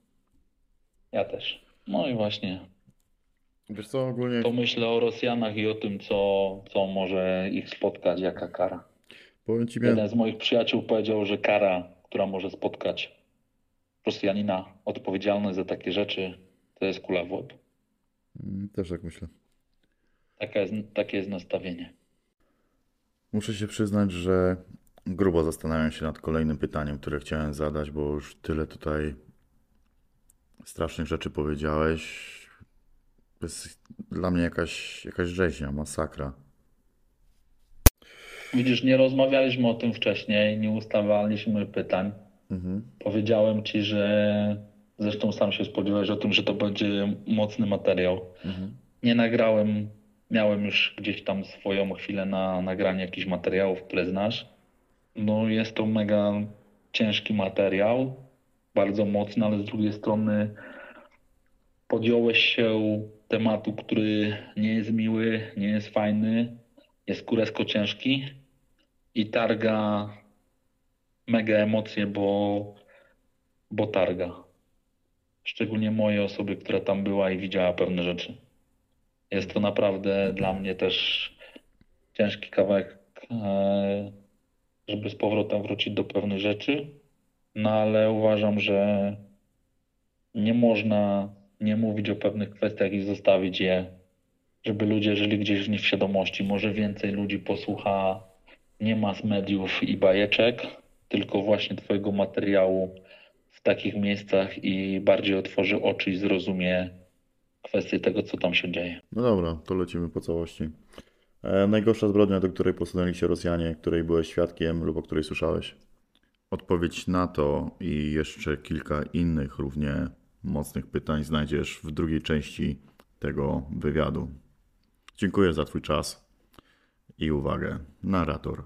Ja też. No i właśnie Wiesz co, ogólnie to myślę o Rosjanach i o tym, co, co może ich spotkać, jaka kara. Powiem Ci, Jeden miałem, z moich przyjaciół powiedział, że kara, która może spotkać Rosjanina odpowiedzialny za takie rzeczy, to jest kula w łeb. Mm, też tak myślę. Taka jest, takie jest nastawienie. Muszę się przyznać, że grubo zastanawiam się nad kolejnym pytaniem, które chciałem zadać, bo już tyle tutaj strasznych rzeczy powiedziałeś. To jest dla mnie jakaś, jakaś rzeźnia, masakra. Widzisz, nie rozmawialiśmy o tym wcześniej, nie ustawaliśmy pytań. Mhm. Powiedziałem ci, że zresztą sam się spodziewałeś o tym, że to będzie mocny materiał. Mhm. Nie nagrałem, miałem już gdzieś tam swoją chwilę na nagranie jakichś materiałów, które znasz. No jest to mega ciężki materiał, bardzo mocny, ale z drugiej strony podjąłeś się tematu, który nie jest miły, nie jest fajny, jest kuresko ciężki i targa mega emocje, bo, bo targa. Szczególnie mojej osoby, która tam była i widziała pewne rzeczy. Jest to naprawdę dla mnie też ciężki kawałek, e, żeby z powrotem wrócić do pewnych rzeczy, no ale uważam, że nie można nie mówić o pewnych kwestiach i zostawić je, żeby ludzie żyli gdzieś w nieświadomości. Może więcej ludzi posłucha nie mas mediów i bajeczek, tylko właśnie Twojego materiału w takich miejscach i bardziej otworzy oczy i zrozumie kwestię tego, co tam się dzieje. No dobra, to lecimy po całości. E, najgorsza zbrodnia, do której posunęli się Rosjanie, której byłeś świadkiem lub o której słyszałeś? Odpowiedź na to i jeszcze kilka innych równie mocnych pytań znajdziesz w drugiej części tego wywiadu. Dziękuję za Twój czas i uwagę. Narrator.